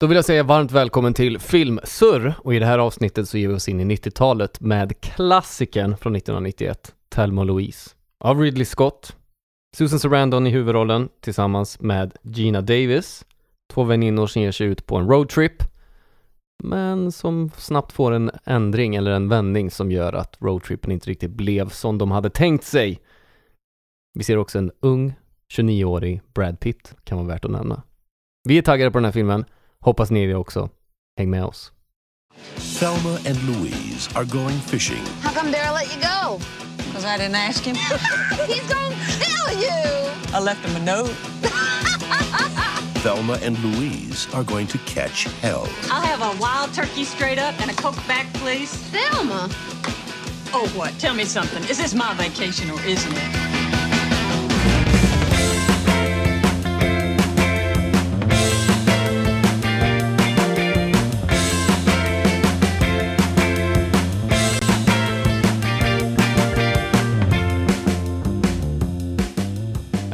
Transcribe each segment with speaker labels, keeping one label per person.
Speaker 1: Då vill jag säga varmt välkommen till Filmsurr och i det här avsnittet så ger vi oss in i 90-talet med klassikern från 1991, Thelma Louise, av Ridley Scott. Susan Sarandon i huvudrollen tillsammans med Gina Davis, två väninnor som ger sig ut på en roadtrip, men som snabbt får en ändring eller en vändning som gör att roadtrippen inte riktigt blev som de hade tänkt sig. Vi ser också en ung 29-årig Brad Pitt, kan vara värt att nämna. Vi är taggade på den här filmen. Hoppas ni är det också. Häng med oss.
Speaker 2: Thelma and Louise are going fishing.
Speaker 3: How come Daryl let you go?
Speaker 4: Because I didn't ask him.
Speaker 3: He's gonna kill you!
Speaker 4: I left him a note.
Speaker 2: Thelma and Louise are going to catch hell.
Speaker 5: I'll have a wild turkey straight up and a Coke back, please.
Speaker 3: Thelma!
Speaker 5: Oh, what? Tell me something. Is this my vacation or isn't it?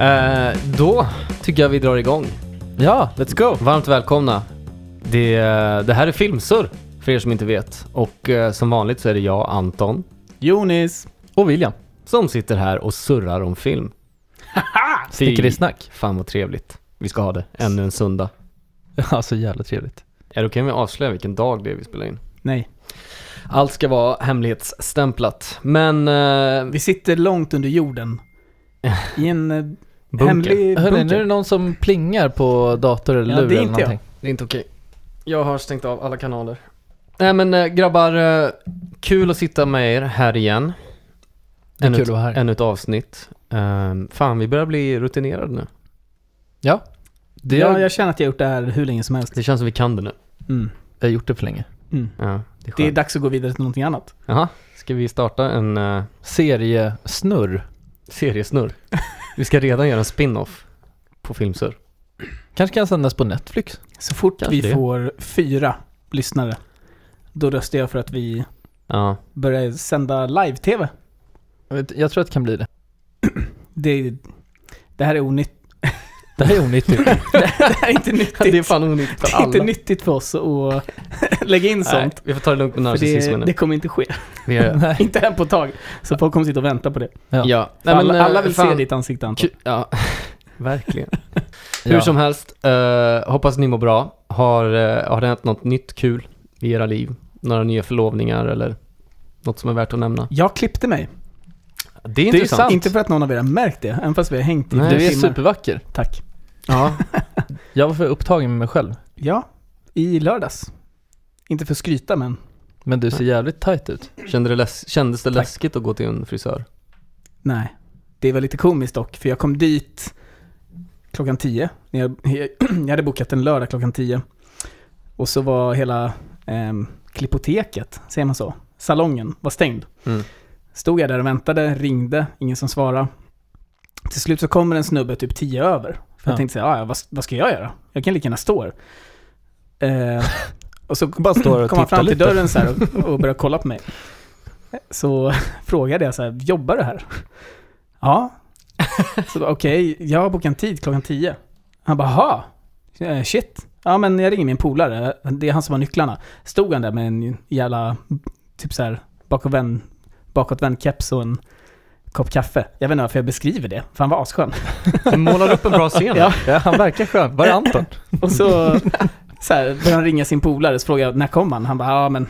Speaker 1: Eh, då tycker jag vi drar igång.
Speaker 6: Ja, let's go!
Speaker 1: Varmt välkomna. Det, det här är Filmsurr, för er som inte vet. Och eh, som vanligt så är det jag, Anton,
Speaker 6: Jonis och William.
Speaker 1: som sitter här och surrar om film.
Speaker 6: Sticker i snack.
Speaker 1: Fan vad trevligt. Vi ska ha det. Ännu en söndag.
Speaker 6: Ja, så jävla trevligt.
Speaker 1: Är det okej om vi avslöjar vilken dag det är vi spelar in?
Speaker 7: Nej.
Speaker 1: Allt ska vara hemlighetsstämplat. Men... eh,
Speaker 7: Vi sitter långt under jorden. I en eh,
Speaker 1: bunker.
Speaker 7: hemlig
Speaker 6: Hörni, nu är
Speaker 7: bunker.
Speaker 6: det någon som plingar på dator eller
Speaker 7: Ja,
Speaker 6: lur
Speaker 7: det är
Speaker 6: eller
Speaker 7: inte jag.
Speaker 6: någonting.
Speaker 1: Det är inte okej. Jag har stängt av alla kanaler. Nej men eh, grabbar, eh, kul att sitta med er här igen.
Speaker 6: Det är
Speaker 1: Ännu
Speaker 6: kul
Speaker 1: ett-
Speaker 6: att vara här.
Speaker 1: Ännu ett avsnitt. Ehm, fan, vi börjar bli rutinerade nu.
Speaker 6: Ja. Det
Speaker 7: Ja,
Speaker 6: har,
Speaker 7: jag känner att jag har gjort det här hur länge som helst.
Speaker 1: Det känns som vi kan det nu.
Speaker 7: Mm.
Speaker 6: jag har gjort det för länge.
Speaker 7: Mm.
Speaker 1: Ja, det är
Speaker 7: Det är dags att gå vidare till någonting annat.
Speaker 1: Jaha, ska vi starta en uh,
Speaker 6: Seriesnurr.
Speaker 1: Seriesnurr? vi ska redan göra en spin-off på Filmsur.
Speaker 6: Kanske kan sändas på Netflix.
Speaker 7: Så fort
Speaker 1: Kanske
Speaker 7: vi
Speaker 1: det.
Speaker 7: får fyra lyssnare, då röstar jag för att vi
Speaker 1: Ja,
Speaker 7: börjar sända live-tv.
Speaker 6: Jag, tror att det kan bli det.
Speaker 7: Det, det här är onytt.
Speaker 6: Det här är onyttigt.
Speaker 7: det här är inte nyttigt.
Speaker 1: det är fan onyttigt
Speaker 7: Det
Speaker 1: för
Speaker 7: är inte
Speaker 1: alla.
Speaker 7: nyttigt för oss att lägga in
Speaker 1: Nej,
Speaker 7: sånt.
Speaker 1: vi får ta det lugnt med narcissismen
Speaker 7: det,
Speaker 1: nu.
Speaker 7: det kommer inte ske.
Speaker 1: Vi är,
Speaker 6: Nej.
Speaker 7: inte än på ett tag. Så folk kommer sitta och vänta på det.
Speaker 6: Ja.
Speaker 1: ja.
Speaker 7: För alla,
Speaker 1: eh,
Speaker 7: alla vill
Speaker 1: fan,
Speaker 7: se ditt ansikte Anton.
Speaker 1: Ja, verkligen. Hur
Speaker 6: Ja.
Speaker 1: som helst, eh, hoppas ni mår bra. Har, eh, har det hänt något nytt kul i era liv? Några nya förlovningar eller något som är värt att nämna?
Speaker 7: Jag klippte mig.
Speaker 1: Det är
Speaker 6: är
Speaker 1: intressant.
Speaker 6: sant.
Speaker 7: Inte för att någon av er har märkt det, även fast vi har hängt i
Speaker 1: Nej,
Speaker 6: Du är
Speaker 7: timmar.
Speaker 6: supervacker.
Speaker 7: Tack.
Speaker 1: Ja,
Speaker 6: Jag var för upptagen med mig själv.
Speaker 7: Ja, i lördags. Inte för att skryta men
Speaker 6: Men du ser jävligt tight ut.
Speaker 1: Kände det läs- kändes det
Speaker 7: Tack.
Speaker 1: läskigt att gå till en frisör?
Speaker 7: nej. Det var lite komiskt dock, för jag kom dit klockan 10. Jag, jag hade bokat en lördag klockan 10. Och så var hela ehm, klippoteket, säger man så, salongen var stängd.
Speaker 1: Mm.
Speaker 7: Stod jag där och väntade, ringde, ingen som svarade. Till slut så kommer en snubbe typ 10 över. För
Speaker 6: Ja.
Speaker 7: jag tänkte säga, "Ah, ja, vad, vad ska jag göra? Jag kan lika gärna stå här. Eh, och så
Speaker 6: Bara står och
Speaker 7: kom han fram till
Speaker 6: lite.
Speaker 7: dörren så här och, och började kolla på mig. Så frågade jag så här, jobbar du här? Ja. Så okej, jag har bokat en tid klockan 10. Han bara, ha, shit. Ja men jag ringer min polare, det är han som har nycklarna. Stod han där med en jävla, typ så här, bakåtvänd, bakåtvänd keps och en kopp kaffe. Jag vet inte varför jag beskriver det, för han var asskön.
Speaker 1: Du målar upp en bra scen.
Speaker 7: Ja.
Speaker 6: Ja, han verkar skön. Var är Anton?
Speaker 7: Och så, så här, började han ringa sin polare, så frågade jag när kom han? Han bara, ja men,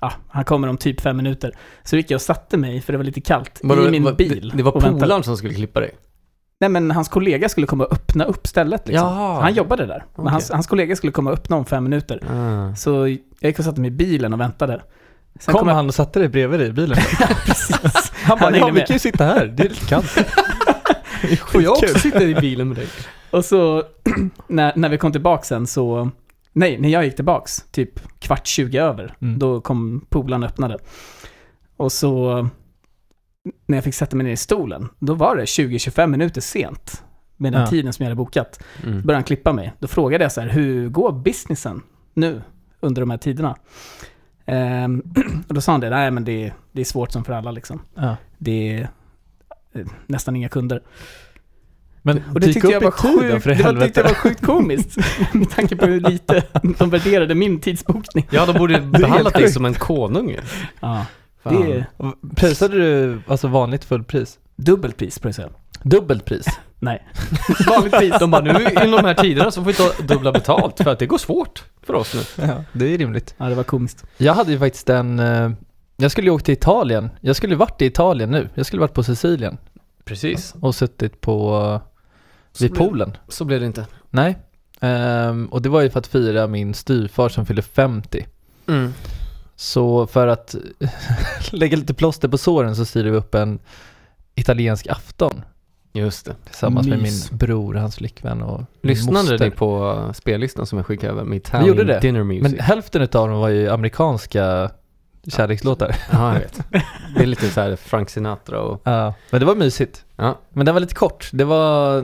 Speaker 7: ja, han kommer om typ fem minuter. Så gick jag och satte mig, för det var lite kallt,
Speaker 1: Vadå,
Speaker 7: i min
Speaker 1: var-
Speaker 7: bil.
Speaker 1: Det, det var
Speaker 7: och
Speaker 1: polaren som skulle klippa dig?
Speaker 7: Nej men hans kollega skulle komma och öppna upp stället liksom.
Speaker 1: Jaha.
Speaker 7: Han jobbade där. Men hans, hans kollega skulle komma och öppna om fem minuter.
Speaker 1: Ah.
Speaker 7: Så jag gick och satte mig i bilen och väntade. Sen
Speaker 6: Kom
Speaker 7: kom jag-
Speaker 6: han och satte dig bredvid dig i bilen? Han bara,
Speaker 7: Han
Speaker 6: ja vi
Speaker 7: med.
Speaker 6: kan ju sitta här. Det är lite kallt.
Speaker 1: Får jag också sitta i bilen med dig?
Speaker 7: Och så när, när vi kom tillbaka sen så... Nej, när jag gick tillbaks, typ kvart 20 över,
Speaker 6: Mm.
Speaker 7: då kom polaren öppnade. Och så när jag fick sätta mig ner i stolen, då var det 20-25 minuter sent med den
Speaker 6: Ja.
Speaker 7: tiden som jag hade bokat.
Speaker 1: Mm.
Speaker 7: började han klippa mig. Då frågade jag så här, hur går businessen nu under de här tiderna? Ehm, och då sa han det, nej men det, det är svårt som för alla liksom.
Speaker 6: Ja.
Speaker 7: Det är eh, nästan inga kunder.
Speaker 6: Men
Speaker 7: Och det tyckte jag var sjukt,
Speaker 6: för
Speaker 7: det var, tyckte jag var sjukt komiskt. Med tanke på hur lite de värderade min tidsbokning.
Speaker 1: Ja, de borde behandlat dig som en konung.
Speaker 7: Ja,
Speaker 1: Fan.
Speaker 7: det är
Speaker 6: Prisade du alltså vanligt fullpris?
Speaker 7: dubbelt pris det säga.
Speaker 6: Dubbelt pris?
Speaker 7: Nej, vanligt pris.
Speaker 1: De bara, nu i de här tiderna så får vi ta dubbla betalt för att det går svårt för oss nu.
Speaker 6: Ja, det är rimligt.
Speaker 7: Ja, det var komiskt.
Speaker 6: Jag hade ju faktiskt en, eh, jag skulle ju åka till Italien. Jag skulle varit i Italien nu. Jag skulle varit på Sicilien
Speaker 1: Precis.
Speaker 6: och suttit på, eh, vid
Speaker 1: Så blev-
Speaker 6: poolen.
Speaker 1: Så blev det inte.
Speaker 6: Nej. Ehm, och det var ju för att fira min styvfar som fyllde 50.
Speaker 1: Mm.
Speaker 6: Så för att lägga lite plåster på såren så styrde vi upp en italiensk afton
Speaker 1: Just det.
Speaker 6: tillsammans med
Speaker 7: Mys.
Speaker 6: min bror, hans flickvän och
Speaker 1: Lyssnade
Speaker 6: moster.
Speaker 1: ni på spellistan som jag skickade över? Med
Speaker 6: Vi gjorde det.
Speaker 1: Dinner Music.
Speaker 6: Men hälften av dem var ju amerikanska kärlekslåtar.
Speaker 1: Ja, jag vet. Det är lite så här Frank Sinatra och...
Speaker 6: Ja, men det var mysigt.
Speaker 1: Ja.
Speaker 6: Men den var lite kort. Det var,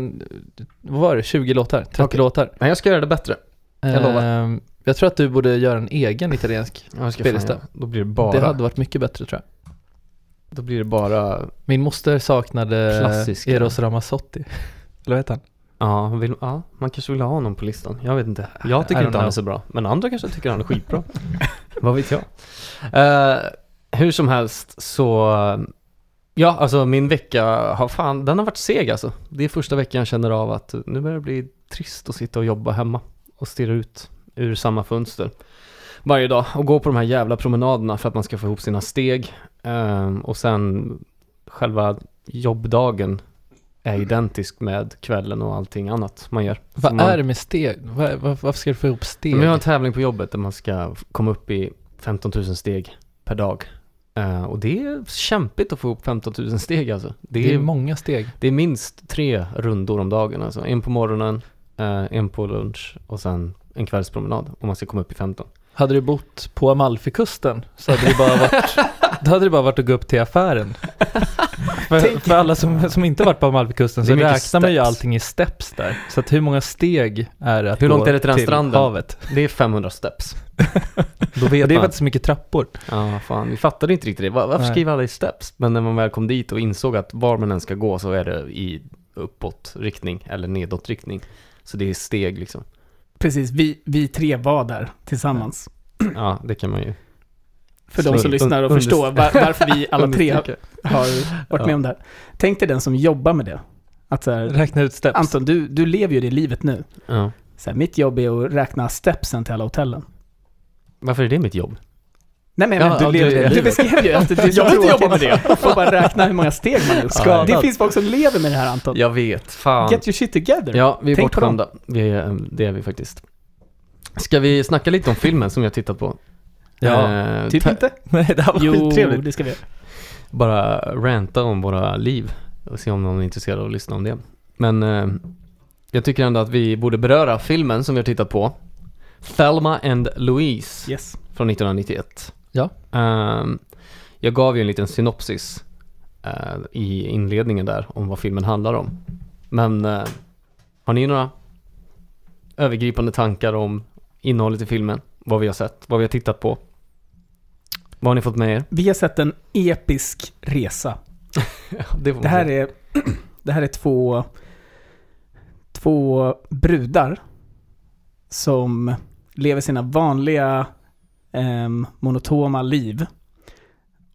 Speaker 6: vad var det, 20 låtar? 30
Speaker 1: Okej.
Speaker 6: låtar.
Speaker 1: Nej, jag ska göra det bättre. Jag lovar.
Speaker 6: Ehm, jag tror att du borde göra en egen italiensk.
Speaker 1: Ja, jag ska
Speaker 6: Spellista.
Speaker 1: göra. Då blir det bara...
Speaker 6: Det hade varit mycket bättre tror jag.
Speaker 1: Då blir det bara...
Speaker 6: Min moster saknade
Speaker 1: Klassiska.
Speaker 6: Eros Ramazzotti. Eller vad heter han?
Speaker 1: Ja, vill, ja, man kanske vill ha honom på listan. Jag vet inte. Jag tycker inte han är så bra. Men andra kanske tycker han är skitbra. Vad vet jag? Eh, hur som helst så... Ja, alltså min vecka har fan, den har varit seg alltså. Det är första veckan jag känner av att nu börjar det bli trist att sitta och jobba hemma och stirra ut ur samma fönster varje dag och gå på de här jävla promenaderna för att man ska få ihop sina steg. Ehm, och sen själva jobbdagen är identisk med kvällen och allting annat man gör.
Speaker 6: Vad
Speaker 1: man,
Speaker 6: är det med steg? Vad, vad, varför ska du få ihop steg?
Speaker 1: Vi har en tävling på jobbet där man ska komma upp i 15 000 steg per dag. Eh, och det är kämpigt att få ihop 15 000 steg alltså. Det
Speaker 6: det är
Speaker 1: är,
Speaker 6: många steg.
Speaker 1: det är minst tre rundor om dagen alltså. En på morgonen, eh, en på lunch och sen en kvällspromenad om man ska komma upp i 15.
Speaker 6: Hade du bott på Amalfikusten så hade det bara varit, då hade det bara varit att gå upp till affären. för, för alla som, som inte varit på Amalfikusten så räknar man ju allting i steps där. Så att hur många steg är det att
Speaker 1: Hur
Speaker 6: gå
Speaker 1: långt är det till den stranden?
Speaker 6: havet?
Speaker 1: Det är 500 steps. Då vet
Speaker 6: det är faktiskt så mycket trappor.
Speaker 1: Ja, fan. Vi fattade inte riktigt det. Var- Varför
Speaker 6: Nej.
Speaker 1: skriver alla i steps? Men när man väl kom dit och insåg att var man än ska gå så är det i uppåtriktning eller nedåtriktning. Så det är steg liksom.
Speaker 7: Precis, vi, vi tre var där tillsammans.
Speaker 1: Ja, det kan man ju.
Speaker 7: För de som lyssnar och förstår var, varför vi alla tre har, varit med om det här. Tänk dig den som jobbar med det. Att så här,
Speaker 6: Räkna ut steps.
Speaker 7: Anton, du, du lever ju det livet nu.
Speaker 1: Ja.
Speaker 7: Så här, mitt jobb är att räkna stepsen till alla hotellen.
Speaker 1: Varför är det mitt jobb?
Speaker 7: Nej men,
Speaker 1: Ja,
Speaker 7: men du,
Speaker 1: ja,
Speaker 7: lever,
Speaker 1: du-
Speaker 7: du, beskrev ju att du är så
Speaker 1: Jag vill inte jobba med det.
Speaker 7: att få bara räkna hur många steg man har gjort.
Speaker 1: Skadad.
Speaker 7: Det finns folk som lever med det här Anton.
Speaker 1: Jag vet, fan.
Speaker 7: Get your shit together.
Speaker 1: Ja, vi är
Speaker 7: Tänk
Speaker 1: bortskämda. Vi är, eh, det är vi faktiskt. Ska vi snacka lite om filmen som vi har tittat på?
Speaker 6: Ja.
Speaker 1: Eh,
Speaker 7: Typ inte?
Speaker 6: Nej, det här var
Speaker 7: Jo,
Speaker 6: skittrevligt.
Speaker 7: det ska vi göra.
Speaker 1: Bara ranta om våra liv och se om någon är intresserad av att lyssna om det. Men eh, jag tycker ändå att vi borde beröra filmen som vi har tittat på. Thelma and Louise
Speaker 7: Yes.
Speaker 1: från 1991.
Speaker 6: Ja.
Speaker 1: Ehm, jag gav ju en liten synopsis eh, i inledningen där om vad filmen handlar om. Men eh, har ni några övergripande tankar om innehållet i filmen? Vad vi har sett, vad vi har tittat på? Vad har ni fått med er?
Speaker 7: Vi har sett en episk resa.
Speaker 1: det,
Speaker 7: Det här är, det här är två, två brudar som lever sina vanliga em, monotoma liv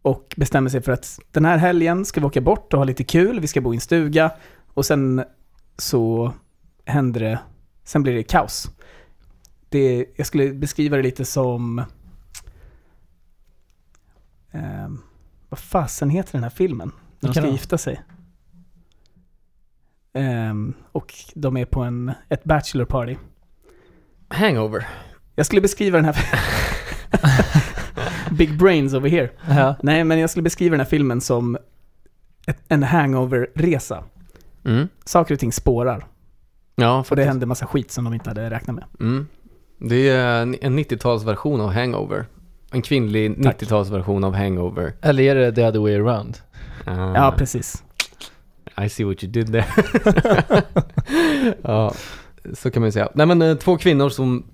Speaker 7: och bestämmer sig för att den här helgen ska vi åka bort och ha lite kul, vi ska bo i en stuga och sen så händer det, sen blir det kaos. Det, jag skulle beskriva det lite som em, vad fasen heter den här filmen? De ska gifta sig. Ehm, och de är på en, ett bachelor party.
Speaker 1: Hangover.
Speaker 7: Jag skulle beskriva den här... Big brains over here.
Speaker 6: Ja.
Speaker 7: Nej, men jag skulle beskriva den här filmen som ett, en hangover-resa.
Speaker 1: Mm.
Speaker 7: Saker och ting spårar.
Speaker 1: Ja,
Speaker 7: Och det
Speaker 1: faktiskt.
Speaker 7: händer massa skit som de inte hade räknat med.
Speaker 1: Mm. Det är en en 90-talsversion av Hangover. En kvinnlig
Speaker 7: Tack.
Speaker 1: 90-talsversion av Hangover.
Speaker 6: Eller är det the other way around?
Speaker 1: Ah,
Speaker 7: Ja, precis.
Speaker 1: I see what you did there. ja, så kan man ju säga. Nej men eh, två kvinnor som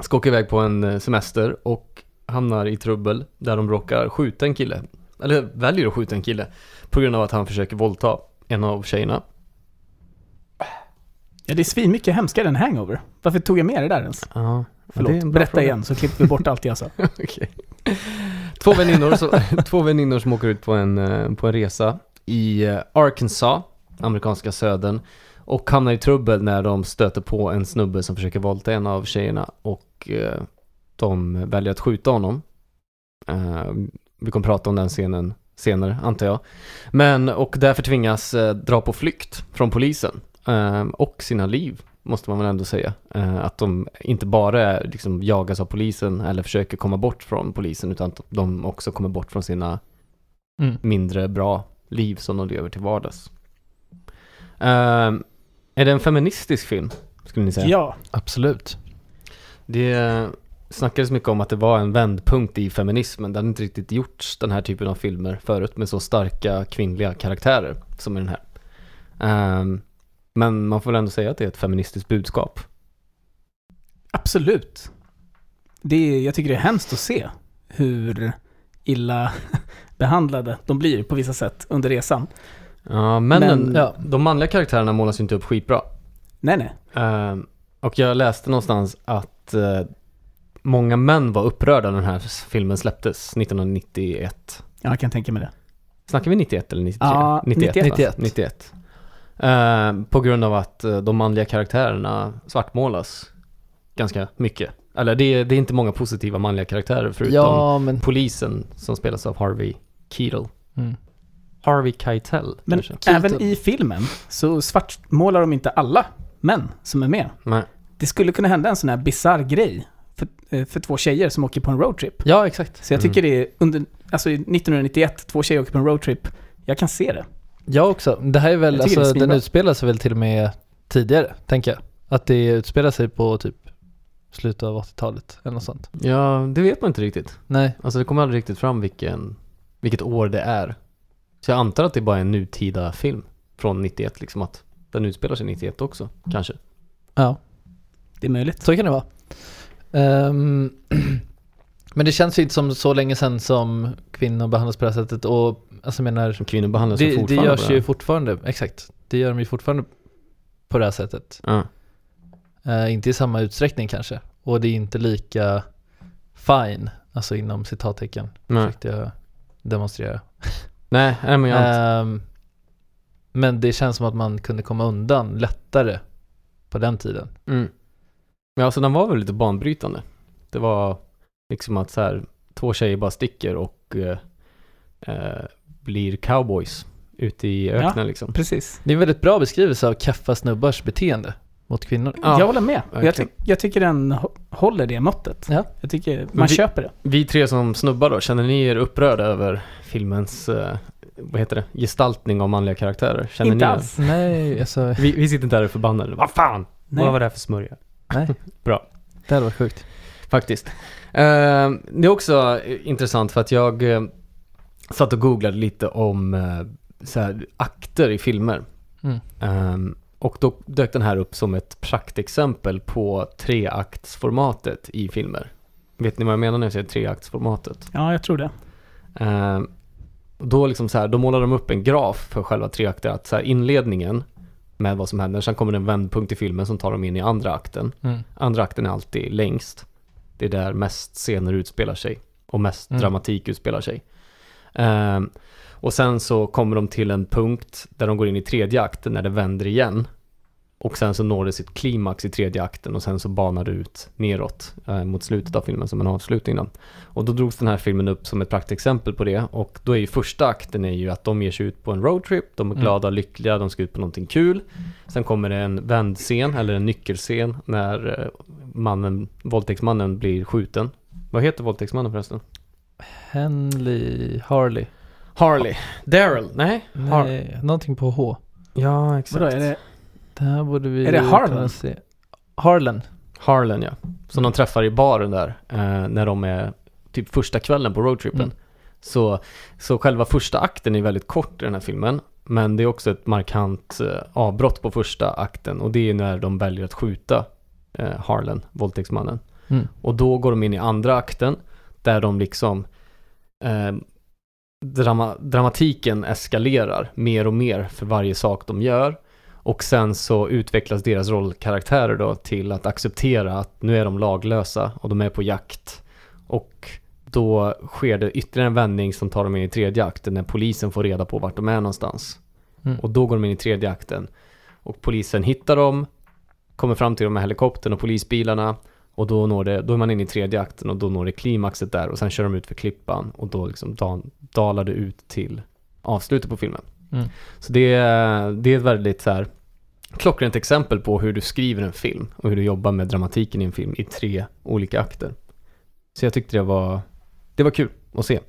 Speaker 1: ska åka iväg på en eh, semester och hamnar i trubbel där de råkar skjuta en kille. Eller väljer att skjuta en kille på grund av att han försöker våldta en av tjejerna.
Speaker 7: Ja, det är svinmycket hemskare än Hangover. Varför tog jag med det där ens?
Speaker 1: Ja,
Speaker 7: Förlåt,
Speaker 1: bra
Speaker 7: berätta
Speaker 1: fråga.
Speaker 7: igen så klipper vi bort allt jag sa.
Speaker 1: Två väninnor, så, två väninnor som åker ut på en, eh, på en resa i eh, Arkansas, amerikanska södern, och hamnar i trubbel när de stöter på en snubbe som försöker våldta en av tjejerna och eh, de väljer att skjuta honom. Eh, vi kommer prata om den scenen senare, antar jag. Men, och därför tvingas eh, dra på flykt från polisen eh, och sina liv måste man väl ändå säga. Eh, att de inte bara är, liksom, jagas av polisen eller försöker komma bort från polisen utan att de också kommer bort från sina
Speaker 6: Mm.
Speaker 1: mindre bra liv som de lever till vardags. Eh, är det en feministisk film? Skulle ni säga?
Speaker 7: Ja,
Speaker 6: Absolut.
Speaker 1: Det snackades mycket om att det var en vändpunkt i feminismen. Det hade inte riktigt gjorts den här typen av filmer förut med så starka kvinnliga karaktärer som i den här. Ehm, men man får väl ändå säga att det är ett feministiskt budskap.
Speaker 7: absolut. Det är, jag tycker det är hemskt att se hur illa behandlade de blir på vissa sätt under resan.
Speaker 1: Ja, männen,
Speaker 7: Men-
Speaker 6: Ja.
Speaker 1: de manliga karaktärerna målas ju inte upp skitbra.
Speaker 7: Nej, nej.
Speaker 1: Ehm, och jag läste någonstans att eh, många män var upprörda när den här filmen släpptes 1991.
Speaker 7: Ja, jag kan tänka mig det.
Speaker 1: Snackar vi 91 eller 93?
Speaker 7: Ja, 91, va?
Speaker 6: 91.
Speaker 1: 91. Eh, på grund av att eh, de manliga karaktärerna svartmålas ganska mycket. Eller det är, det är inte många positiva manliga karaktärer förutom
Speaker 6: Ja, men...
Speaker 1: polisen som spelas av Harvey Keitel.
Speaker 6: Mm.
Speaker 1: Harvey Keitel
Speaker 7: Men
Speaker 1: kanske?
Speaker 7: även i filmen så svartmålar de inte alla män som är med.
Speaker 1: Nej.
Speaker 7: Det skulle kunna hända en sån här bizarr grej för, eh, för två tjejer som åker på en roadtrip.
Speaker 6: Ja, exakt.
Speaker 7: Så jag tycker det är under, alltså 1991, två tjejer åker på en roadtrip. Jag kan se det.
Speaker 6: Jag också. Det här är väl,
Speaker 7: det är
Speaker 6: alltså den utspelar sig väl till och med tidigare, tänker jag. Att det utspelar sig på typ slutet av 80-talet eller något sånt.
Speaker 1: Ja, det vet man inte riktigt.
Speaker 6: Nej,
Speaker 1: Alltså det kommer aldrig riktigt fram vilken, vilket år det är. Så jag antar att det bara är en nutida film från 91 liksom att den utspelar sig 91 också, kanske.
Speaker 6: ja.
Speaker 7: Det är möjligt.
Speaker 6: Så kan det vara. Ehm, men det känns ju inte som så länge sedan som kvinnor behandlas på det här sätsättet och alltså menar,
Speaker 1: Som kvinnor behandlas
Speaker 6: det, det
Speaker 1: fortfarande
Speaker 6: görs
Speaker 1: på
Speaker 6: ju fortfarande, exakt. Det gör de ju fortfarande på det här sättet.
Speaker 1: Ja.
Speaker 6: Eh, inte i samma utsträckning kanske. Och det är inte lika fine, alltså inom citattecken,
Speaker 1: Nej.
Speaker 6: försökte jag demonstrera.
Speaker 1: Nej, nej men jag har inte.
Speaker 6: Ehm, men det känns som att man kunde komma undan lättare på den tiden.
Speaker 1: Mm. Men alltså den var väl lite banbrytande. Det var liksom att så här, två tjejer bara sticker och eh, eh, blir cowboys ute i öknen liksom.
Speaker 7: Precis.
Speaker 6: Det är en väldigt bra beskrivelse av kaffa snubbars beteende mot kvinnor.
Speaker 1: Ja,
Speaker 7: jag håller med. Jag, ty- jag tycker den hå- håller det måttet.
Speaker 6: Ja.
Speaker 7: Jag tycker man
Speaker 1: vi-
Speaker 7: köper det.
Speaker 1: Vi tre som snubbar då, känner ni er upprörda över filmens, eh, vad heter det, gestaltning av manliga karaktärer? Känner
Speaker 7: Inte
Speaker 1: ni
Speaker 7: alls.
Speaker 6: Nej, alltså,
Speaker 1: Vi, vi sitter inte där och är förbannade. Vad fan!
Speaker 7: Nej.
Speaker 1: Vad var det här för smörja?
Speaker 6: nej.
Speaker 1: Bra.
Speaker 6: Det hade varit sjukt.
Speaker 1: Faktiskt. Eh, det är också intressant för att jag eh, satt och googlade lite om eh, så här, akter i filmer.
Speaker 6: Mm.
Speaker 1: Och då dök den här upp som ett praktexempel på treaktsformatet i filmer. Vet ni vad jag menar när jag säger treaktsformatet?
Speaker 7: Ja, jag tror det.
Speaker 1: Och då, liksom så här, då målar de upp en graf för själva treakter, att så här, inledningen med vad som händer, sen kommer det en vändpunkt i filmen som tar dem in i andra akten.
Speaker 6: Mm.
Speaker 1: Andra akten är alltid längst. Det är där mest scener utspelar sig och mest
Speaker 6: Mm.
Speaker 1: dramatik utspelar sig. Ehm, och sen så kommer de till en punkt där de går in i tredje akten när det vänder igen. Och sen så når det sitt klimax i tredje akten och sen så banar det ut neråt eh, mot slutet av filmen som en avslutning då. Och då drogs den här filmen upp som ett praktexempel på det och då är ju första akten är ju att de ger sig ut på en roadtrip, de är
Speaker 6: Mm.
Speaker 1: glada, lyckliga, de ska ut på någonting kul. Sen kommer det en vändscen eller en nyckelscen när eh, mannen, våldtäktsmannen blir skjuten. Vad heter våldtäktsmannen förresten?
Speaker 6: Henley Harley.
Speaker 1: Harley. Daryl? Nej? Har-
Speaker 6: Nej, någonting på H.
Speaker 1: Ja, exakt.
Speaker 7: Vadå, är det...
Speaker 6: Det här borde vi
Speaker 7: Är det Harlan?
Speaker 6: kunna se. Harlan.
Speaker 1: Harlan ja. Som de träffar i baren där eh, när de är typ första kvällen på roadtrippen.
Speaker 6: Mm.
Speaker 1: Så, så själva första akten är väldigt kort i den här filmen. Men det är också ett markant eh, avbrott på första akten och det är när de väljer att skjuta eh, Harlan, våldtäktsmannen.
Speaker 6: Mm.
Speaker 1: Och då går de in i andra akten där de liksom eh, drama, dramatiken eskalerar mer och mer för varje sak de gör. Och sen så utvecklas deras rollkaraktärer då till att acceptera att nu är de laglösa och de är på jakt. Och då sker det ytterligare en vändning som tar dem in i tredje akten när polisen får reda på vart de är någonstans.
Speaker 6: Mm.
Speaker 1: Och då går de in i tredje akten. Och polisen hittar dem, kommer fram till dem med helikoptern och polisbilarna. Och då, når det, då är man inne i tredje akten och då når det klimaxet där och sen kör de ut för klippan och då liksom dalar det ut till avslutet på filmen.
Speaker 6: Mm.
Speaker 1: Så det, är- det är ett väldigt så här klockrent exempel på hur du skriver en film och hur du jobbar med dramatiken i en film i tre olika akter. Så jag tyckte det var, det var kul att se.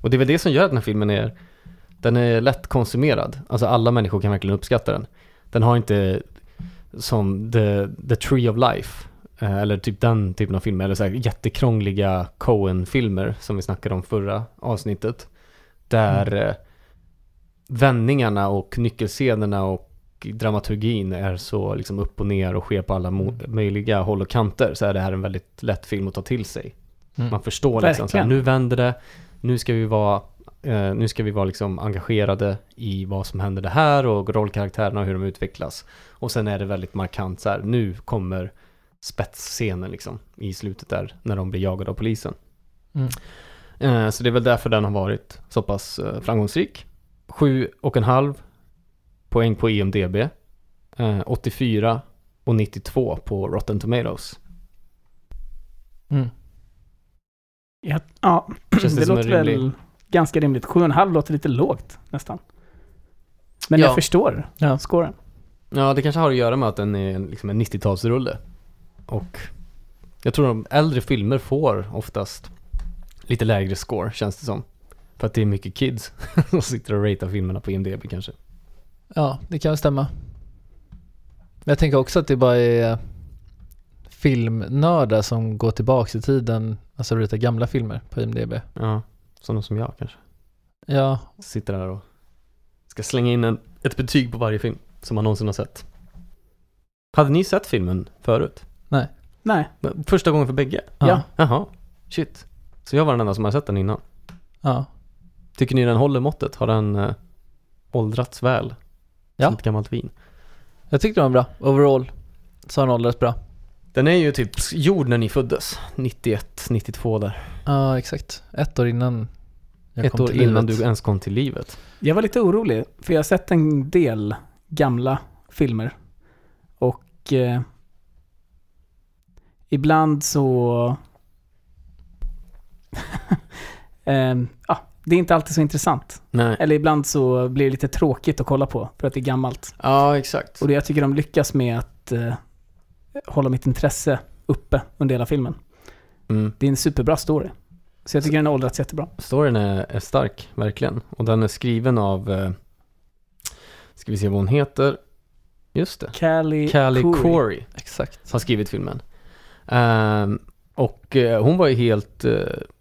Speaker 1: Och det är väl det som gör att den här filmen är, den är lätt konsumerad. Alltså alla människor kan verkligen uppskatta den. Den har inte som the, the Tree of Life, eller typ den typen av filmer, eller så här jättekrångliga Coen-filmer som vi snackade om förra avsnittet. Där eh, vändningarna och nyckelscenerna och dramaturgin är så liksom upp och ner och sker på alla mo- möjliga håll och kanter så är det här en väldigt lätt film att ta till sig.
Speaker 6: Mm.
Speaker 1: Man förstår liksom så här, nu vänder det, nu ska vi vara eh, nu ska vi vara liksom engagerade i vad som händer det här och rollkaraktärerna och hur de utvecklas. Och sen är det väldigt markant så här, nu kommer spetsscenen liksom i slutet där när de blir jagade av polisen.
Speaker 6: Mm.
Speaker 1: Eh, så det är väl därför den har varit så pass eh, framgångsrik. Sju och en halv poäng på IMDB. Eh, 84 och 92 på Rotten Tomatoes.
Speaker 6: Mm.
Speaker 7: Ja, ja
Speaker 1: Känns det,
Speaker 7: det låter
Speaker 1: rimlig...
Speaker 7: väl ganska rimligt. 7,5 låter lite lågt nästan. Men
Speaker 1: Ja.
Speaker 7: jag förstår
Speaker 6: Ja.
Speaker 7: scoren.
Speaker 1: Ja, det kanske har att göra med att den är en- liksom en 90-talsrulle. Och jag tror de äldre filmer får oftast lite lägre score, känns det som. För att det är mycket kids som sitter och ratear filmerna på IMDB kanske.
Speaker 6: Ja, det kan stämma. Men jag tänker också att det bara är filmnördar som går tillbaka i tiden, alltså ritar gamla filmer på IMDB.
Speaker 1: Ja, sådana som jag kanske.
Speaker 6: Ja,
Speaker 1: Sitter där och ska slänga in en, ett betyg på varje film som man någonsin har sett. Hade ni sett filmen förut?
Speaker 7: Nej,
Speaker 1: Första gången för bägge?
Speaker 6: ja,
Speaker 7: Ja.
Speaker 1: Jaha, shit. Så jag var den enda som har sett den innan.
Speaker 6: ja.
Speaker 1: Tycker ni den håller måttet? Har den eh, åldrats väl?
Speaker 6: Ja.
Speaker 1: Som ett gammalt vin.
Speaker 6: Jag tyckte den var bra. Overall så har den åldrats bra.
Speaker 1: Den är ju typ gjord när ni föddes. 91, 92 där.
Speaker 6: Ja, exakt. Ett år innan jag
Speaker 1: Ett
Speaker 6: kom
Speaker 1: år
Speaker 6: till
Speaker 1: innan
Speaker 6: livet.
Speaker 1: du ens kom till livet.
Speaker 7: jag var lite orolig. För jag har sett en del gamla filmer. Och eh, ibland så... Ehm, ja, det är inte alltid så intressant.
Speaker 1: Nej.
Speaker 7: Eller ibland så blir det lite tråkigt att kolla på för att det är gammalt.
Speaker 1: Ja, exakt.
Speaker 7: Och det jag tycker de lyckas med att eh, hålla mitt intresse uppe under hela filmen.
Speaker 1: Mm.
Speaker 7: Det är en superbra story. Så jag tycker den har åldrats jättebra.
Speaker 1: Storyn är, är stark, verkligen. Och den är skriven av, eh, ska vi se vad hon heter? Just det.
Speaker 7: Callie,
Speaker 1: Callie
Speaker 7: Khouri.
Speaker 1: Corey
Speaker 6: Exakt.
Speaker 1: har skrivit filmen. Ehm, och eh, hon var ju helt eh,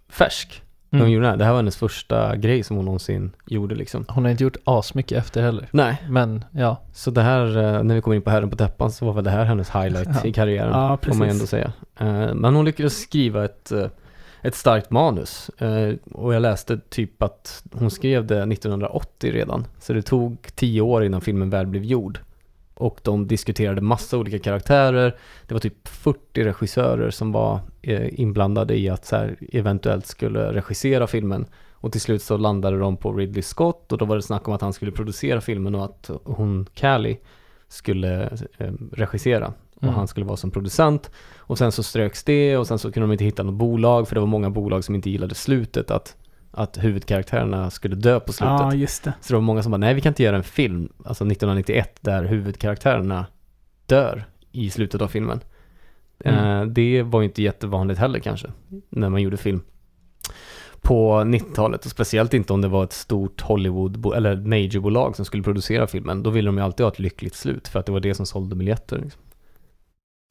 Speaker 1: färsk när hon
Speaker 6: Mm.
Speaker 1: gjorde det här. Det här var hennes första grej som hon någonsin gjorde liksom.
Speaker 6: Hon har inte gjort asmycket efter heller.
Speaker 1: Nej,
Speaker 6: Men ja,
Speaker 1: så det här, eh, när vi kommer in på Herren på täppan så var väl det här hennes highlight
Speaker 6: Ja.
Speaker 1: i karriären.
Speaker 7: Ja,
Speaker 1: får man ändå säga. Eh, men hon lyckades skriva ett, ett starkt manus. Och jag läste typ att hon skrev det 1980 redan. Så det tog tio år innan filmen väl blev gjord. Och de diskuterade massa olika karaktärer. Det var typ 40 regissörer som var eh, inblandade i att så eventuellt skulle regissera filmen. Och till slut så landade de på Ridley Scott och då var det snack om att han skulle producera filmen och att hon, Callie, skulle eh, regissera. Och
Speaker 6: Mm.
Speaker 1: han skulle vara som producent. Och sen så ströks det och sen så kunde de inte hitta något bolag för det var många bolag som inte gillade slutet att, att huvudkaraktärerna skulle dö på slutet.
Speaker 7: Ja, just det.
Speaker 1: Så det var många som bara, nej vi kan inte göra en film, alltså 1991, där huvudkaraktärerna dör i slutet av filmen.
Speaker 6: Mm.
Speaker 1: Eh, det var ju inte jättevanligt heller kanske, när man gjorde film på 90-talet och speciellt inte om det var ett stort Hollywood eller majorbolag som skulle producera filmen. Då ville de ju alltid ha ett lyckligt slut för att det var det som sålde biljetter. Liksom.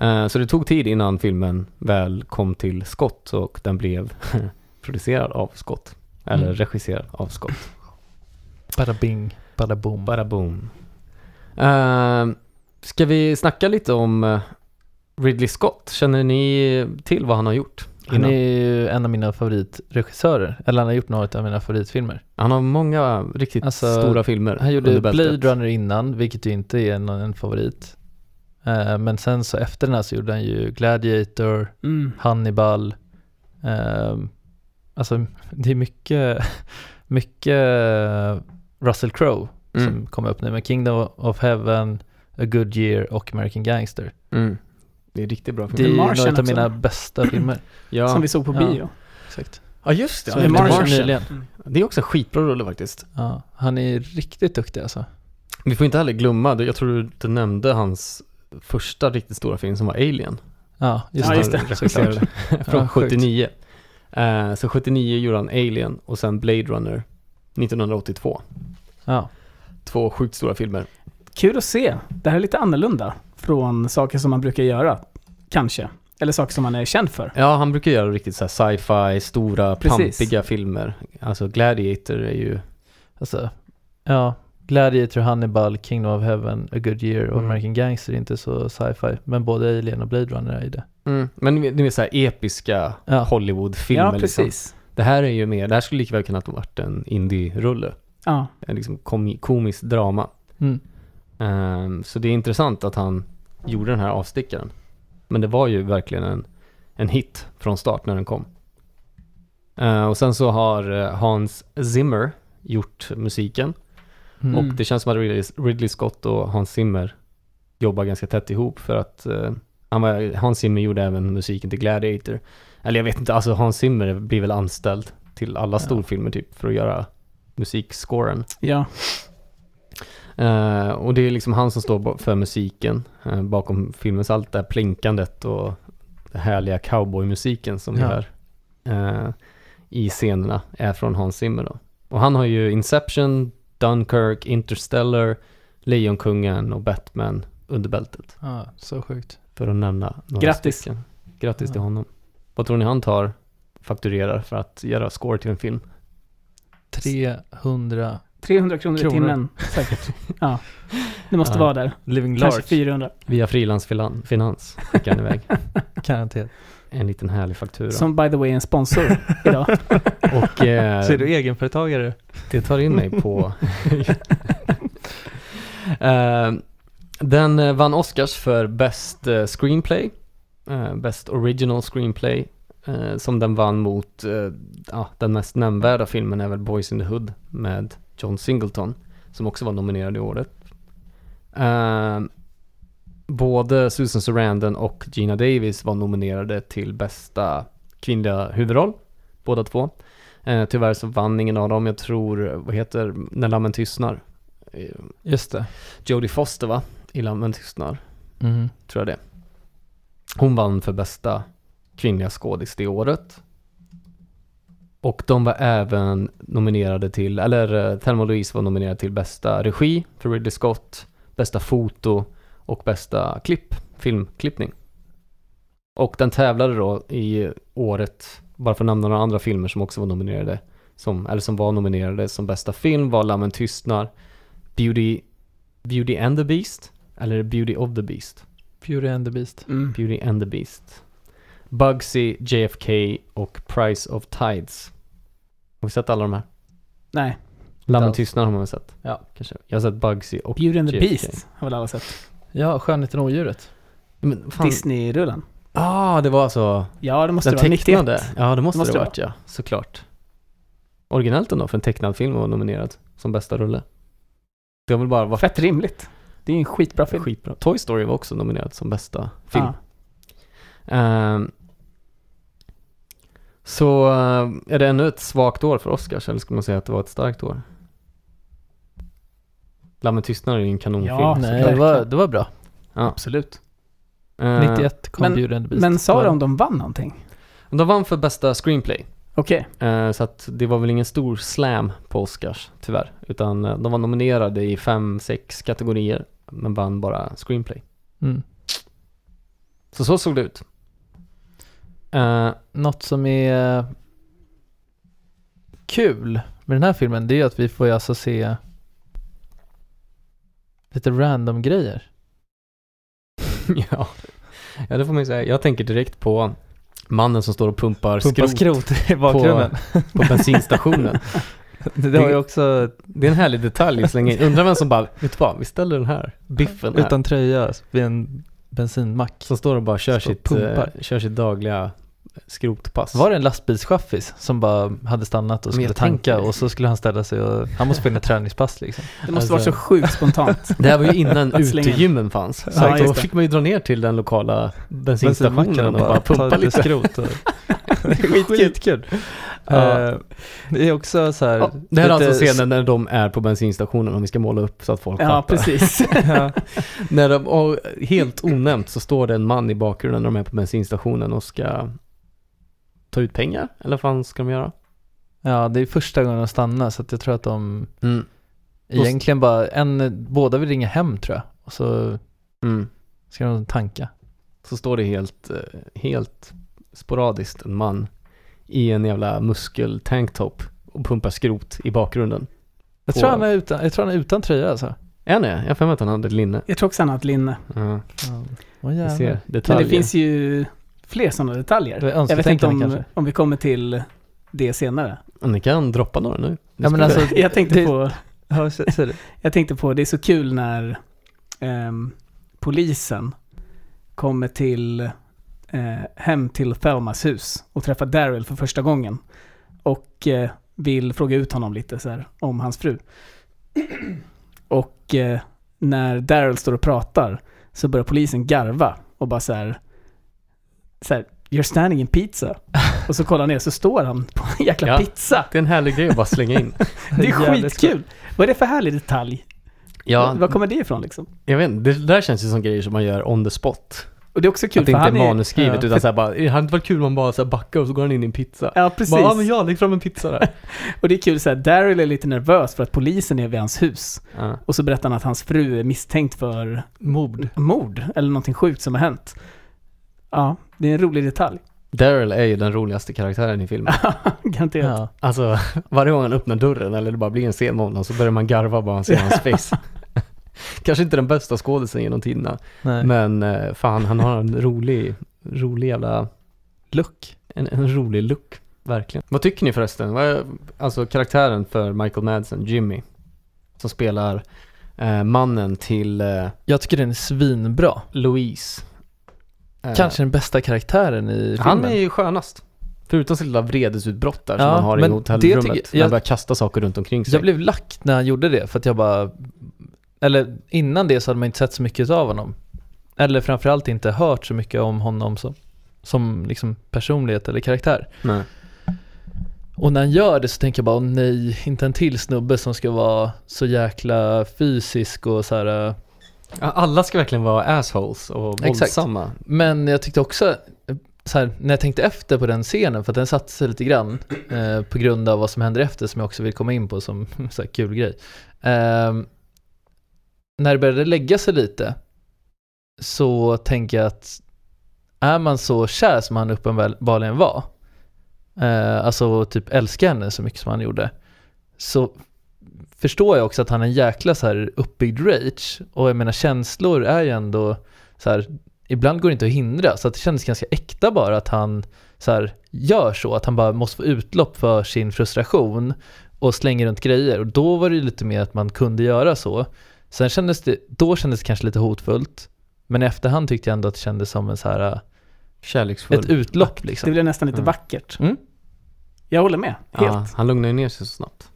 Speaker 1: Eh, Så det tog tid innan filmen väl kom till skott och den blev producerad av Scott. Eller
Speaker 6: Mm.
Speaker 1: regisserad av Scott.
Speaker 6: bada bing, bada boom.
Speaker 1: Bara boom. Uh, ska vi snacka lite om eh, Ridley Scott? Känner ni till vad han har gjort?
Speaker 6: Han är ju en av mina favoritregissörer, eller han har gjort några av mina favoritfilmer.
Speaker 1: Han har många riktigt
Speaker 6: Alltså,
Speaker 1: stora filmer
Speaker 6: Han gjorde. Blade Runner innan, vilket ju inte är någon, en favorit. Eh, men sen så efter den här så gjorde han ju Gladiator,
Speaker 7: Mm.
Speaker 6: Hannibal. ehm, alltså det är mycket, mycket Russell Crowe
Speaker 1: Mm.
Speaker 6: som kommer upp nu med Kingdom of Heaven, A Good Year och American Gangster.
Speaker 1: Mm. Det är riktigt bra
Speaker 6: Det är
Speaker 1: filmer.
Speaker 6: ju
Speaker 7: Martian
Speaker 6: några av
Speaker 7: också.
Speaker 6: mina bästa filmer.
Speaker 1: Ja.
Speaker 7: Som vi såg på
Speaker 6: Ja.
Speaker 7: bio.
Speaker 6: Exakt.
Speaker 1: ja, just det. Ja,
Speaker 7: The
Speaker 1: det,
Speaker 7: Martian.
Speaker 1: Martian.
Speaker 6: nyligen.
Speaker 1: det är också en skitbra rulle faktiskt.
Speaker 6: Ja, han är riktigt duktig alltså.
Speaker 1: Vi får inte heller glömma, jag tror du nämnde hans första riktigt stora film som var Alien.
Speaker 6: Ja, just
Speaker 7: Ja,
Speaker 6: det.
Speaker 7: just det.
Speaker 1: Från
Speaker 6: Ja, sjukt.
Speaker 1: 79. Eh, så 79 gjorde han Alien och sen Blade Runner 1982.
Speaker 6: Ja.
Speaker 1: Två sjukt stora filmer.
Speaker 7: Kul att se. Det här är lite annorlunda från saker som man brukar göra. Kanske. Eller saker som man är känd för.
Speaker 1: Ja, han brukar göra riktigt så sci-fi, stora,
Speaker 7: Precis.
Speaker 1: pampiga filmer. Alltså Gladiator är ju...
Speaker 6: Alltså, ja. Gladiator, Hannibal, Kingdom of Heaven, A Good Year och
Speaker 1: Mm.
Speaker 6: American Gangster är inte så sci-fi. Men både Alien och Blade Runner är ju det.
Speaker 1: Mm. Men det är så här episka
Speaker 6: Ja.
Speaker 1: Hollywood-filmer
Speaker 7: Ja,
Speaker 1: liksom.
Speaker 7: precis.
Speaker 1: Det här är ju mer, det här skulle lika väl kunnat ha varit en indie-rulle.
Speaker 7: Ja.
Speaker 1: En liksom kom, komiskt drama.
Speaker 6: Mm.
Speaker 1: Ehm, så det är intressant att han gjorde den här avstickaren. Men det var ju verkligen en, en hit från start när den kom. Eh, och sen så har eh, Hans Zimmer gjort musiken.
Speaker 6: Mm.
Speaker 1: Och det känns som att Ridley, Ridley Scott och Hans Zimmer jobbar ganska tätt ihop för att eh, han var, Hans Zimmer gjorde även musiken till Gladiator. Eller jag vet inte, alltså Hans Zimmer blir väl anställd till alla
Speaker 6: Ja.
Speaker 1: storfilmer typ för att göra musikscoren.
Speaker 7: Ja.
Speaker 1: Eh, och det är liksom han som står för musiken eh, bakom filmens allt det här plinkandet och den härliga cowboymusiken som vi
Speaker 6: Ja.
Speaker 1: hör eh, i scenerna är från Hans Zimmer då. Och han har ju Inception, Dunkirk, Interstellar, Lejonkungen och Batman under bältet.
Speaker 6: Ja, så sjukt.
Speaker 1: För att nämna några
Speaker 7: Grattis.
Speaker 1: stycken. Grattis
Speaker 6: Ja.
Speaker 1: till honom. Vad tror ni han tar, fakturerar för att göra score till en film?
Speaker 6: 300
Speaker 7: 300 kronor, i
Speaker 6: Kronor.
Speaker 7: timmen. Säkert. Ja. Det måste
Speaker 1: Ja.
Speaker 7: vara där.
Speaker 6: Living
Speaker 7: Kanske
Speaker 6: Large
Speaker 7: 400.
Speaker 1: Via frilansfinans skickar han iväg
Speaker 6: garanterat.
Speaker 1: en liten härlig faktura.
Speaker 7: Som by the way är en sponsor idag.
Speaker 1: Och eh,
Speaker 6: Så är du egenföretagare?
Speaker 1: det tar in mig på... Eh, den eh, vann Oscars för Best eh, Screenplay, eh, Best Original Screenplay, som den vann mot, ja, den mest nämnvärda filmen är väl Boys in the Hood med John Singleton, som också var nominerad i året. Både Susan Sarandon och Gina Davis var nominerade till bästa kvinnliga huvudroll, båda två. Eh, tyvärr så vann ingen av dem. Jag tror, vad heter När lammen tystnar?
Speaker 6: Just det.
Speaker 1: Jodie Foster va? I Lammen tystnar,
Speaker 6: Mhm.
Speaker 1: tror jag det. Hon vann för bästa kvinnliga skådis det året. Och de var även nominerade till, eller eh, Thelma Louise var nominerad till bästa regi för Ridley Scott, bästa foto och bästa klipp, filmklippning. Och den tävlade då i året, bara för att nämna några andra filmer som också var nominerade, som, eller som var nominerade som bästa film var Lammen tystnar, Beauty, Beauty and the Beast, eller Beauty of the Beast,
Speaker 6: Beauty and the Beast.
Speaker 7: Mm.
Speaker 1: Beauty and the Beast. Bugsy, JFK och Price of Tides. Har vi sett alla de här?
Speaker 7: Nej.
Speaker 1: Lammen tystnar har man väl sett?
Speaker 6: Ja.
Speaker 1: Kanske. Jag har sett Bugsy och...
Speaker 7: Beauty and the
Speaker 1: JFK.
Speaker 7: Beast har väl alla sett.
Speaker 6: Ja, Skönheten och odjuret.
Speaker 7: Disney-rullen.
Speaker 1: Ah, det var alltså
Speaker 7: Ja, det måste
Speaker 1: den
Speaker 7: det vara. 91.
Speaker 1: tecknade? Ja, det måste,
Speaker 7: Måste
Speaker 1: det
Speaker 7: det
Speaker 1: ha varit ja, såklart. Originellt ändå för en tecknad film var nominerad som bästa rulle. Det har väl bara varit
Speaker 7: Fett rimligt. Det är en skitbra film.
Speaker 1: skitbra. Toy Story var också nominerad som bästa film.
Speaker 7: Ja.
Speaker 1: Ehm, så eh, är det ännu ett svagt år för Oscars, eller ska man säga att det var ett starkt år? Lammen tystnar är ju en kanonfilm.
Speaker 7: Ja,
Speaker 6: Nej, det var, det var bra.
Speaker 1: Ja.
Speaker 7: Absolut.
Speaker 1: Eh,
Speaker 6: 91 kom
Speaker 7: men-
Speaker 6: Beauty and the Beast.
Speaker 7: Men sa de om de vann någonting?
Speaker 1: De vann för bästa screenplay.
Speaker 7: Okej.
Speaker 1: Eh, så att det var väl ingen stor slam på Oscars, tyvärr. Utan eh, de var nominerade i fem, sex kategorier, men vann bara screenplay.
Speaker 6: Mm.
Speaker 1: Så så såg det ut. Eh,
Speaker 6: Något som är kul med den här filmen, det är att vi får ju alltså se lite random grejer.
Speaker 1: ja. ja, det får man ju säga. Jag tänker direkt på Mannen som står och pumpar
Speaker 6: Pumpa
Speaker 1: skrot,
Speaker 6: skrot i bakgrunden.
Speaker 1: på bensinstationen.
Speaker 6: Det, det också
Speaker 1: Det är en härlig detalj att slänga in. Undrar vem som bara, vet du vad, vi ställer den här biffen här.
Speaker 6: utan tröja vid en bensinmack.
Speaker 1: Som står och bara kör,
Speaker 6: Står
Speaker 1: sitt, eh,
Speaker 6: pumpar.
Speaker 1: kör sitt dagliga skrotpass.
Speaker 6: Var det en lastbilschaffis som bara hade stannat och skulle tanka och så skulle han ställa sig och han måste få in ett träningspass liksom.
Speaker 7: Det måste
Speaker 1: Alltså-
Speaker 7: vara så sjukt spontant.
Speaker 1: Det här var ju innan utegymmen fanns. Så
Speaker 7: Ja,
Speaker 1: då
Speaker 7: det.
Speaker 1: fick man ju dra ner till den lokala bensinstationen och bara pumpa
Speaker 6: lite skrot. Och...
Speaker 7: Skitkul.
Speaker 6: Skitkul.
Speaker 1: Ja.
Speaker 6: Eh, det är också så här.
Speaker 1: Ja, det här är alltså scenen när de är på bensinstationen om vi ska måla upp så att folk
Speaker 7: Ja,
Speaker 1: fattar.
Speaker 7: precis.
Speaker 6: Ja.
Speaker 1: När de, och helt onämnt så står det en man i bakgrunden när de är på bensinstationen och ska ta ut pengar. Eller vad fan ska de göra?
Speaker 6: ja, det är första gången de stannar så att jag tror att de
Speaker 1: Mm.
Speaker 6: egentligen bara, en, båda vill ringa hem tror jag. Och så
Speaker 1: Mm.
Speaker 6: ska de tanka.
Speaker 1: Så står det helt, eh, helt sporadiskt en man i en jävla muskel-tanktop och pumpar skrot i bakgrunden.
Speaker 6: Jag tror, han är utan, jag tror han är utan tröja alltså.
Speaker 1: Är han det? Jag har för mig att han hade ett linne.
Speaker 7: Jag tror också han har ett linne.
Speaker 1: Ja,
Speaker 7: Men
Speaker 1: detaljer.
Speaker 7: det finns ju fler sådana detaljer.
Speaker 6: Det
Speaker 7: Jag vet inte om,
Speaker 6: kanske.
Speaker 7: om vi kommer till det senare.
Speaker 1: Men Ni kan droppa några nu.
Speaker 6: Ja, men alltså,
Speaker 7: Jag tänkte
Speaker 6: det-
Speaker 7: på,
Speaker 6: Ja,
Speaker 7: jag tänkte på, det är så kul när ehm, polisen kommer till, eh, hem till Thelmas hus och träffar Daryl för första gången. Och eh, vill fråga ut honom lite så här, om hans fru. Och eh, när Daryl står och pratar så börjar polisen garva och bara så här, så här You're standing in pizza. Och så kollar han ner så står han på en jäkla
Speaker 1: Ja.
Speaker 7: pizza.
Speaker 1: Det är en härlig grej att bara slänga in.
Speaker 7: Det är skitkul. Vad är det för härlig detalj?
Speaker 1: Ja,
Speaker 7: Var kommer det ifrån liksom?
Speaker 1: jag vet inte. Det där känns ju som grejer som man gör on the spot.
Speaker 7: Och det är också kul
Speaker 1: att det
Speaker 7: för
Speaker 1: inte är
Speaker 7: han är...
Speaker 1: manusskrivet
Speaker 7: ja,
Speaker 1: utan såhär bara, det hade inte varit kul om man bara så backar och så går han in i en pizza.
Speaker 7: Ja, precis.
Speaker 1: Bara, ja men jag lägg fram en pizza där.
Speaker 7: Och det är kul så här, Daryl är lite nervös för att polisen är vid hans hus.
Speaker 1: ja.
Speaker 7: Och så berättar han att hans fru är misstänkt för
Speaker 6: Mord.
Speaker 7: mord eller någonting sjukt som har hänt. Ja, det är en rolig detalj.
Speaker 1: Daryl är ju den roligaste karaktären i filmen.
Speaker 7: Garanterat.
Speaker 6: Ja.
Speaker 1: Alltså, varje gång han öppnar dörren eller det bara blir en scen med honom så börjar man garva bara man ser hans face. Kanske inte den bästa skådisen genom tiderna,
Speaker 6: Nej.
Speaker 1: men eh, fan han har en rolig, rolig jävla,
Speaker 6: Look.
Speaker 1: en, en rolig look. Verkligen. Vad tycker ni förresten? Vad är, alltså karaktären för Michael Madsen, Jimmy, som spelar eh, mannen till eh,
Speaker 6: Jag tycker den är svinbra.
Speaker 1: Louise. Eh,
Speaker 6: Kanske den bästa karaktären i filmen.
Speaker 1: Han är ju skönast. Förutom sitt lilla vredesutbrott där som
Speaker 6: Ja,
Speaker 1: han har i
Speaker 6: men
Speaker 1: hotellrummet.
Speaker 6: det
Speaker 1: när
Speaker 6: jag-
Speaker 1: han börjar kasta saker runt omkring sig.
Speaker 6: Jag blev lack när han gjorde det för att jag bara Eller innan det så hade man inte sett så mycket av honom Eller framförallt inte hört så mycket om honom som Som liksom personlighet eller karaktär
Speaker 1: Nej.
Speaker 6: Och när han gör det så tänker jag bara nej, inte en till snubbe som ska vara så jäkla fysisk och så här.
Speaker 1: Ja, Alla ska verkligen vara assholes och
Speaker 6: Exakt.
Speaker 1: våldsamma.
Speaker 6: Men jag tyckte också, eh, så här, när jag tänkte efter på den scenen, för att den satte sig lite grann eh, på grund av vad som händer efter som jag också vill komma in på som så här, kul grej. Ehm, när det började lägga sig lite så tänker jag att är man så kär som han uppenbarligen var, eh, alltså typ älskar henne så mycket som han gjorde, så förstår jag också att han är en jäkla så här uppbyggd rage. Och jag menar känslor är ju ändå så här, ibland går det inte att hindra. Så att det kändes ganska äkta bara att han så här, gör så, att han bara måste få utlopp för sin frustration och slänger runt grejer. Och då var det ju lite mer att man kunde göra så. Sen kändes det, då kändes det kanske lite hotfullt. Men i efterhand tyckte jag ändå att det kändes som en så här,
Speaker 1: Kärleksfull.
Speaker 6: ett utlopp
Speaker 7: Det
Speaker 6: liksom.
Speaker 7: blev nästan lite
Speaker 1: Mm.
Speaker 7: vackert.
Speaker 6: Mm.
Speaker 7: Jag håller med, helt.
Speaker 1: Ja, han lugnar ju ner sig så snabbt.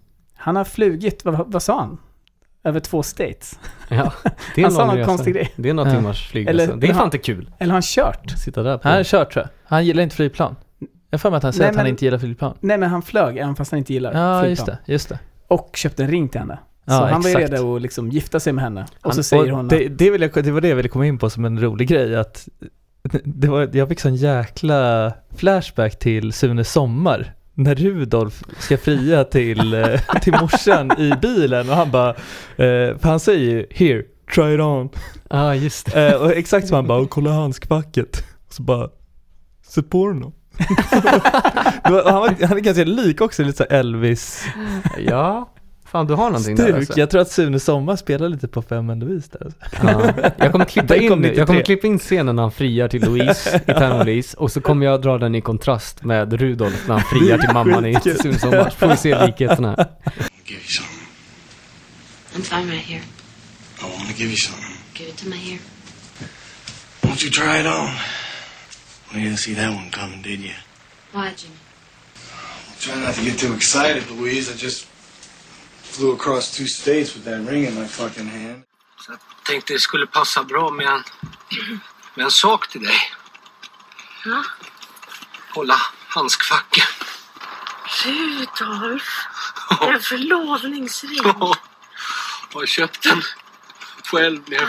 Speaker 7: Han har flugit, vad, vad sa han? Över två states.
Speaker 1: Ja, det är
Speaker 7: Han sa någon
Speaker 1: resa.
Speaker 7: konstig grej.
Speaker 1: Det är några
Speaker 6: Ja.
Speaker 1: timmars flygresa.
Speaker 7: Eller-
Speaker 1: det är fan inte kul.
Speaker 7: Eller har han kört?
Speaker 1: Sitta där på.
Speaker 6: Han har kört tror jag. Han gillar inte flygplan. Jag har för mig att han säger
Speaker 7: Nej,
Speaker 6: att han
Speaker 7: men-
Speaker 6: inte gillar flygplan.
Speaker 7: Nej men han flög, även fast han inte gillar
Speaker 6: Ja,
Speaker 7: flygplan.
Speaker 6: just det, just det.
Speaker 7: Och köpte en ring till henne.
Speaker 6: Ja,
Speaker 7: så han var ju redo att liksom gifta sig med henne. Och
Speaker 6: Han-
Speaker 7: så säger
Speaker 6: och
Speaker 7: hon
Speaker 6: det, det, vill jag, det var det jag ville komma in på som en rolig grej att det var, jag fick sån jäkla flashback till Sune Sommar när Rudolf ska fria till, eh, till morsan i bilen och han bara, eh, för han säger ju 'Here, try it on'
Speaker 1: Ja, just det.
Speaker 6: eh, och exakt som han bara, och kolla handskfacket och så bara, se porno. det var, han, var, han är ganska lik också, lite så Elvis.
Speaker 1: Ja, Fan, du har någonting där
Speaker 6: Stuk,
Speaker 1: alltså.
Speaker 6: jag tror att Sune Sommar spelar lite på Fem Louise där. Alltså.
Speaker 1: Ja. Jag kommer klippa in, jag kommer
Speaker 6: 93.
Speaker 1: klippa in scenen när han friar till Louise, i Thelma och Louise, och så kommer jag dra den i kontrast med Rudolf när han friar till mamman i. Sune Sommar. Så får vi se likheterna.
Speaker 8: Give you something.
Speaker 9: I'm fine right here.
Speaker 8: I want to give you something.
Speaker 9: Give it to my hair.
Speaker 8: Won't you try it on? Well, you didn't see that one coming, did you?
Speaker 9: Why, Jimmy?
Speaker 8: Try not to get too excited, Louise. I just flew across two states with that ring in my fucking hand.
Speaker 10: Så jag tänkte det skulle passa bra med en, med en sak till dig.
Speaker 9: Ja?
Speaker 10: Hålla handskfacket.
Speaker 9: Rudolf, en förlovningsring.
Speaker 10: Ja, har köpt den själv. Blev.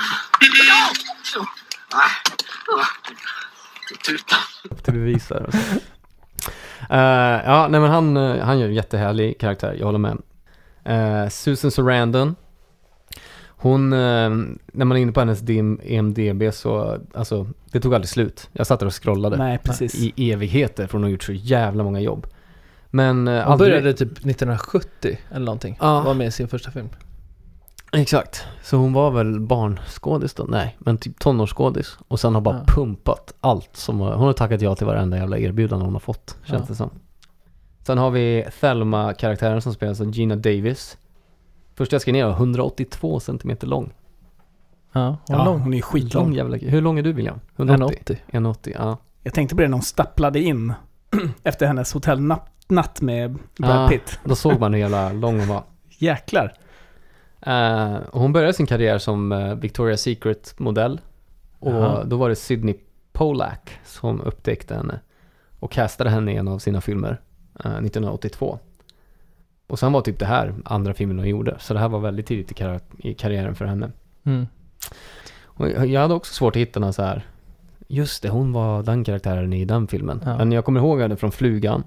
Speaker 10: Så. Nej, va. Tuta.
Speaker 1: till bevis där. Alltså. Eh, ja, nej men han, eh, han gör en jättehärlig karaktär, jag håller med. Eh, Susan Sarandon. Hon, eh, när man är inne på hennes DIM, EMDB så, alltså, det tog aldrig slut. Jag satt där och scrollade
Speaker 7: Nej, precis.
Speaker 1: i evigheter, för hon har gjort så jävla många jobb. Men eh,
Speaker 6: Han
Speaker 1: aldrig-
Speaker 6: började typ 1970 eller någonting.
Speaker 1: Ja.
Speaker 6: Var med i sin första film.
Speaker 1: Exakt, så hon var väl barnskådis då? Nej, men typ tonårsskådis. Och sen har bara
Speaker 6: Ja.
Speaker 1: pumpat allt som, hon har tackat ja till varenda jävla erbjudande hon har fått, känns
Speaker 6: Ja.
Speaker 1: det som. Sen har vi Thelma-karaktären som spelas av Gina Davis. Första jag skrev ner var 182 centimeter lång.
Speaker 6: Ja, hon
Speaker 7: Ja,
Speaker 6: lång.
Speaker 7: hon är ju
Speaker 1: Lång
Speaker 7: skitlång.
Speaker 1: jävla Hur lång är du William? 180?
Speaker 6: 180.
Speaker 1: 180, ja.
Speaker 7: Jag tänkte på det när hon stapplade in efter hennes hotellnatt med Brad
Speaker 1: Ah.
Speaker 7: Pitt.
Speaker 1: Då såg man hur jävla lång hon var.
Speaker 7: Jäklar.
Speaker 1: Eh, och hon började sin karriär som uh, Victoria's Secret-modell. Och
Speaker 6: Jaha.
Speaker 1: då var det Sydney Polak som upptäckte henne och castade henne i en av sina filmer eh, 1982. Och sen var typ det här andra filmen hon gjorde. Så det här var väldigt tidigt i, kar- i karriären för henne.
Speaker 6: Mm.
Speaker 1: Och jag hade också svårt att hitta någon så här, just det, hon var den karaktären i den filmen.
Speaker 6: Ja.
Speaker 1: Men jag kommer ihåg henne från Flugan.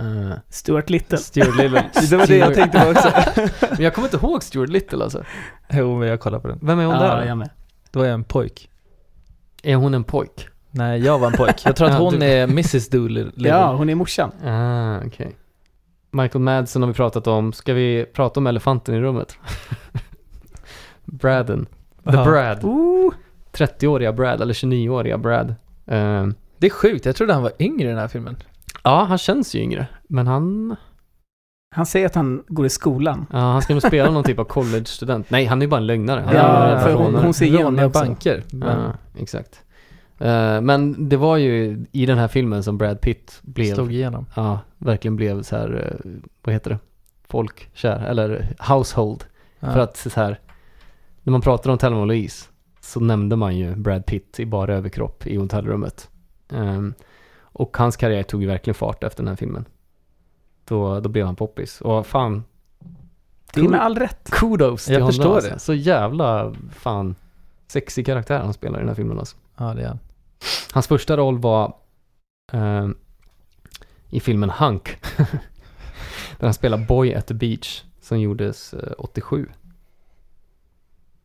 Speaker 1: Uh,
Speaker 7: Stuart Little.
Speaker 1: Stuart Little.
Speaker 6: Det var det jag tänkte på också.
Speaker 1: Men jag kommer inte ihåg Stuart Little alltså.
Speaker 6: jo, men jag kollar på den.
Speaker 1: Vem är hon
Speaker 7: Ja,
Speaker 1: där?
Speaker 7: jag med.
Speaker 6: Då var jag en pojk.
Speaker 1: Är hon en pojk?
Speaker 6: Nej, jag var en pojk. Jag tror att hon är Mrs Doolittle.
Speaker 7: Ja, hon är morsan.
Speaker 1: Ah, okej. Michael Madsen har vi pratat om. Ska vi prata om elefanten i rummet? Braden. The
Speaker 6: Ja.
Speaker 1: Brad.
Speaker 7: Ooh.
Speaker 1: 30-åriga Brad, eller 29-åriga Brad. Ehm,
Speaker 6: Det är sjukt, jag trodde han var yngre i den här filmen.
Speaker 1: ja, han känns ju yngre. Men han,
Speaker 7: Han säger att han går i skolan.
Speaker 1: ja, han ska nog spela någon typ av college-student. Nej, han är ju bara en lögnare. Han
Speaker 7: Ja, för hon- hon ser igenom
Speaker 6: banker. Men
Speaker 1: Ja, exakt. Eh, men det var ju i den här filmen som Brad Pitt blev
Speaker 6: slog igenom.
Speaker 1: ja, verkligen blev så här, eh, vad heter det, folkkär, eller household.
Speaker 6: Ja.
Speaker 1: För att så här, när man pratar om Thelma och Louise så nämnde man ju Brad Pitt i bara överkropp i hotellrummet. Ehm, och hans karriär tog ju verkligen fart efter den här filmen. Då, då blev han poppis. Och fan,
Speaker 7: Det är med all rätt.
Speaker 1: kudos till
Speaker 6: Jag
Speaker 1: honom.
Speaker 6: förstår
Speaker 1: alltså.
Speaker 6: det.
Speaker 1: Så jävla, fan, sexig karaktär han spelar i den här filmen alltså.
Speaker 6: Ja, det är han.
Speaker 1: Hans första roll var ehm, i filmen Hunk. där han spelar Boy at the Beach som gjordes eh, 87.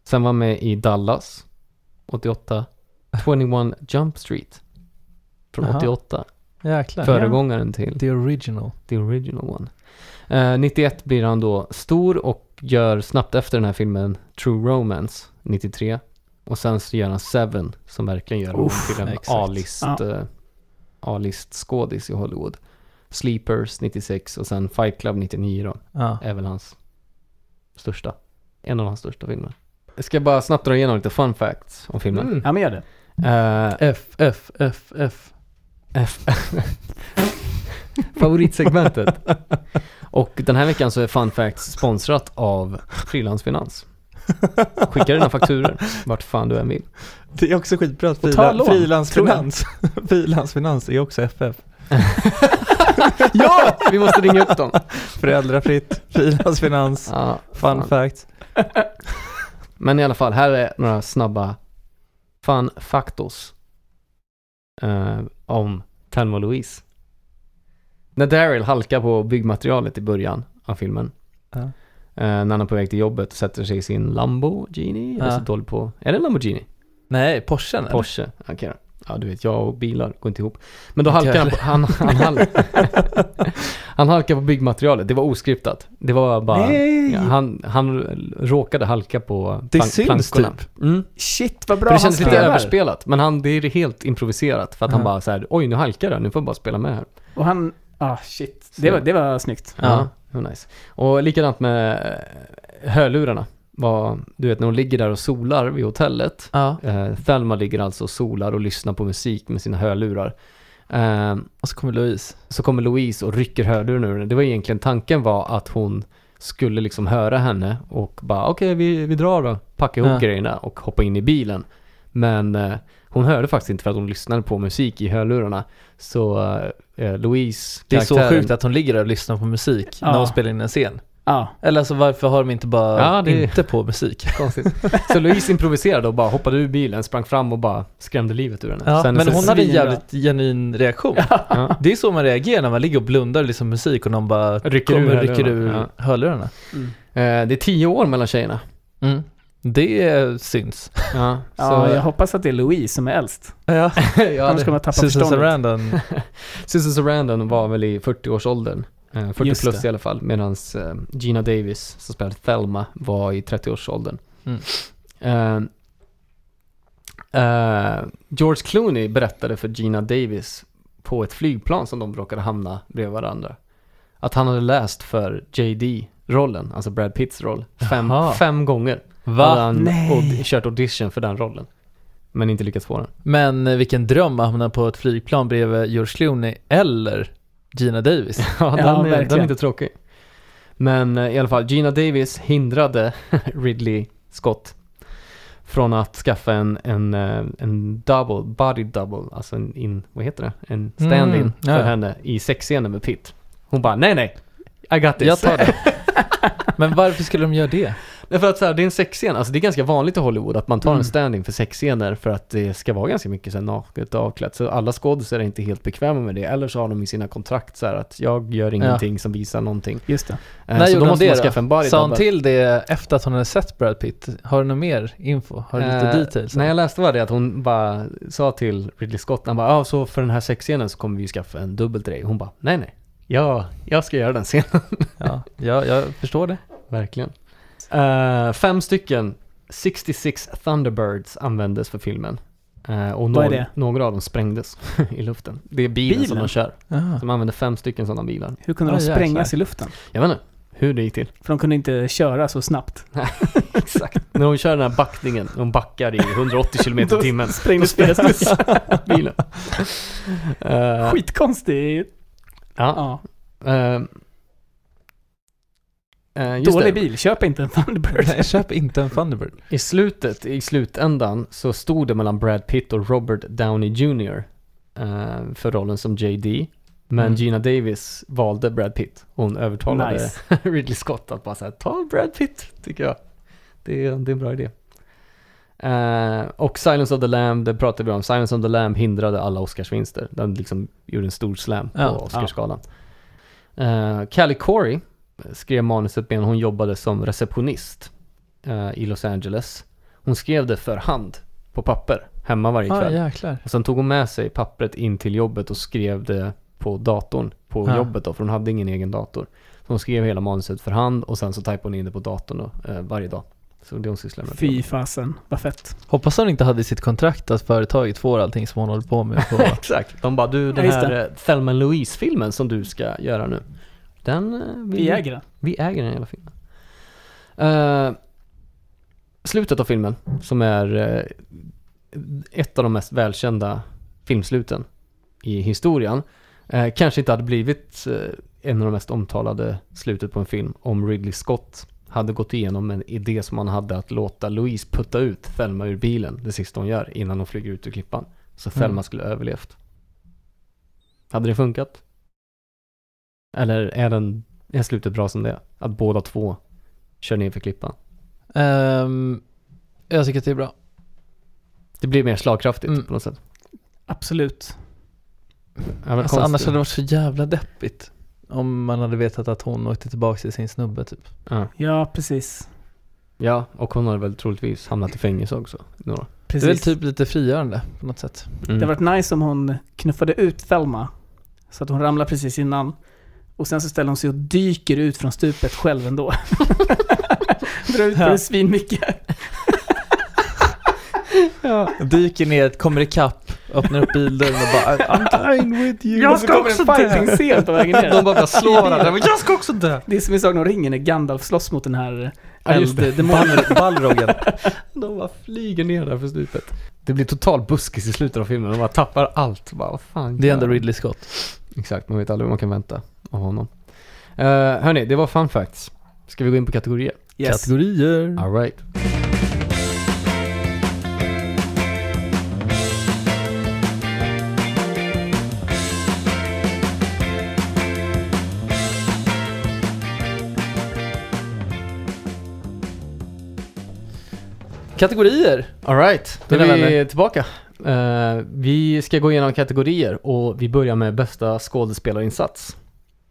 Speaker 1: Sen var han med i Dallas 88. 21 Jump Street från
Speaker 6: Jaha.
Speaker 1: 88.
Speaker 6: Jäklar.
Speaker 1: Föregångaren till
Speaker 6: The original.
Speaker 1: the original one. Eh, 91 blir han då stor och gör snabbt efter den här filmen True Romance 93. Och sen så gör han Seven som verkligen gör honom till en. A-list,
Speaker 7: Ja.
Speaker 1: eh, A-list skådis i Hollywood. Sleepers 96 och sen Fight Club 99 då,
Speaker 6: Ja.
Speaker 1: är väl hans största. En av hans största filmer. Jag ska bara snabbt dra igenom lite fun facts om filmen.
Speaker 6: Mm.
Speaker 7: Ja, men gör det.
Speaker 1: Eh,
Speaker 6: F, F, F, F.
Speaker 1: F. Favoritsegmentet. Och den här veckan så är Fun Facts sponsrat av Frilansfinans. Skicka dina fakturor vart fan du än vill.
Speaker 6: Det är också skitbra att frilansfinans, frilansfinans är också FF.
Speaker 1: Ja! Vi måste ringa upp dem.
Speaker 6: Föräldrafritt, frilansfinans,
Speaker 1: Ja,
Speaker 6: fun
Speaker 1: fan.
Speaker 6: fact.
Speaker 1: Men i alla fall, här är några snabba fun factos eh, om Thelma Louise. När Daryl halkar på byggmaterialet i början av filmen.
Speaker 6: Ja.
Speaker 1: Eh, när han är på väg till jobbet och sätter sig i sin Lamborghini. Jag är så dålig på... Är det en Lamborghini?
Speaker 6: Nej, Porschen eller?
Speaker 1: Porsche. Okej då. Ja, du vet, jag och bilar går inte ihop. Men då halkar han på, han, han, hal han halkar på byggmaterialet. Det var oskriptat. Det var bara... Ja, han, han råkade halka på
Speaker 6: Det
Speaker 1: plank-
Speaker 6: syns
Speaker 1: plankorna.
Speaker 6: typ.
Speaker 1: Mm.
Speaker 7: Shit vad bra
Speaker 1: För det
Speaker 7: han
Speaker 1: kändes lite överspelat. Men han, det är helt improviserat. För att han
Speaker 6: Ja.
Speaker 1: bara så här, oj nu halkar jag, nu får jag bara spela med här.
Speaker 7: Och han, ah shit. Det var, det var snyggt.
Speaker 1: Ja, det var nice. Och likadant med eh, hörlurarna. Var, du vet när hon ligger där och solar vid hotellet.
Speaker 6: Ja,
Speaker 1: Eh, Thelma ligger alltså och solar och lyssnar på musik med sina hörlurar. Eh,
Speaker 6: och så kommer Louise.
Speaker 1: så kommer Louise och rycker hörluren ur henne. Det var egentligen tanken var att hon skulle liksom höra henne och bara okej vi, vi drar då, packa ihop
Speaker 6: Ja.
Speaker 1: grejerna och hoppa in i bilen. Men eh, hon hörde faktiskt inte för att hon lyssnade på musik i hörlurarna. Så eh, Louise,
Speaker 6: Det är så sjukt att hon ligger där och lyssnar på musik
Speaker 7: Ja.
Speaker 6: när hon spelar in en scen.
Speaker 7: Ja.
Speaker 6: Eller alltså varför har de inte bara
Speaker 1: Ja, det-
Speaker 6: inte på musik?
Speaker 1: Konstigt. Så Louise improviserade och bara hoppade ur bilen, sprang fram och bara skrämde livet ur henne.
Speaker 6: Ja,
Speaker 1: Sen
Speaker 6: men hon hade en jävligt genuin reaktion.
Speaker 1: ja.
Speaker 6: Det är så man reagerar när man ligger och blundar och liksom musik och någon bara
Speaker 1: Rycker
Speaker 6: kommer
Speaker 1: ur
Speaker 6: och rycker
Speaker 1: hörlurarna.
Speaker 6: ur hörlurarna.
Speaker 1: Eh, det är tio år mellan tjejerna.
Speaker 6: Mm. Det syns.
Speaker 1: Ja, så,
Speaker 7: ja, jag hoppas att det är Louise som är äldst.
Speaker 6: Ja,
Speaker 1: ja,
Speaker 7: Annars kommer jag tappa
Speaker 6: Susan
Speaker 7: förståndet.
Speaker 6: Sarandon.
Speaker 1: Susan Sarandon var väl i 40-årsåldern. Eh, 40
Speaker 7: Just
Speaker 1: plus
Speaker 7: det.
Speaker 1: i alla fall. Medan eh, Gina Davis, som spelade Thelma, var i 30-årsåldern.
Speaker 6: Mm.
Speaker 1: Eh, eh, George Clooney berättade för Gina Davis på ett flygplan som de råkade hamna bredvid varandra. Att han hade läst för JD-rollen, alltså Brad Pitts roll, fem, fem gånger. Hade
Speaker 6: Va?
Speaker 1: han
Speaker 7: Nej.
Speaker 1: aud- kört audition för den rollen. Men inte lyckats få den.
Speaker 6: Men eh, vilken dröm att hamna på ett flygplan bredvid George Clooney eller Gina Davis.
Speaker 1: Ja, den,
Speaker 7: Ja,
Speaker 1: är, den är inte tråkig. Men eh, i alla fall, Gina Davis hindrade Ridley Scott från att skaffa en, en, eh, en double, body double, alltså en in, vad heter det? En stand-in
Speaker 6: Mm,
Speaker 1: för
Speaker 6: ja.
Speaker 1: henne i sexscenen med Pitt. Hon bara, nej nej, I got this.
Speaker 6: Jag tar det. Men varför skulle de göra det?
Speaker 1: Nej, för att så här, det är en sexscen, alltså det är ganska vanligt i Hollywood att man tar
Speaker 7: Mm.
Speaker 1: en stand-in för sexscener för att det ska vara ganska mycket så här naket och avklätt. Så alla skådespelare är inte helt bekväma med det. Eller så har de i sina kontrakt så här att jag gör ingenting som visar någonting.
Speaker 7: Just det.
Speaker 1: Eh,
Speaker 6: När
Speaker 1: så
Speaker 6: gjorde
Speaker 1: då måste
Speaker 6: det
Speaker 1: man
Speaker 6: då?
Speaker 1: skaffa en body
Speaker 6: Sa hon till det efter att hon hade sett Brad Pitt? Har du någon mer info? Har du lite
Speaker 1: Eh,
Speaker 6: details?
Speaker 1: När jag läste var det att hon bara sa till Ridley Scott, han bara, ja så för den här sexscenen så kommer vi skaffa en dubbel till dig. Hon bara, nej nej, ja, jag ska göra den scenen.
Speaker 6: Ja, ja, jag förstår det.
Speaker 1: Verkligen. Eh, fem stycken 66 Thunderbirds användes för filmen. Eh, och
Speaker 7: Vad är
Speaker 1: nå-
Speaker 7: det?
Speaker 1: några av dem sprängdes i luften. Det är bilen, som
Speaker 7: Bilen?
Speaker 1: de kör.
Speaker 6: Aha.
Speaker 1: De använde fem stycken sådana bilar.
Speaker 7: Hur kunde
Speaker 6: Ah,
Speaker 7: de sprängas i luften?
Speaker 1: Jag vet inte hur det gick till.
Speaker 7: För de kunde inte köra så snabbt.
Speaker 1: Exakt. När de kör den här backningen, de backar i 180 km i timmen.
Speaker 7: sprängdes
Speaker 1: Då sprängs bilen. Eh,
Speaker 7: Skitkonstigt.
Speaker 1: Ja.
Speaker 7: Ja.
Speaker 1: Uh,
Speaker 7: Dålig
Speaker 1: det.
Speaker 7: bil, köp inte en Thunderbird.
Speaker 6: Nej, köp inte en Thunderbird.
Speaker 1: I slutet, i slutändan, så stod det mellan Brad Pitt och Robert Downey Jr. eh, för rollen som JD. Men
Speaker 6: Mm.
Speaker 1: Gina Davis valde Brad Pitt. Hon övertalade
Speaker 7: Nice.
Speaker 1: Ridley Scott att bara säga ta Brad Pitt, tycker jag. Det är, det är en bra idé. Eh, och Silence of the Lamb, det pratade vi om. Silence of the Lamb hindrade alla Oscarsvinster. Den liksom gjorde en stor slam på
Speaker 6: Ja,
Speaker 1: Oscarsgalan. Uh, Callie Corey skrev manuset medan hon jobbade som receptionist eh, i Los Angeles. Hon skrev det för hand på papper hemma varje
Speaker 6: Ah,
Speaker 1: kväll.
Speaker 6: jäklar.
Speaker 1: Och sen tog hon med sig pappret in till jobbet och skrev det på datorn på
Speaker 6: Ja.
Speaker 1: jobbet då, för hon hade ingen egen dator. Så hon skrev hela manuset för hand och sen så typade hon in det på datorn då, eh, varje dag. Så det hon sysslade med.
Speaker 7: Fy fasen, vad fett.
Speaker 6: Hoppas hon inte hade i sitt kontrakt att företaget får allting som hon håller på med. På.
Speaker 1: Exakt. De bara, du den
Speaker 7: Ja,
Speaker 1: här
Speaker 7: det.
Speaker 1: eh, Thelma Louise-filmen som du ska göra nu. Den... eh, vill
Speaker 7: Vi äger den.
Speaker 1: Vi äger den hela filmen. Eh, slutet av filmen, som är eh, ett av de mest välkända filmsluten i historien, eh, kanske inte hade blivit en av de mest omtalade slutet på en film om Ridley Scott hade gått igenom en idé som han hade att låta Louise putta ut Thelma ur bilen det sista hon gör innan hon flyger ut ur klippan. Så
Speaker 6: Mm.
Speaker 1: Thelma skulle överlevt. Hade det funkat? Eller är den, är slutet bra som det är? Att båda två kör ner för klippan.
Speaker 6: Ehm, jag tycker att det är bra.
Speaker 1: Det blir mer slagkraftigt
Speaker 6: Mm.
Speaker 1: på något sätt.
Speaker 7: Absolut.
Speaker 6: Alltså, annars hade det varit så jävla deppigt. Om man hade vetat att hon åkte tillbaka till sin snubbe typ.
Speaker 1: ja.
Speaker 7: Ja, precis.
Speaker 1: ja, och hon har väl troligtvis hamnat i fängelse också. Några.
Speaker 6: Det är väl typ lite frigörande på något sätt.
Speaker 1: Mm.
Speaker 7: Det hade varit nice om hon knuffade ut Thelma. Så att hon ramlar precis innan. Och sen så ställer hon sig och dyker ut från stupet själv ändå. Drar ut på
Speaker 6: Ja.
Speaker 7: det svinmycket.
Speaker 6: Dyker ner, kommer ikapp, öppnar upp bildörren och bara I'm dying with you.
Speaker 7: Jag ska också fighting-scen på vägen ner.
Speaker 6: De bara börjar slå varandra. Men jag ska också dö!
Speaker 7: Det är som i Sagan om ringen när Gandalf slåss mot den här
Speaker 1: Ja,
Speaker 7: elddemonen.
Speaker 6: Balrogen.
Speaker 1: De bara flyger ner där för stupet. Det blir total buskis i slutet av filmen. De bara tappar allt. Bara, vad fan
Speaker 6: Det är ändå? Ridley Scott.
Speaker 1: Exakt, man vet aldrig vad man kan vänta av honom. Uh, hörni, det var fun facts. Ska vi gå in på kategorier?
Speaker 7: Yes.
Speaker 6: Kategorier.
Speaker 1: Alright.
Speaker 6: Kategorier.
Speaker 1: Alright, då är vi
Speaker 6: vänner.
Speaker 1: tillbaka. Eh, vi ska gå igenom kategorier och vi börjar med bästa skådespelarinsats.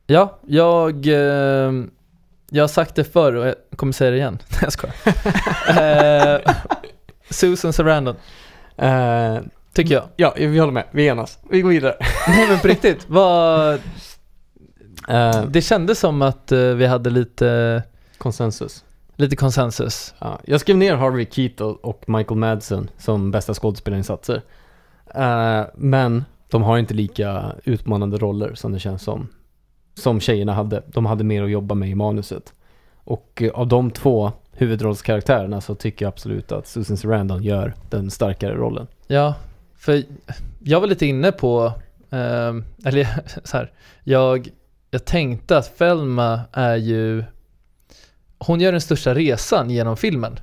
Speaker 6: Ja, jag... Eh, jag har sagt det förr och jag kommer säga det igen. Nej jag skojar. eh, Susan Sarandon,
Speaker 1: Eh,
Speaker 6: tycker jag.
Speaker 1: ja, vi håller med. Vi enas. Vi går vidare.
Speaker 6: Nej men på riktigt, vad...
Speaker 1: Eh,
Speaker 6: Det kändes som att eh, vi hade lite,
Speaker 1: konsensus.
Speaker 6: Lite konsensus.
Speaker 1: Ja, jag skrev ner Harvey Keitel och Michael Madsen som bästa skådespelarinsatser. Eh, men de har inte lika utmanande roller som det känns som. Som tjejerna hade. De hade mer att jobba med i manuset. Och eh, av de två huvudrollskaraktärerna så tycker jag absolut att Susan Sarandon gör den starkare rollen.
Speaker 6: Ja, för jag var lite inne på, eh, eller så här, jag, jag tänkte att Felma är ju, hon gör den största resan genom filmen.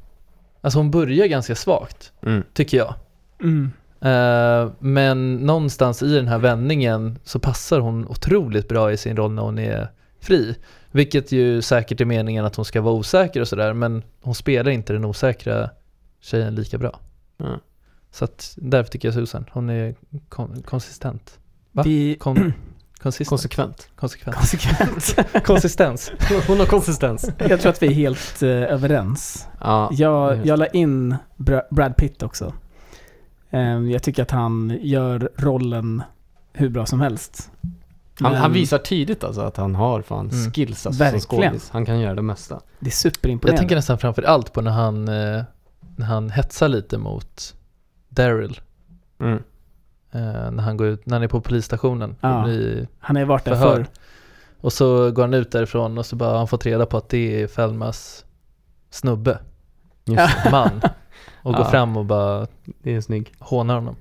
Speaker 6: Alltså hon börjar ganska svagt,
Speaker 1: Mm.
Speaker 6: tycker jag.
Speaker 7: Mm.
Speaker 6: Eh, men någonstans i den här vändningen så passar hon otroligt bra i sin roll när hon är fri. Vilket ju säkert är meningen att hon ska vara osäker och sådär, men hon spelar inte den osäkra tjejen lika bra.
Speaker 1: Ja.
Speaker 6: Så att därför tycker jag Susan, hon är kon- konsistent. Va?
Speaker 7: Vi...
Speaker 6: Kon- konsistent?
Speaker 1: Konsekvent.
Speaker 6: Konsekvent.
Speaker 7: Konsekvent.
Speaker 6: Konsistens.
Speaker 1: Hon har konsistens.
Speaker 7: Jag tror att vi är helt eh, överens.
Speaker 1: Ja,
Speaker 7: Jag, jag la in Bra- Brad Pitt också. Ehm, jag tycker att han gör rollen hur bra som helst.
Speaker 1: han,
Speaker 7: Men
Speaker 1: han visar tidigt alltså att han har fan
Speaker 6: Mm.
Speaker 1: skills alltså, som skådis. Han kan göra det mesta.
Speaker 7: Det är
Speaker 6: Jag
Speaker 7: superimponerande.
Speaker 6: tänker nästan framför allt på när han, eh, när han hetsar lite mot Daryl.
Speaker 1: Mm.
Speaker 6: Eh, när han går ut, när han är på polisstationen
Speaker 7: Ja.
Speaker 6: och blir
Speaker 7: Han har varit där förr.
Speaker 6: Och så går han ut därifrån och så bara han fått reda på att det är Felmas snubbe,
Speaker 1: Just
Speaker 6: man. Och går
Speaker 1: Ja.
Speaker 6: fram och bara
Speaker 1: Det är snygg.
Speaker 6: hånar honom.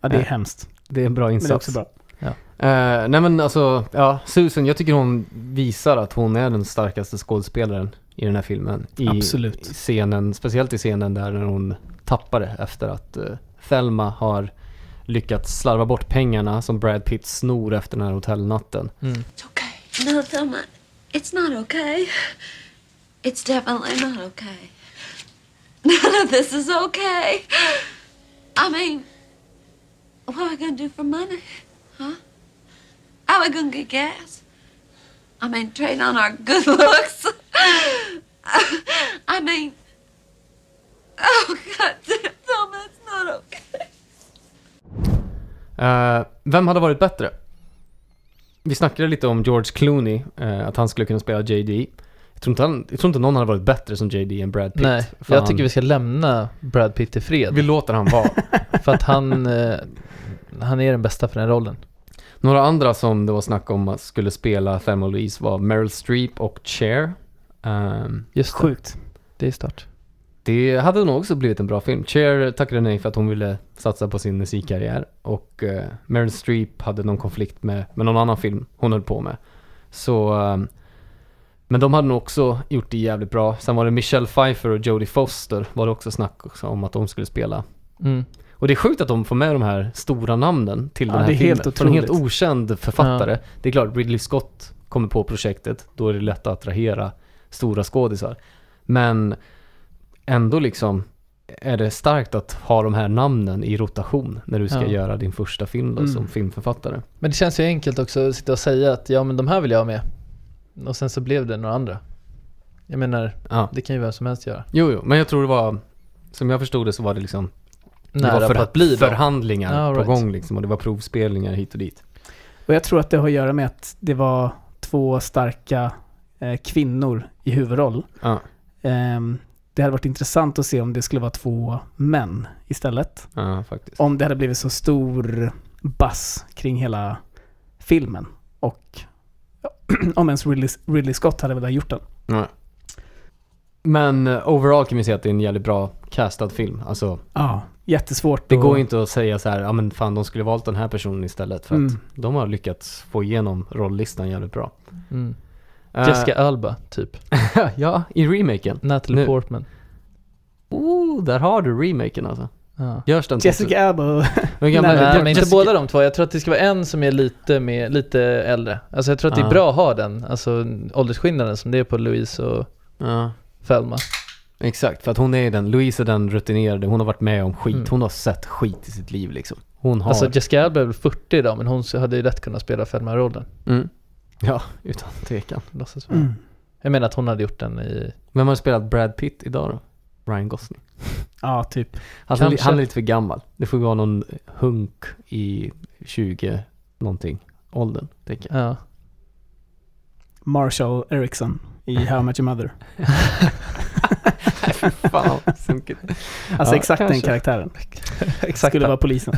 Speaker 7: Ja, det är
Speaker 1: Ja.
Speaker 7: hemskt.
Speaker 1: Det är en bra
Speaker 7: Men
Speaker 1: insats.
Speaker 7: det är också bra.
Speaker 1: Eh, nej men alltså, ja, Susan, jag tycker hon visar att hon är den starkaste skådespelaren i den här filmen. I,
Speaker 7: Absolut.
Speaker 1: i scenen, speciellt i scenen där när hon tappar det efter att uh, Thelma har lyckats slarva bort pengarna som Brad Pitt snor efter den här hotellnatten.
Speaker 6: Mm.
Speaker 9: It's okay. No, Thelma, it's not okay. It's definitely not okay. None of this is okay. I mean, what are we gonna do for money? Huh? How are we gonna get gas? I mean, trade on our good looks. I mean, oh God damn, Thelma, it's not okay.
Speaker 1: Eh, vem hade varit bättre? Vi snackade lite om George Clooney, eh, att han skulle kunna spela JD. Jag tror, inte han, jag tror inte någon hade varit bättre som JD än Brad Pitt.
Speaker 6: Nej,
Speaker 1: För
Speaker 6: jag
Speaker 1: han-
Speaker 6: tycker vi ska lämna Brad Pitt i fred.
Speaker 1: Vi låter han vara.
Speaker 6: För att han, eh, han är den bästa för den rollen.
Speaker 1: Några andra som det var snack om att skulle spela Thelma Louise var Meryl Streep och Cher. Ehm,
Speaker 6: Just det,
Speaker 7: Sjukt.
Speaker 6: det är start.
Speaker 1: Det hade nog också blivit en bra film. Cher tackade nej för att hon ville satsa på sin musikkarriär. Och uh, Meryl Streep hade någon konflikt med, med någon annan film hon höll på med. Så... ehm, men de hade nog också gjort det jävligt bra. Sen var det Michelle Pfeiffer och Jodie Foster var det också snack också om att de skulle spela.
Speaker 6: Mm.
Speaker 1: Och det är sjukt att de får med de här stora namnen till
Speaker 7: Ja,
Speaker 1: den här filmen.
Speaker 7: helt
Speaker 1: För en helt okänd författare. Det är klart, Ridley Scott kommer på projektet. Då är det lätt att attrahera stora skådisar. Men ändå liksom är det starkt att ha de här namnen i rotation när du ska
Speaker 6: Ja.
Speaker 1: göra din första film då,
Speaker 7: Mm.
Speaker 1: som filmförfattare.
Speaker 6: Men det känns ju enkelt också att sitta och säga att ja men de här vill jag ha med. Och sen så blev det några andra. Jag menar,
Speaker 1: Ja.
Speaker 6: det kan ju vem som helst göra.
Speaker 1: Jo, jo, men jag tror det var, som jag förstod det så var det liksom det
Speaker 6: nära
Speaker 1: var
Speaker 6: på att bli
Speaker 1: förhandlingar
Speaker 6: Ja,
Speaker 1: på
Speaker 6: right.
Speaker 1: gång liksom och det var provspelningar hit och dit.
Speaker 7: Och jag tror att det har att göra med att det var två starka eh, kvinnor i huvudroll.
Speaker 1: Ja,
Speaker 7: Ehm, det hade varit intressant att se om det skulle vara två män istället.
Speaker 1: ja faktiskt.
Speaker 7: Om det hade blivit så stor buzz kring hela filmen. Och ja, om ens Ridley, Ridley Scott hade velat gjort den.
Speaker 1: Ja. Men eh, overall kan vi säga att det är en jävligt bra castad film. Alltså,
Speaker 7: Ja, jättesvårt
Speaker 1: det
Speaker 7: att-
Speaker 1: går inte att säga så här, ja men fan de skulle valt den här personen istället för att
Speaker 7: Mm.
Speaker 1: de har lyckats få igenom rolllistan jävligt bra.
Speaker 6: Mm.
Speaker 1: Eh,
Speaker 6: Jessica Alba, typ.
Speaker 1: ja, i remaken.
Speaker 6: Natalie
Speaker 1: Nu.
Speaker 6: Portman.
Speaker 1: Oh, där har du remaken alltså.
Speaker 6: Ja.
Speaker 1: Görs den
Speaker 7: Jessica Alba
Speaker 1: Men gamla,
Speaker 7: Nej,
Speaker 6: Nej,
Speaker 1: Ja,
Speaker 6: men inte båda de två. Jag tror att det ska vara en som är lite, mer, lite äldre. Alltså jag tror att det är
Speaker 1: Ja.
Speaker 6: bra att ha den. Alltså åldersskillnaden som det är på Louise och
Speaker 1: Ja,
Speaker 6: Thelma.
Speaker 1: exakt. För att hon är den, Louise är den rutinerade, hon har varit med om skit.
Speaker 6: Mm.
Speaker 1: Hon har sett skit i sitt liv liksom. Hon har...
Speaker 6: Alltså Jessica Alba är väl 40 idag men hon hade ju lätt kunnat spela Thelma-rollen.
Speaker 1: mm. Ja, utan tvekan.
Speaker 6: Låtsas.
Speaker 7: Mm.
Speaker 6: Jag menar att hon hade gjort den i...
Speaker 1: Vem har spelat Brad Pitt idag då? Ryan Gosling.
Speaker 7: Ja, typ.
Speaker 1: Alltså,
Speaker 6: Kanske.
Speaker 1: han är lite för gammal. Det får vara någon hunk i 20 någonting åldern, tänker jag.
Speaker 6: Ja.
Speaker 7: Marshall Erickson i How I Met Your Mother.
Speaker 1: Fan.
Speaker 7: Alltså
Speaker 1: Ja,
Speaker 7: exakt den
Speaker 1: kanske.
Speaker 7: karaktären.
Speaker 6: Exakt.
Speaker 7: Skulle vara polisen.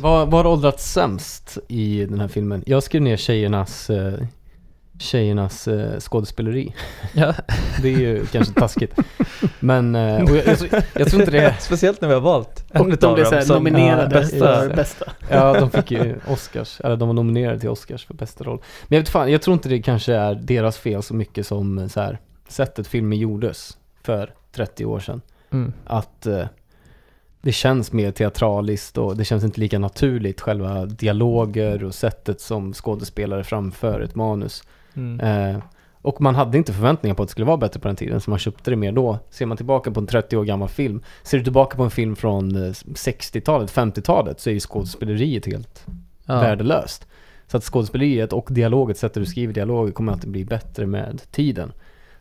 Speaker 1: Vad vad har åldrats sämst i den här filmen? Jag skrev ner tjejernas, eh, tjejernas eh, skådespeleri.
Speaker 6: Ja.
Speaker 1: Det är ju kanske taskigt. Men eh, jag, jag, tror- jag tror inte det är...
Speaker 6: Speciellt när vi har valt
Speaker 7: Och de blev så här nominerade
Speaker 6: bästa.
Speaker 7: för bästa.
Speaker 1: Ja, de fick ju Oscars, eller de var nominerade till Oscars för bästa roll. Men jag vet fan, jag tror inte det kanske är deras fel så mycket som så här, sättet filmen gjordes för 30 år sedan.
Speaker 6: Mm.
Speaker 1: Att det känns mer teatraliskt och det känns inte lika naturligt själva dialoger och sättet som skådespelare framför ett manus.
Speaker 6: Mm.
Speaker 1: Eh, och man hade inte förväntningar på att det skulle vara bättre på den tiden så man köpte det mer då. Ser man tillbaka på en 30 år gammal film, ser du tillbaka på en film från eh, 60-talet, 50-talet så är ju skådespeleriet helt
Speaker 6: Ja.
Speaker 1: värdelöst. Så att skådespeleriet och dialoget, sättet du skriver dialoger kommer alltid bli bättre med tiden.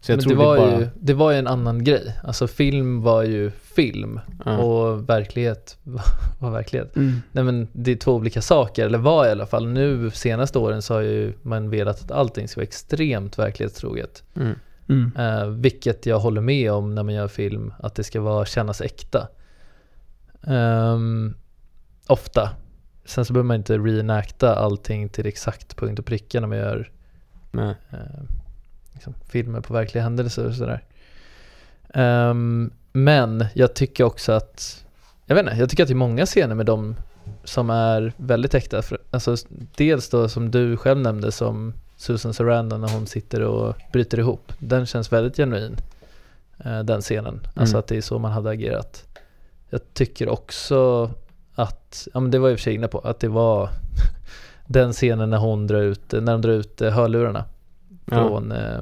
Speaker 1: Så jag
Speaker 6: Men
Speaker 1: tror
Speaker 6: det, var
Speaker 1: det bara...
Speaker 6: ju, det var ju en annan grej. Alltså film var ju film
Speaker 1: Ja.
Speaker 6: och verklighet var, var verklighet.
Speaker 7: Mm.
Speaker 6: Nej men det är två olika saker, eller var i alla fall. Nu senaste åren så har ju man velat att allting ska vara extremt verklighetstroget.
Speaker 1: Mm.
Speaker 7: Mm.
Speaker 6: Eh, vilket jag håller med om när man gör film, att det ska vara, kännas äkta. Ehm, ofta. Sen så behöver man inte reenacta allting till exakt punkt och pricka när man gör
Speaker 1: Nej.
Speaker 6: eh, liksom, filmer på verkliga händelser och sådär. Ehm, men jag tycker också att, jag vet inte, jag tycker att det är många scener med dem som är väldigt äkta. Alltså, dels då som du själv nämnde som Susan Sarandon när hon sitter och bryter ihop. Den känns väldigt genuin, eh, den scenen. Alltså
Speaker 1: Mm.
Speaker 6: att det är så man hade agerat. Jag tycker också att, ja men det var jag i och för sig inne på, att det var den scenen när hon drar ut, när de drar ut eh, hörlurarna. Från, eh,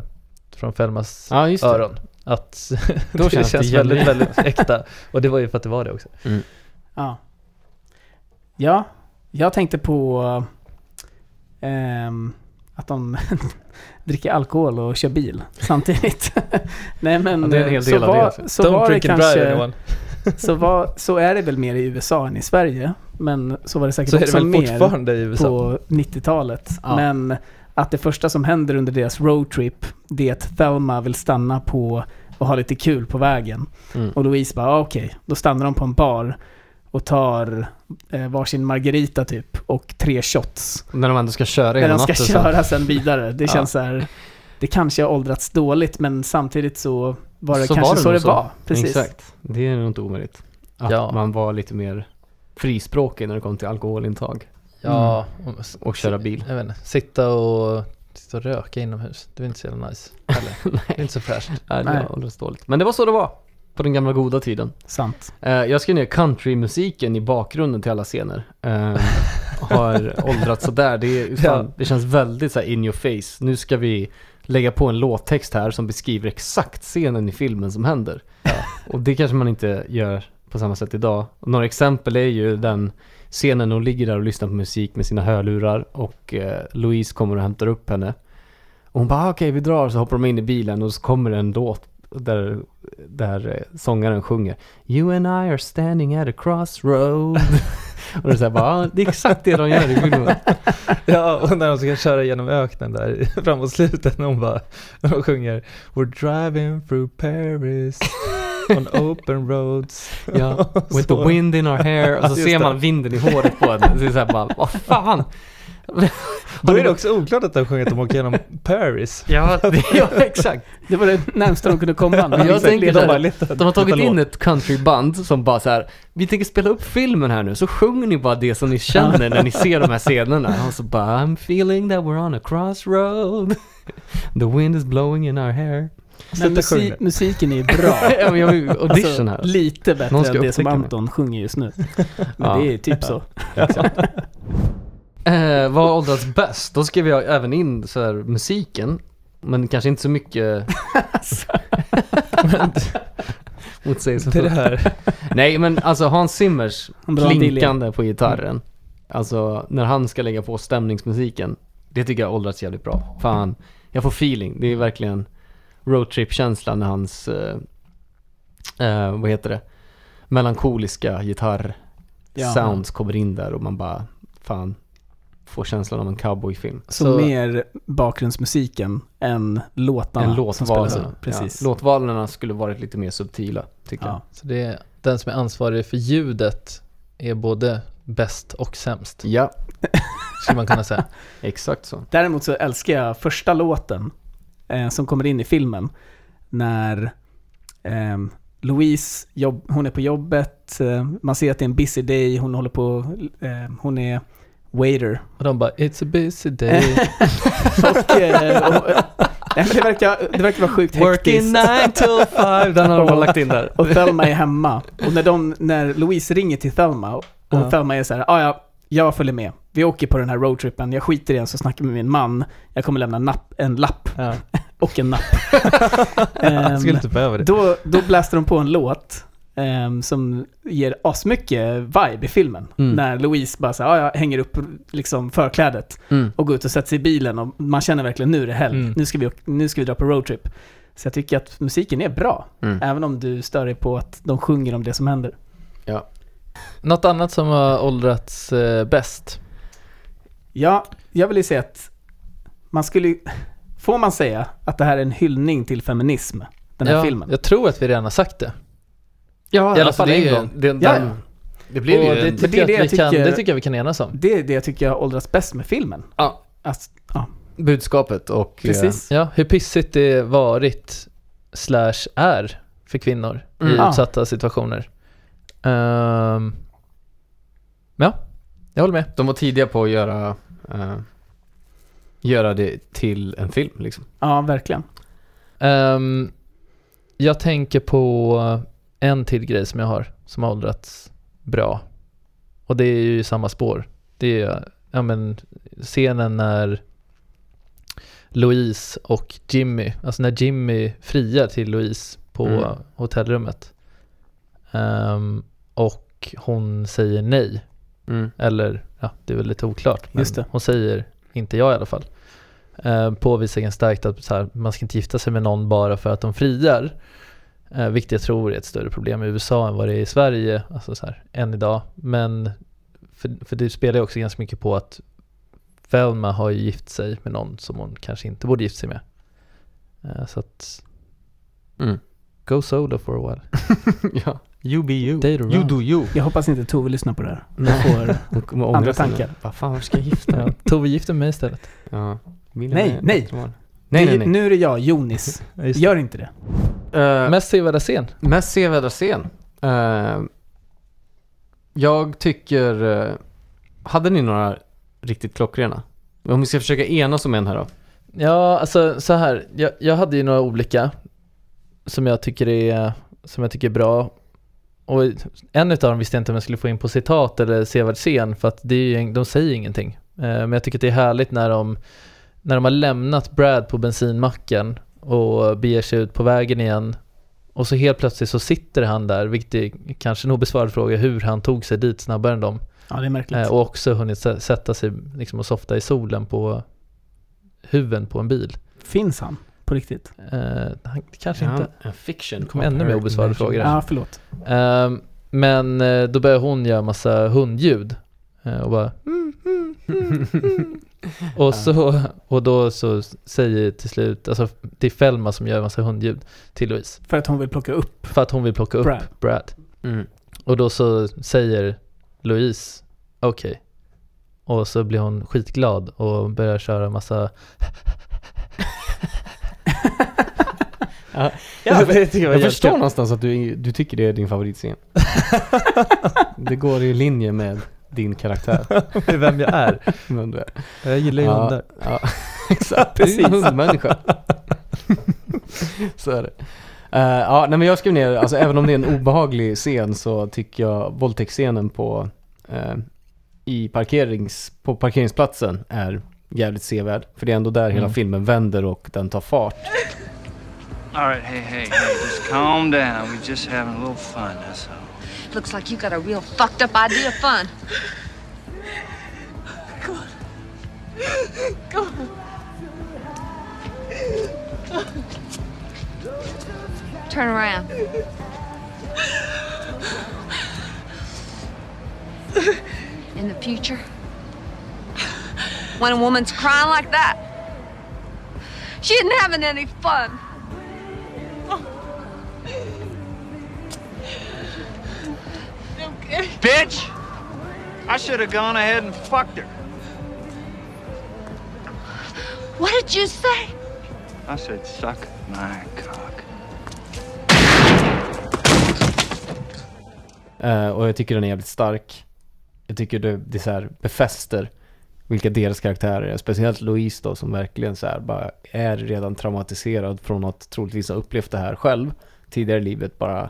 Speaker 6: från Felmas
Speaker 1: Ja, just det.
Speaker 6: öron. Att
Speaker 1: Då
Speaker 6: det
Speaker 1: känns
Speaker 6: känns,
Speaker 1: det
Speaker 6: väldigt, väldigt äkta. Och det var ju för att det var det också.
Speaker 7: Ja. Ja, jag tänkte på ehm, att de dricker alkohol och kör bil samtidigt. Nej men
Speaker 1: Ja, det är en hel
Speaker 7: så
Speaker 1: del av det
Speaker 7: var,
Speaker 1: alltså.
Speaker 7: så
Speaker 6: Don't
Speaker 7: var det kanske, så, var, så är det väl mer i USA än i Sverige. Men så var det säkert
Speaker 6: Så är det
Speaker 7: också
Speaker 6: väl
Speaker 7: mer
Speaker 6: fortfarande i USA.
Speaker 7: på 90-talet.
Speaker 1: Ja.
Speaker 7: Men att det första som händer under deras roadtrip, det är att Thelma vill stanna på och ha lite kul på vägen.
Speaker 1: Mm.
Speaker 7: Och Louise bara, ah, okej, då stannar de på en bar och tar eh, varsin margarita typ och tre shots.
Speaker 1: När de ändå ska köra
Speaker 7: När
Speaker 1: hela
Speaker 7: de ska
Speaker 1: natten
Speaker 7: köra sen vidare. Det
Speaker 1: Ja.
Speaker 7: känns så här, det kanske har åldrats dåligt men samtidigt så var det
Speaker 1: Så
Speaker 7: kanske
Speaker 1: var det
Speaker 7: så det
Speaker 1: så.
Speaker 7: var. Precis.
Speaker 1: Exakt. Det är nog inte omöjligt. Att
Speaker 6: Ja.
Speaker 1: man var lite mer frispråkig när det kom till alkoholintag
Speaker 6: Ja,
Speaker 7: Mm.
Speaker 6: och,
Speaker 1: och köra bil.
Speaker 6: jag vet inte, sitta och, sitta och röka inomhus. Det är inte så jävla nice. Eller, det är inte så fräscht.
Speaker 1: Nej, det
Speaker 7: Nej.
Speaker 1: var alldeles dåligt. Men det var så det var. På den gamla goda tiden.
Speaker 7: Sant.
Speaker 1: Eh, jag skrev ner countrymusiken i bakgrunden till alla scener. Eh, har åldrats sådär. Det, fan,
Speaker 6: Ja.
Speaker 1: det känns väldigt så här in your face. Nu ska vi lägga på en låttext här som beskriver exakt scenen i filmen som händer. Och det kanske man inte gör på samma sätt idag. Och några exempel är ju den scenen hon ligger där och lyssnar på musik med sina hörlurar och eh, Louise kommer och hämtar upp henne. Och hon bara, ah, okej vi drar, så hoppar de in i bilen och så kommer en låt där, där eh, sångaren sjunger You and I are standing at a crossroad. och det är så här bara, ah, det är exakt det de gör i filmen.
Speaker 6: Ja, och när de ska köra genom öknen där framåt slutet när hon bara, när de sjunger We're driving through Paris on open roads.
Speaker 1: Ja, with the
Speaker 6: Så-
Speaker 1: wind in our hair. Och så
Speaker 6: Just
Speaker 1: ser
Speaker 6: det.
Speaker 1: man vinden i håret på henne. Det är så här bara, vad fan?
Speaker 6: Då är det också oklart att de sjunger att de åker genom Paris.
Speaker 1: Ja, det, ja exakt.
Speaker 7: Det var det närmsta de kunde komma.
Speaker 1: Men jag tänker
Speaker 6: de
Speaker 1: så här, de har tagit in
Speaker 6: låt.
Speaker 1: ett countryband som bara så här, vi tänker spela upp filmen här nu, så sjunger ni bara det som ni känner när ni ser de här scenerna. Och så bara, I'm feeling that we're on a crossroad. The wind is blowing in our hair.
Speaker 7: Men musik, musiken är ju bra.
Speaker 1: ja, men jag vill audition här.
Speaker 7: Alltså, lite bättre
Speaker 1: Någon ska
Speaker 7: än det som
Speaker 1: upptäcka mig.
Speaker 7: Anton sjunger just nu. Men
Speaker 1: Ja.
Speaker 7: det är typ så.
Speaker 1: Eh, vad har åldrats bäst? Då skrev jag även in så här, musiken. Men kanske inte så mycket... Motsägelser.
Speaker 6: Det är det här.
Speaker 1: Nej men alltså Hans Zimmers klinkande på gitarren. Alltså när han ska lägga på stämningsmusiken. Det tycker jag har åldrats jävligt bra. Fan, jag får feeling. Det är verkligen roadtrip-känsla när hans, eh, eh, vad heter det, melankoliska gitarr-sounds kommer in där och man bara, fan, får känslan av en cowboyfilm.
Speaker 7: Så,
Speaker 6: Så-
Speaker 7: mer bakgrundsmusiken än låtarna
Speaker 1: En
Speaker 7: som
Speaker 1: låtval.
Speaker 7: spelas upp. Precis.
Speaker 1: Ja, låtvalerna skulle varit lite mer subtila, tycker
Speaker 7: Ja.
Speaker 6: Så det är den som är ansvarig för ljudet är både bäst och sämst,
Speaker 1: jag. Ja,
Speaker 6: skulle man kunna säga.
Speaker 1: exakt så.
Speaker 7: Däremot så älskar jag första låten eh, som kommer in i filmen. När ehm, Louise, jobb, hon är på jobbet, eh, man ser att det är en busy day, hon håller på, eh, hon är waiter.
Speaker 6: Och de bara, it's a busy day.
Speaker 7: och, eh, och, nej, men det, verkar, det verkar vara sjukt
Speaker 1: Working
Speaker 7: hektiskt.
Speaker 1: nine till five, den har de lagt in där.
Speaker 7: Och Thelma är hemma. Och när, de, när Louise ringer till Thelma och
Speaker 6: Ja.
Speaker 7: Thelma är så här, ah, ja, jag följer med. Vi åker på den här roadtrippen, jag skiter i den så snackar med min man. Jag kommer lämna napp, en lapp
Speaker 6: Ja.
Speaker 7: och en napp. Ehm,
Speaker 6: skulle inte behöva det.
Speaker 7: då, då blästar de på en låt ehm, som ger asmycket vibe i filmen.
Speaker 1: Mm.
Speaker 7: När Louise bara så här, ah, jag hänger upp liksom förklädet
Speaker 1: Mm.
Speaker 7: och går ut och sätter sig i bilen och man känner verkligen nu är det helg,
Speaker 6: Mm.
Speaker 7: nu, ska vi, nu ska vi dra på roadtrip. Så jag tycker att musiken är bra,
Speaker 1: Mm.
Speaker 7: även om du stör dig på att de sjunger om det som händer.
Speaker 6: Något annat som har åldrats eh, bäst?
Speaker 7: Ja, jag vill ju säga att man skulle ju- Får man säga att det här är en hyllning till feminism, den här
Speaker 6: ja,
Speaker 7: filmen?
Speaker 6: Jag tror att vi redan har sagt det.
Speaker 1: Ja,
Speaker 6: I alla fall
Speaker 1: det
Speaker 6: en
Speaker 1: är-
Speaker 6: gång.
Speaker 1: Det, den,
Speaker 7: Ja, ja.
Speaker 1: det blev
Speaker 6: och
Speaker 1: ju
Speaker 6: det, tycker
Speaker 7: det
Speaker 6: jag
Speaker 7: det jag
Speaker 6: kan, det tycker jag vi kan enas om.
Speaker 7: Det är det jag tycker har åldrats bäst med filmen.
Speaker 1: Ja.
Speaker 7: Att, ja,
Speaker 1: budskapet och...
Speaker 7: precis.
Speaker 6: Ja, hur pissigt det varit slash är för kvinnor
Speaker 1: Mm.
Speaker 6: i utsatta situationer. Ehm, ja, jag håller med.
Speaker 1: Eh, de var tidiga på att göra, eh, göra det till en film liksom.
Speaker 7: Ja, verkligen.
Speaker 6: Ehm, jag tänker på en till grej som jag har som har åldrats bra. Och det är ju i samma spår. Det är ja, men, scenen när Louise och Jimmy, alltså när Jimmy friar till Louise på
Speaker 1: Mm.
Speaker 6: hotellrummet. Ehm, och hon säger nej.
Speaker 1: Mm.
Speaker 6: Eller, ja, det är väl lite oklart. Men
Speaker 7: Just det.
Speaker 6: hon säger, inte jag i alla fall. Eh, påvisar ganska starkt att så här, man ska inte gifta sig med någon bara för att de friar. Eh, vilket jag tror är ett större problem i USA än vad det är i Sverige, alltså så här, än idag. Men, för, för det spelar ju också ganska mycket på att Velma har ju gift sig med någon som hon kanske inte borde gift sig med. Eh, så att,
Speaker 1: Mm.
Speaker 6: go solo for a while.
Speaker 1: ja, you be you.
Speaker 6: Date
Speaker 1: You do you.
Speaker 7: Jag hoppas inte Tove lyssnar på det här.
Speaker 1: Nej.
Speaker 7: Jag får,
Speaker 1: Hon
Speaker 7: Andra tankar.
Speaker 1: Vad fan, varför ska jag gifta mig?
Speaker 6: Ja, Tove gifter mig istället.
Speaker 1: Ja.
Speaker 7: Nej, nej.
Speaker 1: Nej, nej, nej.
Speaker 7: Nu är det jag, Jonis. Gör inte det.
Speaker 1: Eh,
Speaker 6: Mest sevärda scen.
Speaker 1: Mest sevärda scen? Eh, jag tycker... eh, hade ni några riktigt klockrena? Om vi ska försöka enas om en här då.
Speaker 6: Ja, alltså så här. Jag, jag hade ju några olika som jag tycker är, som jag tycker är bra. Och en utav dem visste jag inte om jag skulle få in på citat eller sevärd scen för att det är ju, de säger ingenting. Eh, Men jag tycker att det är härligt när de, när de har lämnat Brad på bensinmacken och beger sig ut på vägen igen och så helt plötsligt så sitter han där, vilket är kanske en obesvarad fråga hur han tog sig dit snabbare än dem.
Speaker 7: Ja, det är märkligt.
Speaker 6: Eh, och också hunnit sä- sätta sig liksom och softa i solen på huven på en bil.
Speaker 7: Finns han På riktigt?
Speaker 6: Eh, kanske
Speaker 1: Ja,
Speaker 6: inte.
Speaker 1: en fiction.
Speaker 6: Det kommer ännu mer obesvarade frågor.
Speaker 7: Ja, förlåt.
Speaker 6: Ehm, men eh, då börjar hon göra massa hundljud. Eh, och bara mm, mm, mm, mm. och, så, och då så säger till slut, alltså det är Felma som gör massa hundljud till Louise.
Speaker 7: För att hon vill plocka upp.
Speaker 6: För att hon vill plocka upp
Speaker 7: Brad.
Speaker 6: Brad.
Speaker 1: Mm.
Speaker 6: Och då så säger Louise okej. Och så blir hon skitglad och börjar köra massa
Speaker 1: Ja,
Speaker 6: jag
Speaker 1: jag förstår någonstans att du, du tycker det är din favoritscen. det går i linje med din karaktär.
Speaker 6: Är vem jag är.
Speaker 1: Vem du är.
Speaker 6: Jag gillar ju
Speaker 1: ja,
Speaker 6: hundar.
Speaker 1: Ja, exakt. Du är en hundmänniska. så är det. Eh, ja, nej men jag skrev ner, alltså även om det är en obehaglig scen så tycker jag våldtäktsscenen på, eh, i parkerings, på parkeringsplatsen är jävligt sevärd. För det är ändå där hela
Speaker 6: Mm.
Speaker 1: filmen vänder och den tar fart.
Speaker 11: All right, hey, hey, hey, just calm down. We're just having a little fun, that's all.
Speaker 3: Looks like you got a real fucked up idea of fun. Turn around. In the future, when a woman's crying like that, she isn't having any fun.
Speaker 11: Bitch! I should have gone ahead and fucked her.
Speaker 3: What did you say?
Speaker 11: I said, suck my cock.
Speaker 1: Eh, och jag tycker den är jävligt stark. Jag tycker det, det så här befäster vilka deras karaktärer är. Speciellt Louise då som verkligen så här bara är redan traumatiserad från att troligtvis ha upplevt det här själv tidigare i livet. Bara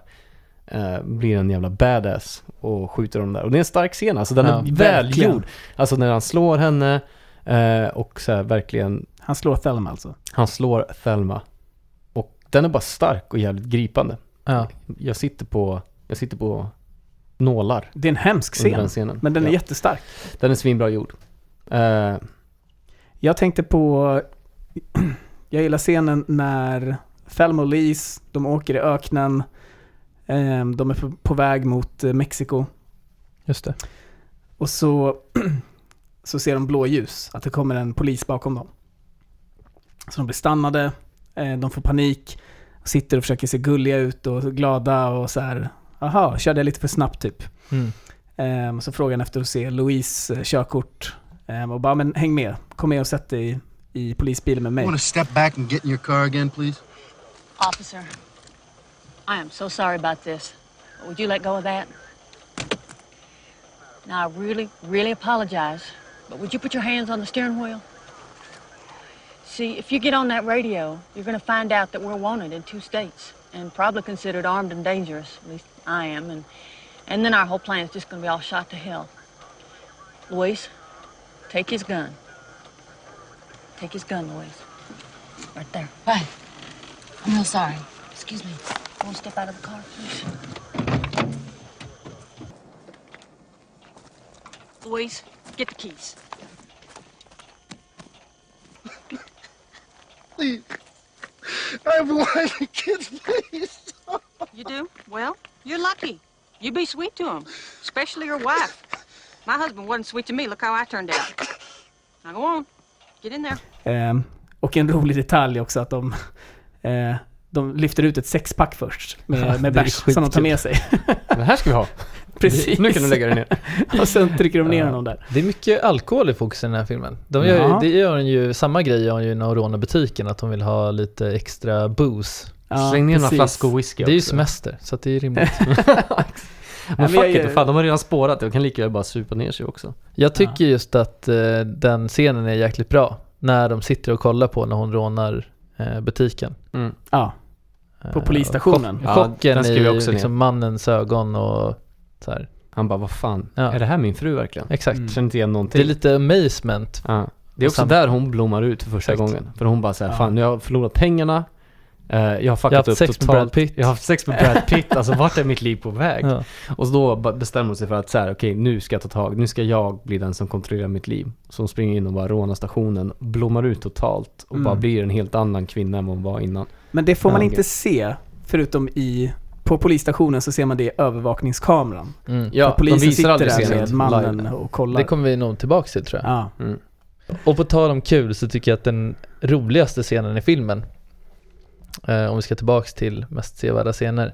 Speaker 1: eh, blir en jävla badass och skjuter dem där. Och det är en stark scen, alltså den
Speaker 6: Ja,
Speaker 1: är
Speaker 7: verkligen.
Speaker 1: välgjord. Alltså när han slår henne eh, och så här verkligen,
Speaker 7: Han slår Thelma alltså.
Speaker 1: han slår Thelma. Och den är bara stark och jävligt gripande.
Speaker 6: Ja.
Speaker 1: Jag sitter på, jag sitter på nålar
Speaker 7: Det är en hemsk scen.
Speaker 1: den scenen.
Speaker 7: Men den är
Speaker 1: Ja.
Speaker 7: jättestark.
Speaker 1: Den är svinbra gjord. Eh,
Speaker 7: Jag tänkte på... Jag gillar scenen när Thelma och Louise, de åker i öknen. Ehm, De är på, väg mot eh, Mexiko.
Speaker 6: Just det.
Speaker 7: Och så, så ser de blåljus, att det kommer en polis bakom dem. Så de blir stannade, eh, de får panik, sitter och försöker se gulliga ut och glada och så här. Aha, körde jag lite för snabbt typ.
Speaker 6: Mm.
Speaker 7: Ehm, så frågar han efter att se Louise eh, körkort. Ehm, och bara, men häng med, kom med och sätt dig i, i polisbilen med mig.
Speaker 8: Want to step back and get in your car again, please?
Speaker 5: Officer, I am so sorry about this. Would you let go of that? Now, I really, really apologize, but would you put your hands on the steering wheel? See, if you get on that radio, you're going to find out that we're wanted in two states and probably considered armed and dangerous. At least I am. And, and then our whole plan is just going to be all shot to hell. Louise, take his gun. Take his gun, Louise. Right there.
Speaker 3: Right. I'm real sorry. Excuse me.
Speaker 5: Want to step out of the car, please? Louise, get the keys.
Speaker 8: Please. I have wife and kids, please.
Speaker 5: You do? Well, you're lucky. You be sweet to them, especially your wife. My husband wasn't sweet to me. Look how I turned out. Now go on. Get in there.
Speaker 7: Ehm, och en rolig detalj också att de, eh, de lyfter ut ett sexpack först
Speaker 1: Ja,
Speaker 7: med,
Speaker 1: det
Speaker 7: med
Speaker 1: är
Speaker 7: bärs som de tar med sig.
Speaker 1: det här ska vi ha.
Speaker 7: Precis.
Speaker 1: Nu kan du lägga dig ner.
Speaker 7: och sen trycker de ner
Speaker 6: Ja.
Speaker 7: honom där.
Speaker 6: Det är mycket alkohol i fokus i den här filmen. De gör,
Speaker 7: Ja.
Speaker 6: Det gör den ju, samma grej gör de ju när de rånar butiken, att de vill ha lite extra booze.
Speaker 7: Ja,
Speaker 1: Släng ner några
Speaker 7: precis.
Speaker 1: flaskor whisky
Speaker 6: Det är ju semester, så att det är rimligt.
Speaker 1: Men
Speaker 7: men
Speaker 1: fuck
Speaker 7: jag-
Speaker 1: it, fan de har redan spårat. De kan lika väl bara supa ner sig också.
Speaker 6: Jag tycker just att eh, den scenen är jäkligt bra. När de sitter och kollar på när hon rånar eh, butiken.
Speaker 1: Mm.
Speaker 7: Ja, på
Speaker 6: Eh,
Speaker 7: polisstationen.
Speaker 6: Chock,
Speaker 1: Ja,
Speaker 6: chocken
Speaker 1: den skriver jag
Speaker 6: i
Speaker 1: också
Speaker 6: liksom, mannens ögon och så här.
Speaker 1: Han bara, vad fan,
Speaker 6: Ja.
Speaker 1: är det här min fru verkligen?
Speaker 6: Exakt.
Speaker 7: Mm.
Speaker 1: Känner inte igen
Speaker 6: Det
Speaker 1: någonting.
Speaker 6: är lite amazement.
Speaker 1: Ja. Det är också där hon blommar ut för första
Speaker 6: Exakt.
Speaker 1: gången. För hon bara säger,
Speaker 7: Ja.
Speaker 1: fan jag har förlorat pengarna, Eh, jag har fuckat
Speaker 6: Jag har
Speaker 1: upp
Speaker 6: sex med
Speaker 1: totalt.
Speaker 6: Brad Pitt.
Speaker 1: Jag har haft sex med Brad Pitt, alltså vart är mitt liv på väg?
Speaker 6: Ja.
Speaker 1: Och så då bestämmer hon sig för att så här, okej nu ska jag ta tag, nu ska jag bli den som kontrollerar mitt liv. Så hon springer in och bara rånar stationen, blommar ut totalt och
Speaker 7: Mm.
Speaker 1: bara blir en helt annan kvinna än vad hon var innan.
Speaker 7: Men det får man inte se, förutom i... På polisstationen så ser man det i övervakningskameran.
Speaker 6: Mm.
Speaker 1: Ja,
Speaker 7: För polisen
Speaker 1: de visar
Speaker 7: sitter
Speaker 1: aldrig
Speaker 7: där
Speaker 1: scenen
Speaker 7: med mannen
Speaker 1: live.
Speaker 7: och kollar.
Speaker 6: Det kommer vi nog tillbaka till tror jag.
Speaker 7: Ja.
Speaker 1: Mm.
Speaker 6: Och på tal om kul så tycker jag att den roligaste scenen i filmen, eh, om vi ska tillbaks till mest sevärda scener,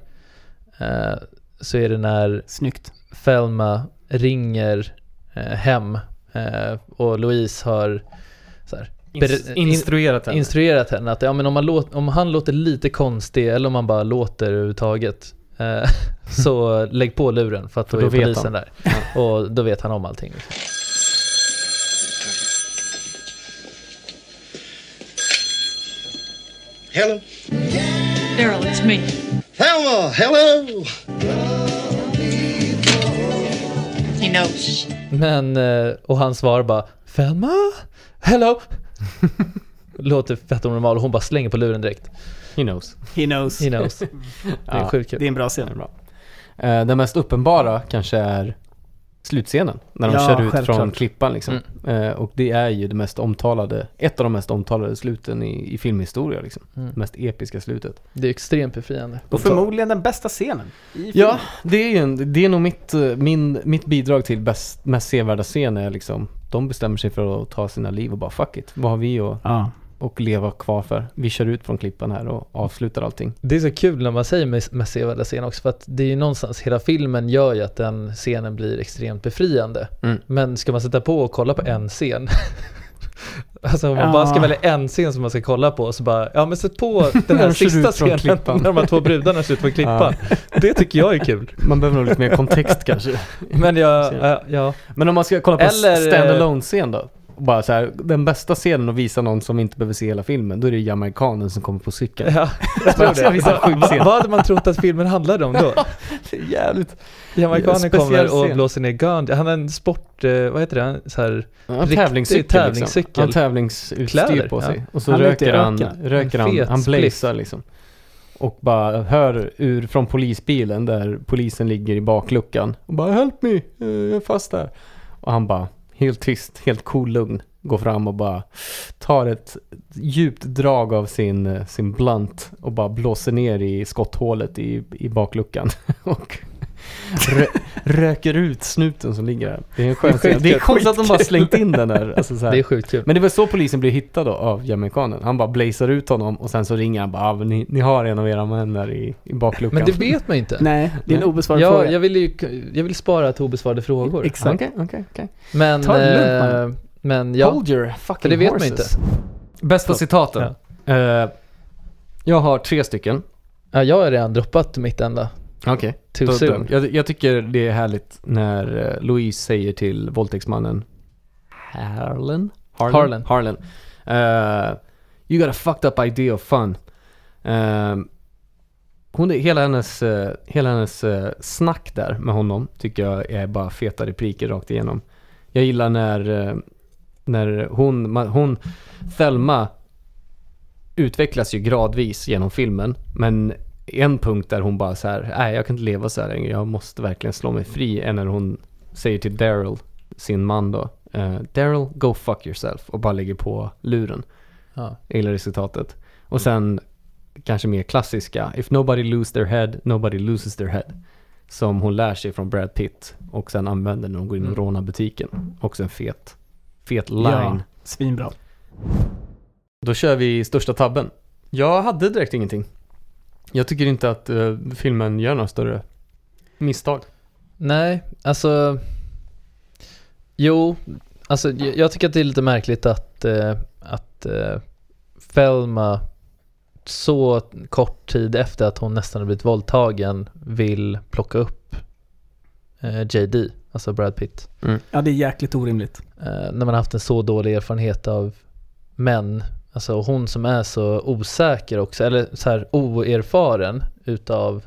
Speaker 6: eh, så är det när
Speaker 7: Snyggt.
Speaker 6: Felma ringer eh, hem eh, och Louise har så här, ber-
Speaker 1: instruerat henne.
Speaker 6: instruerat henne att ja, men om, man låt, om han låter lite konstig eller om man bara låter överhuvudtaget eh, så lägg på luren för att
Speaker 1: För
Speaker 6: då,
Speaker 1: då
Speaker 6: är
Speaker 1: vet
Speaker 6: polisen
Speaker 1: han.
Speaker 6: där. Och då vet han om allting. liksom.
Speaker 12: Hello.
Speaker 5: Daryl, it's me.
Speaker 12: Thelma, hello.
Speaker 5: He knows.
Speaker 6: Men, eh, och han svarar bara Felma? Hello? Låter fett onormal och hon bara slänger på luren direkt.
Speaker 1: He knows.
Speaker 7: He knows.
Speaker 6: He knows. Det är
Speaker 1: Ja,
Speaker 6: sjukt.
Speaker 7: Det är en bra
Speaker 1: Det är
Speaker 7: scen.
Speaker 1: bra. Eh, den mest uppenbara kanske är slutscenen. När de
Speaker 7: Ja,
Speaker 1: kör ut
Speaker 7: självklart.
Speaker 1: från klippan liksom. Eh, och det är ju det mest omtalade, ett av de mest omtalade sluten i, i filmhistoria liksom.
Speaker 6: Mm.
Speaker 1: Det mest episka slutet.
Speaker 6: Det är extremt befriande.
Speaker 7: Och förmodligen den bästa scenen i filmen.
Speaker 1: Ja, det är ju en, det är nog mitt, eh, min, mitt bidrag till bäst, mest sevärda scen är liksom, de bestämmer sig för att ta sina liv och bara fuck it, vad har vi att
Speaker 7: Ja.
Speaker 1: Och leva kvar för? Vi kör ut från klippan här och avslutar allting.
Speaker 6: Det är så kul när man säger med, med sevärda scen också för att det är ju någonstans, hela filmen gör ju att den scenen blir extremt befriande.
Speaker 1: Mm.
Speaker 6: Men ska man sätta på och kolla på en scen Alltså om man
Speaker 7: Ja.
Speaker 6: bara ska välja en scen som man ska kolla på så bara, ja men sätt på den här sista scenen
Speaker 1: klippan.
Speaker 6: när de här två brudarna kör ut från klippan. Det tycker jag är kul.
Speaker 1: Man behöver nog lite mer kontext kanske.
Speaker 6: Men jag, ja, ja.
Speaker 1: Men om man ska kolla på
Speaker 6: Eller,
Speaker 1: Eller,
Speaker 6: eh,
Speaker 1: stand scen då? Och Bara så här, den bästa scenen att visa någon som inte behöver se hela filmen, då är det jamaikanen som kommer på cykeln.
Speaker 6: ja jag tror
Speaker 1: visa.
Speaker 6: Vad hade man trott att filmen handlade om då?
Speaker 1: Det är jävligt...
Speaker 6: Jamaikanen
Speaker 1: Speciell
Speaker 6: kommer och
Speaker 1: scen.
Speaker 6: blåser ner Gandhi. Han har en sport, eh, vad heter det? Så här,
Speaker 1: En
Speaker 6: Riktig
Speaker 1: tävlingscykel,
Speaker 6: tävlingscykel.
Speaker 1: Liksom. Han tävlingsutstyr
Speaker 6: Kläder,
Speaker 1: på sig.
Speaker 6: ja.
Speaker 1: Och så
Speaker 7: Han
Speaker 1: röker han, röker han, han blazar liksom. Och bara hör ur från polisbilen där polisen ligger i bakluckan. Och bara 'Help me, eh, jag är fast där' Och han bara, helt tyst, helt cool lugn, går fram och bara tar ett djupt drag av sin, eh, sin blunt och bara blåser ner i skotthålet i, i bakluckan. och rö, röker ut snuten som ligger där. Det är en skön scen. Det är konstigt att de bara slängt in den där. Alltså så här.
Speaker 6: det är sjukt kul.
Speaker 1: Men det var så polisen blev hittad då av jamaikanen. Han bara blazar ut honom och sen så ringer han bara ah, ni, ni har en av era män där i, i bakluckan.
Speaker 6: Men det vet man inte.
Speaker 7: Nej, det är en obesvarad
Speaker 6: Ja,
Speaker 7: fråga.
Speaker 6: jag vill ju jag vill spara till obesvarade frågor.
Speaker 7: Exakt.
Speaker 1: Okej, okej, okej.
Speaker 6: Men,
Speaker 7: Ta det lugnt,
Speaker 6: eh,
Speaker 7: mannen.
Speaker 6: men ja,
Speaker 1: Hold your fucking
Speaker 6: för det vet man
Speaker 1: horses.
Speaker 6: inte.
Speaker 1: Bästa citaten. Eh, jag har tre stycken.
Speaker 6: Ja, jag har redan droppat mitt enda.
Speaker 1: Okej.
Speaker 6: Too soon.
Speaker 1: Jag, jag tycker det är härligt när eh, Louise säger till våldtäktsmannen Harlan?
Speaker 6: Harlan.
Speaker 1: Harlan. Eh, you got a fucked up idea of fun. Eh, hon, hela hennes, eh, hela hennes eh, snack där med honom tycker jag är bara feta repliker rakt igenom. Jag gillar när, när hon, ma- hon, Thelma utvecklas ju gradvis genom filmen. Men en punkt där hon bara så här, nej jag kan inte leva så här längre, jag måste verkligen slå mig fri, är när hon säger till Daryl, sin man då, eh, Daryl, go fuck yourself, och bara lägger på luren.
Speaker 6: Ja.
Speaker 1: Jag gillar det citatet. Och sen kanske mer klassiska, if nobody lose their head, nobody loses their head. Som hon lär sig från Brad Pitt och sen använder när hon går in och
Speaker 6: Mm.
Speaker 1: rånar butiken. Också en fet, fet line.
Speaker 7: Ja, svinbra.
Speaker 1: Då kör vi största tabben. Jag hade direkt ingenting. Jag tycker inte att eh, filmen gör några större misstag.
Speaker 6: Nej, alltså Jo, alltså jag jag tycker att det är lite märkligt att, eh, att eh, Felma så kort tid efter att hon nästan har blivit våldtagen vill plocka upp eh, JD, alltså Brad Pitt.
Speaker 7: Ja, det är jäkligt orimligt.
Speaker 6: Eh, när man har haft en så dålig erfarenhet av män. Alltså hon som är så osäker också, eller så här oerfaren utav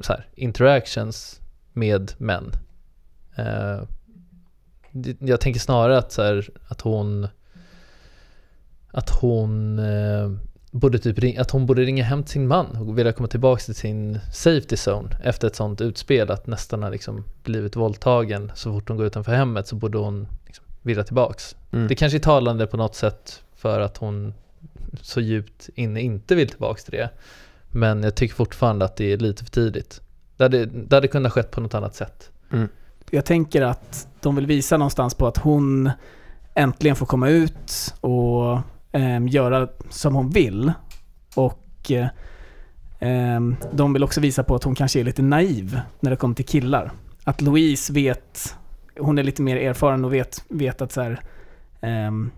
Speaker 6: så här, interactions med män. Eh, jag tänker snarare att, så här, att hon att hon eh, borde typ ring, att hon borde ringa hem till sin man och vilja komma tillbaka till sin safety zone efter ett sånt utspel att nästan har liksom blivit våldtagen så fort hon går utanför hemmet så borde hon liksom vilja tillbaks.
Speaker 1: Mm.
Speaker 6: Det kanske är talande på något sätt för att hon så djupt inne inte vill tillbaka till det. Men jag tycker fortfarande att det är lite för tidigt. Det hade, det hade kunnat skett på något annat sätt. Mm.
Speaker 7: Jag tänker att de vill visa någonstans på att hon äntligen får komma ut och ehm, göra som hon vill. Och eh, de vill också visa på att hon kanske är lite naiv när det kommer till killar. Att Louise vet, hon är lite mer erfaren och vet, vet att så här, ehm,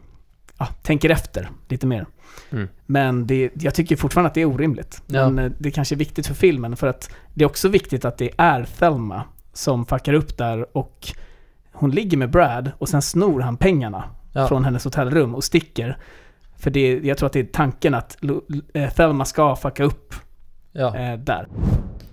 Speaker 7: ja, tänker efter lite mer.
Speaker 1: Mm.
Speaker 7: Men det, jag tycker fortfarande att det är orimligt.
Speaker 6: Ja.
Speaker 7: Men eh, det kanske är viktigt för filmen för att det är också viktigt att det är Thelma som fuckar upp där och hon ligger med Brad och sen snor han pengarna
Speaker 6: Ja.
Speaker 7: från hennes hotellrum och sticker. För det, jag tror att det är tanken att eh, Thelma ska fucka upp
Speaker 6: Ja.
Speaker 7: eh, där.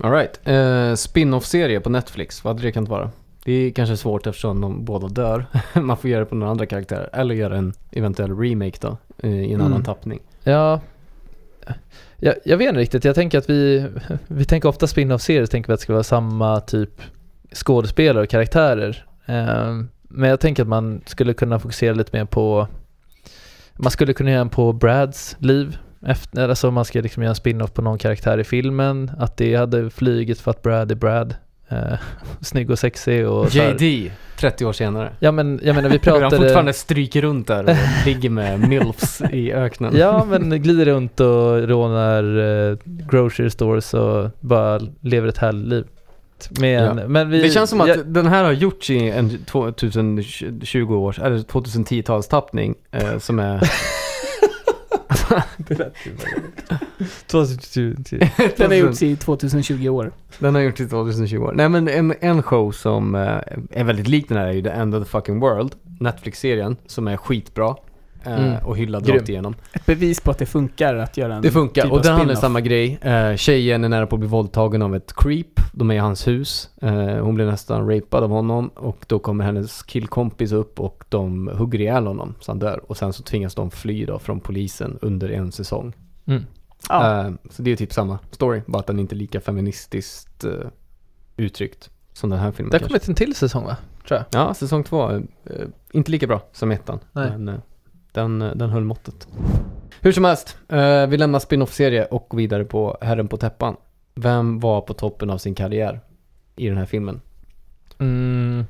Speaker 1: Alright. Uh, Spin-off-serie på Netflix, vad hade det kunnat vara? Det är kanske svårt eftersom de båda dör. Man får göra det på några andra karaktärer. Eller göra en eventuell remake då, eh, i en
Speaker 7: Mm.
Speaker 1: annan tappning.
Speaker 6: Ja, jag, jag vet inte riktigt. Jag tänker att vi, vi tänker ofta spin-off-serier, tänker vi att det ska vara samma typ skådespelare och karaktärer. Ehm, men jag tänker att man skulle kunna fokusera lite mer på, man skulle kunna göra en på Brads liv. Efter, alltså man ska liksom göra en spin-off på någon karaktär i filmen, att det hade flugit för att Brad är Brad. Uh, snygg och sexig och
Speaker 1: JD, 30 år senare.
Speaker 6: Ja men jag menar vi
Speaker 1: Hur han
Speaker 6: pratade...
Speaker 1: fortfarande stryker runt där och ligger med milfs i öknen.
Speaker 6: Ja, men glider runt och rånar eh, grocery stores och bara lever ett härligt liv. Med en,
Speaker 1: Ja.
Speaker 6: men vi,
Speaker 1: det känns som att
Speaker 6: ja,
Speaker 1: den här har gjorts i en 2020 års, eller 2010-talstappning eh, som är...
Speaker 7: Den har gjorts i 2020 år.
Speaker 1: Den har gjorts i 2020 år. Nej men en, en show som eh, är väldigt lik den här är ju The End of the Fucking World. Netflix-serien som är skitbra. Eh,
Speaker 6: Mm.
Speaker 1: Och hyllad
Speaker 6: Grym.
Speaker 1: rakt igenom.
Speaker 7: Ett bevis på att det funkar att göra en
Speaker 1: Det funkar
Speaker 7: typ
Speaker 1: och den handlar samma grej. Eh, tjejen är nära på att bli våldtagen av ett creep. De är i hans hus. Eh, hon blir nästan rapad av honom och då kommer hennes killkompis upp och de hugger ihjäl honom så han dör. Och sen så tvingas de fly då från polisen under en säsong.
Speaker 6: mm.
Speaker 7: Ja.
Speaker 1: Eh, så det är typ samma story, bara att den inte är lika feministiskt uttryckt som den här filmen.
Speaker 6: det har kommit en till säsong va? Tror jag.
Speaker 1: Ja, säsong två. inte lika bra som ettan.
Speaker 6: Nej.
Speaker 1: Men den, eh, den höll måttet. Hur som helst, eh, vi lämnar spin-off-serie och går vidare på Herren på täppan. Vem var på toppen av sin karriär i den här filmen?
Speaker 6: Mm.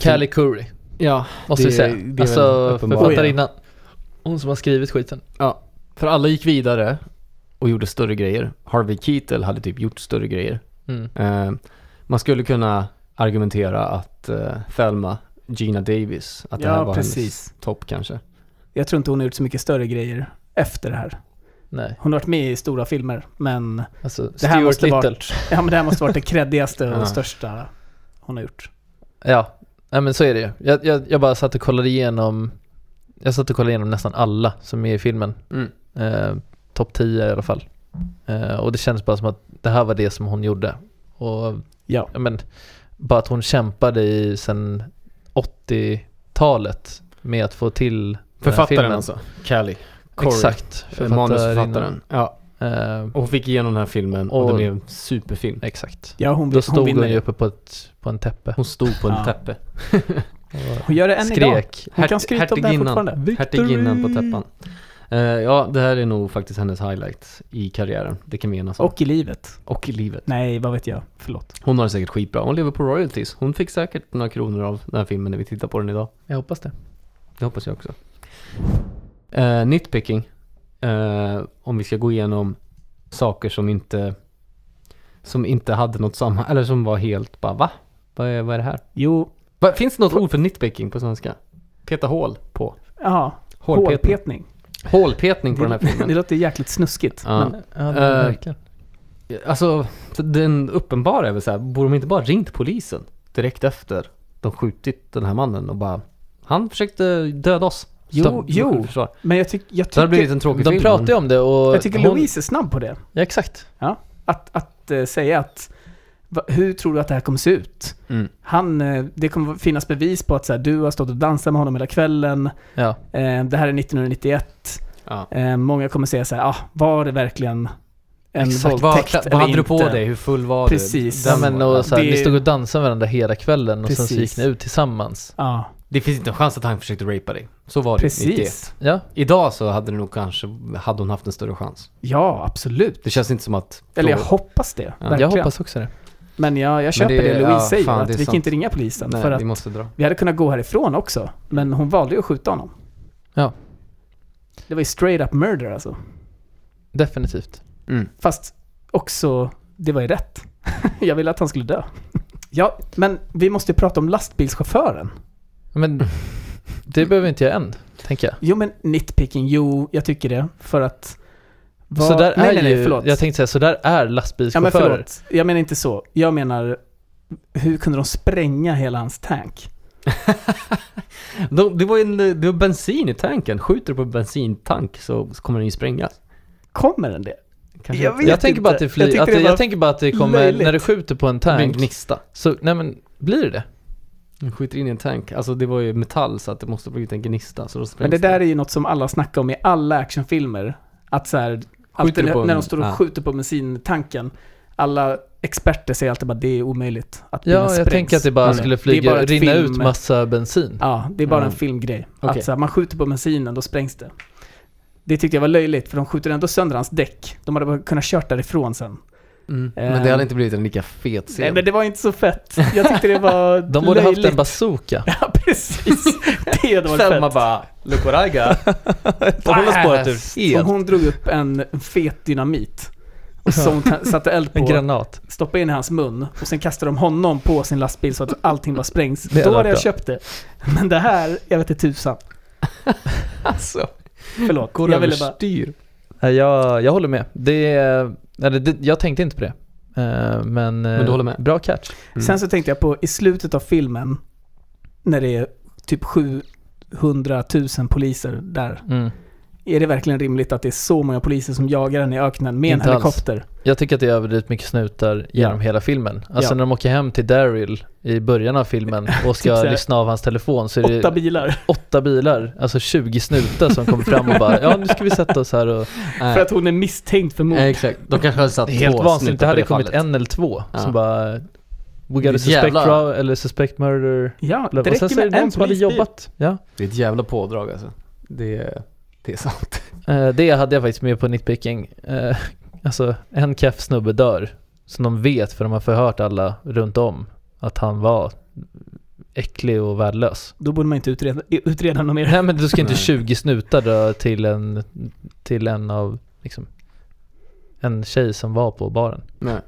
Speaker 6: Callie Curry,
Speaker 1: Ja,
Speaker 6: måste
Speaker 1: det-
Speaker 6: vi säga.
Speaker 1: det
Speaker 6: alltså författarinnan. Hon som har skrivit skiten.
Speaker 1: Ja, för alla gick vidare och gjorde större grejer. Harvey Keitel hade typ gjort större grejer.
Speaker 6: Mm.
Speaker 1: Eh, man skulle kunna argumentera att uh, Thelma, Gina Davis, att det
Speaker 7: Ja,
Speaker 1: här var
Speaker 7: precis.
Speaker 1: hennes topp kanske.
Speaker 7: Jag tror inte hon har gjort så mycket större grejer efter det här.
Speaker 6: Nej,
Speaker 7: Hon har varit med i stora filmer, men
Speaker 6: alltså
Speaker 7: det här måste
Speaker 6: Little.
Speaker 7: varit, ja, men det här måste varit det creddigaste
Speaker 1: Ja.
Speaker 7: och största hon har gjort.
Speaker 6: Ja, nej men så är det ju. Jag, jag, jag bara satt och kollade igenom, jag satt och kollade igenom nästan alla som är i filmen.
Speaker 1: Mm.
Speaker 6: Eh, Topp 10 i alla fall. Eh, och det kändes bara som att det här var det som hon gjorde. Och
Speaker 7: Ja.
Speaker 6: ja, men, bara att hon kämpade i sen 80-talet med att få till
Speaker 1: Författaren alltså, Callie. Corey.
Speaker 6: Exakt,
Speaker 1: Manusförfattaren. Ja,
Speaker 6: Eh,
Speaker 1: och hon fick igenom den här filmen och,
Speaker 6: Och-
Speaker 1: det blev en superfilm.
Speaker 6: exakt.
Speaker 7: Ja, hon,
Speaker 6: Då
Speaker 7: hon
Speaker 6: stod hon,
Speaker 7: vinner
Speaker 6: ju uppe på, ett, på en täppe.
Speaker 1: Hon stod på en täppe.
Speaker 7: Hon gör det än idag.
Speaker 6: Skrek.
Speaker 7: Hon kan skryta om det här fortfarande.
Speaker 1: Hertiginnan på täppan. Eh, ja, det här är nog faktiskt hennes highlight i karriären. Det kan vi enas om.
Speaker 7: Och i livet.
Speaker 1: och i livet.
Speaker 7: Nej, vad vet jag. Förlåt.
Speaker 1: Hon har det säkert skitbra. Hon lever på royalties. Hon fick säkert några kronor av den här filmen när vi tittar på den idag.
Speaker 6: Jag hoppas det.
Speaker 1: Det hoppas jag också. Uh, nitpicking. Eh, om vi ska gå igenom saker som inte som inte hade något samma, eller som var helt bara va? Vad är, vad är det här?
Speaker 7: Jo,
Speaker 1: Va, finns det något ord för nitpicking på svenska? Peta hål på.
Speaker 7: ja.
Speaker 1: Hålpetning.
Speaker 7: Hålpetning.
Speaker 1: Hålpetning på den här
Speaker 7: Det,
Speaker 1: filmen.
Speaker 7: det låter jäkligt snuskigt.
Speaker 1: Ja.
Speaker 7: Men,
Speaker 6: Ja, det är verkligen.
Speaker 1: Alltså, den uppenbara är väl så här, borde de inte bara ringt polisen direkt efter de skjutit den här mannen och bara, han försökte döda oss.
Speaker 7: Jo, jo.
Speaker 1: självförsvar.
Speaker 7: men jag, tyck, jag
Speaker 1: Så det har blivit
Speaker 7: tycker,
Speaker 1: en tråkig
Speaker 6: De
Speaker 1: film.
Speaker 6: pratar ju om det och
Speaker 7: jag tycker
Speaker 6: hon,
Speaker 7: Louise är snabb på det.
Speaker 6: Ja, exakt.
Speaker 7: Att, att eh, säga att va, hur tror du att det här kommer se ut?
Speaker 1: Mm.
Speaker 7: Han, eh, det kommer finnas bevis på att så här, du har stått och dansat med honom hela kvällen.
Speaker 6: Ja.
Speaker 7: Eh, det här är 1991.
Speaker 1: Ja.
Speaker 7: Eh, många kommer säga så här, ah, var det verkligen en
Speaker 1: Exakt, vad,
Speaker 7: våldtäkt
Speaker 1: vad hade du på dig? Hur full var
Speaker 7: Precis.
Speaker 1: du?
Speaker 6: Ja, men och så här,
Speaker 7: Det-
Speaker 6: Ni stod och dansade med varandra hela kvällen och sen så
Speaker 7: Precis.
Speaker 6: gick ni ut tillsammans.
Speaker 7: Ja,
Speaker 1: Det finns inte en chans att han försökte rapa dig. Så var det
Speaker 7: Precis.
Speaker 1: 91.
Speaker 6: Ja,
Speaker 1: Idag så hade det nog kanske, hade hon haft en större chans.
Speaker 7: ja absolut.
Speaker 1: Det känns inte som att...
Speaker 7: Eller jag hoppas det,
Speaker 1: Ja.
Speaker 6: jag hoppas också det.
Speaker 7: Men jag, jag köper
Speaker 1: det-
Speaker 7: det, Louise
Speaker 1: ja,
Speaker 7: säger,
Speaker 1: fan,
Speaker 7: att vi kan inte ringa polisen.
Speaker 1: Nej,
Speaker 7: för att
Speaker 1: vi måste dra.
Speaker 7: vi hade kunnat gå härifrån också, men hon valde ju att skjuta honom.
Speaker 6: Ja.
Speaker 7: Det var ju straight up murder alltså.
Speaker 6: Definitivt.
Speaker 1: Mm.
Speaker 7: Fast också, det var ju rätt. jag ville att han skulle dö. Ja, men vi måste ju prata om lastbilschauffören.
Speaker 6: Men det behöver inte jag än, tänker jag.
Speaker 7: Jo men nitpicking, jo jag tycker det. För att... vad-
Speaker 6: Så där
Speaker 7: nej,
Speaker 6: är
Speaker 7: nej, nej, förlåt.
Speaker 6: jag tänkte säga, så där är
Speaker 7: Ja men
Speaker 6: lastbilschaufförer.
Speaker 7: förlåt, jag menar inte så. Jag menar, hur kunde de spränga hela hans tank?
Speaker 1: De, det var en, det var bensin i tanken. Skjuter du på en bensintank så, kommer den ju sprängas.
Speaker 7: Kommer den det?
Speaker 1: Kanske
Speaker 7: Jag
Speaker 6: jag tänker bara att det, flyger,
Speaker 7: Jag
Speaker 6: att
Speaker 7: det var
Speaker 6: jag tänker bara att det kommer,
Speaker 7: löjligt.
Speaker 6: när du skjuter på en
Speaker 1: Det blir en
Speaker 6: tank,
Speaker 1: gnista.
Speaker 6: så, nej men, blir det det?
Speaker 1: Skjuter in i en tank. Alltså det var ju metall så att det måste blivit en gnista. Så då
Speaker 7: Men det där är ju något som alla snackar om i alla actionfilmer. Att så här, alltid när
Speaker 1: en-
Speaker 7: de står och
Speaker 1: ja.
Speaker 7: skjuter på bensintanken. Alla experter säger alltid bara det är omöjligt att
Speaker 6: Ja, jag
Speaker 7: sprängs.
Speaker 6: tänker att det bara skulle flyga,
Speaker 7: bara
Speaker 6: rinna
Speaker 7: film-
Speaker 6: ut massa bensin.
Speaker 7: Ja, det är bara
Speaker 1: Mm.
Speaker 7: en filmgrej.
Speaker 1: Okej.
Speaker 7: Att så här, man skjuter på bensinen, då sprängs det. Det tyckte jag var löjligt, för de skjuter ändå sönder hans däck. De hade bara kunnat kört därifrån sen.
Speaker 1: Mm.
Speaker 7: Ehm.
Speaker 1: Men det hade inte blivit en lika fet scen.
Speaker 7: Nej men det var inte så fett. Jag tyckte det var
Speaker 6: De borde haft
Speaker 7: löjligt.
Speaker 6: en bazooka.
Speaker 7: Ja precis. Det hade varit
Speaker 1: Selma
Speaker 7: fett.
Speaker 1: bara, look what I got.
Speaker 6: Håller spåret ur helt.
Speaker 7: hon drog upp en fet dynamit och så hon ta- satte eld
Speaker 6: En
Speaker 7: på,
Speaker 6: granat.
Speaker 7: stoppade in i hans mun och sen kastade de honom på sin lastbil så att allting bara sprängs.
Speaker 6: Det
Speaker 7: Då hade jag köpt det. Men det här, jag vet inte tusan.
Speaker 1: Alltså,
Speaker 7: Förlåt.
Speaker 1: går
Speaker 7: jag ville bara...
Speaker 1: överstyr.
Speaker 6: Jag, jag håller med. Det, är- eller det, jag tänkte inte på det. Eh, Men, eh,
Speaker 1: Men du håller med?
Speaker 6: bra catch.
Speaker 1: Mm.
Speaker 7: Sen så tänkte jag på i slutet av filmen när det är typ 700 000 poliser där.
Speaker 6: Mm.
Speaker 7: Är det verkligen rimligt att det är så många poliser som jagar den i öknen med
Speaker 6: Inte
Speaker 7: en
Speaker 6: alls.
Speaker 7: helikopter?
Speaker 6: Jag tycker att det är överdrivet mycket snutar genom hela filmen. Alltså
Speaker 7: Ja.
Speaker 6: när de åker hem till Daryl i början av filmen och ska
Speaker 7: Typ
Speaker 6: lyssna av hans telefon så är det
Speaker 7: Åtta bilar.
Speaker 6: åtta bilar, alltså 20 snutar som kommer fram och bara ja nu ska vi sätta oss här och
Speaker 7: För att hon är misstänkt för mord.
Speaker 1: Nej, exakt. De kanske hade satt
Speaker 6: Det är helt
Speaker 1: två
Speaker 6: vansinnigt. Det hade
Speaker 1: på
Speaker 6: kommit
Speaker 1: fallet.
Speaker 6: en eller två
Speaker 1: Ja.
Speaker 6: som bara We got a
Speaker 1: Det
Speaker 6: suspect
Speaker 1: jävla-
Speaker 6: raw, eller suspect murder.
Speaker 7: Ja, det
Speaker 6: och sen
Speaker 7: räcker
Speaker 6: så är
Speaker 7: med
Speaker 6: det
Speaker 7: en
Speaker 6: som hade jobbat. Ja.
Speaker 1: Det är ett jävla pådrag alltså. Det är, det är sant.
Speaker 6: Eh, det hade jag faktiskt med på nitpicking. Eh, alltså en keff snubbe dör. Som de vet för de har förhört alla runt om. Att han var äcklig och värdelös.
Speaker 7: Då borde man inte utreda, utreda något mer.
Speaker 6: Nej men du ska inte
Speaker 1: Nej.
Speaker 6: 20 snutar dra till en, till en av, liksom, en tjej som var på baren.
Speaker 1: Nej.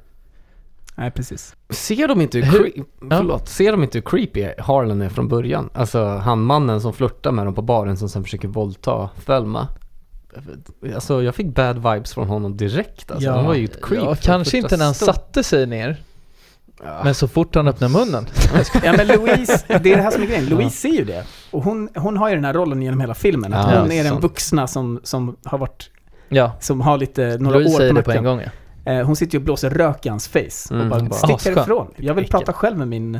Speaker 7: Nej, precis.
Speaker 1: Ser de inte hur,
Speaker 6: Hur-
Speaker 1: cre- förlåt, ser de inte hur creepy Harlan är från början? Alltså han mannen som flörtar med dem på baren som sen försöker våldta Thelma. Alltså jag fick bad vibes från honom direkt alltså.
Speaker 7: Ja.
Speaker 1: Han var ju ett creep.
Speaker 6: Ja, kanske inte när han
Speaker 1: stund.
Speaker 6: satte sig ner.
Speaker 1: Ja.
Speaker 6: Men så fort han öppnar munnen.
Speaker 7: Ja men Louise, det är det här som är grejen. Louise ser ju det. Och hon, hon har ju den här rollen genom hela filmen. Att
Speaker 1: Ja,
Speaker 7: hon är den vuxna som, som har varit,
Speaker 6: Ja,
Speaker 7: som har lite, några
Speaker 6: Louise
Speaker 7: år
Speaker 6: säger
Speaker 7: på
Speaker 6: det på en
Speaker 7: nacken.
Speaker 6: gång ja.
Speaker 7: Eh, Hon sitter ju och blåser rök i hans face.
Speaker 1: Mm,
Speaker 7: och bara,
Speaker 1: bara,
Speaker 7: stick härifrån. Jag vill prata själv med min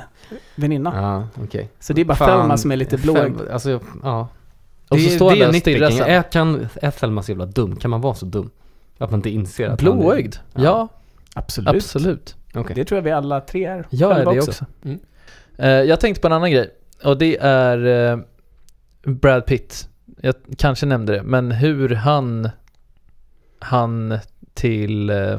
Speaker 7: väninna.
Speaker 1: Ja, okej.
Speaker 7: Så det är bara
Speaker 1: Fan,
Speaker 7: Thelma som är lite blåögd.
Speaker 1: Alltså, ja.
Speaker 6: Och så
Speaker 1: Det är-
Speaker 6: står han där och stirrar.
Speaker 1: Är, kan, är Thelma så jävla dum? Kan man vara så dum? Att man inte inser att han är-
Speaker 6: Blåögd? Ja,
Speaker 7: Absolut.
Speaker 6: absolut.
Speaker 1: Okej.
Speaker 7: Det tror jag vi alla tre är.
Speaker 6: Jag är det också.
Speaker 1: Mm.
Speaker 6: Eh, jag tänkte på en annan grej. Och det är eh, Brad Pitt. Jag kanske nämnde det, men hur han han till eh,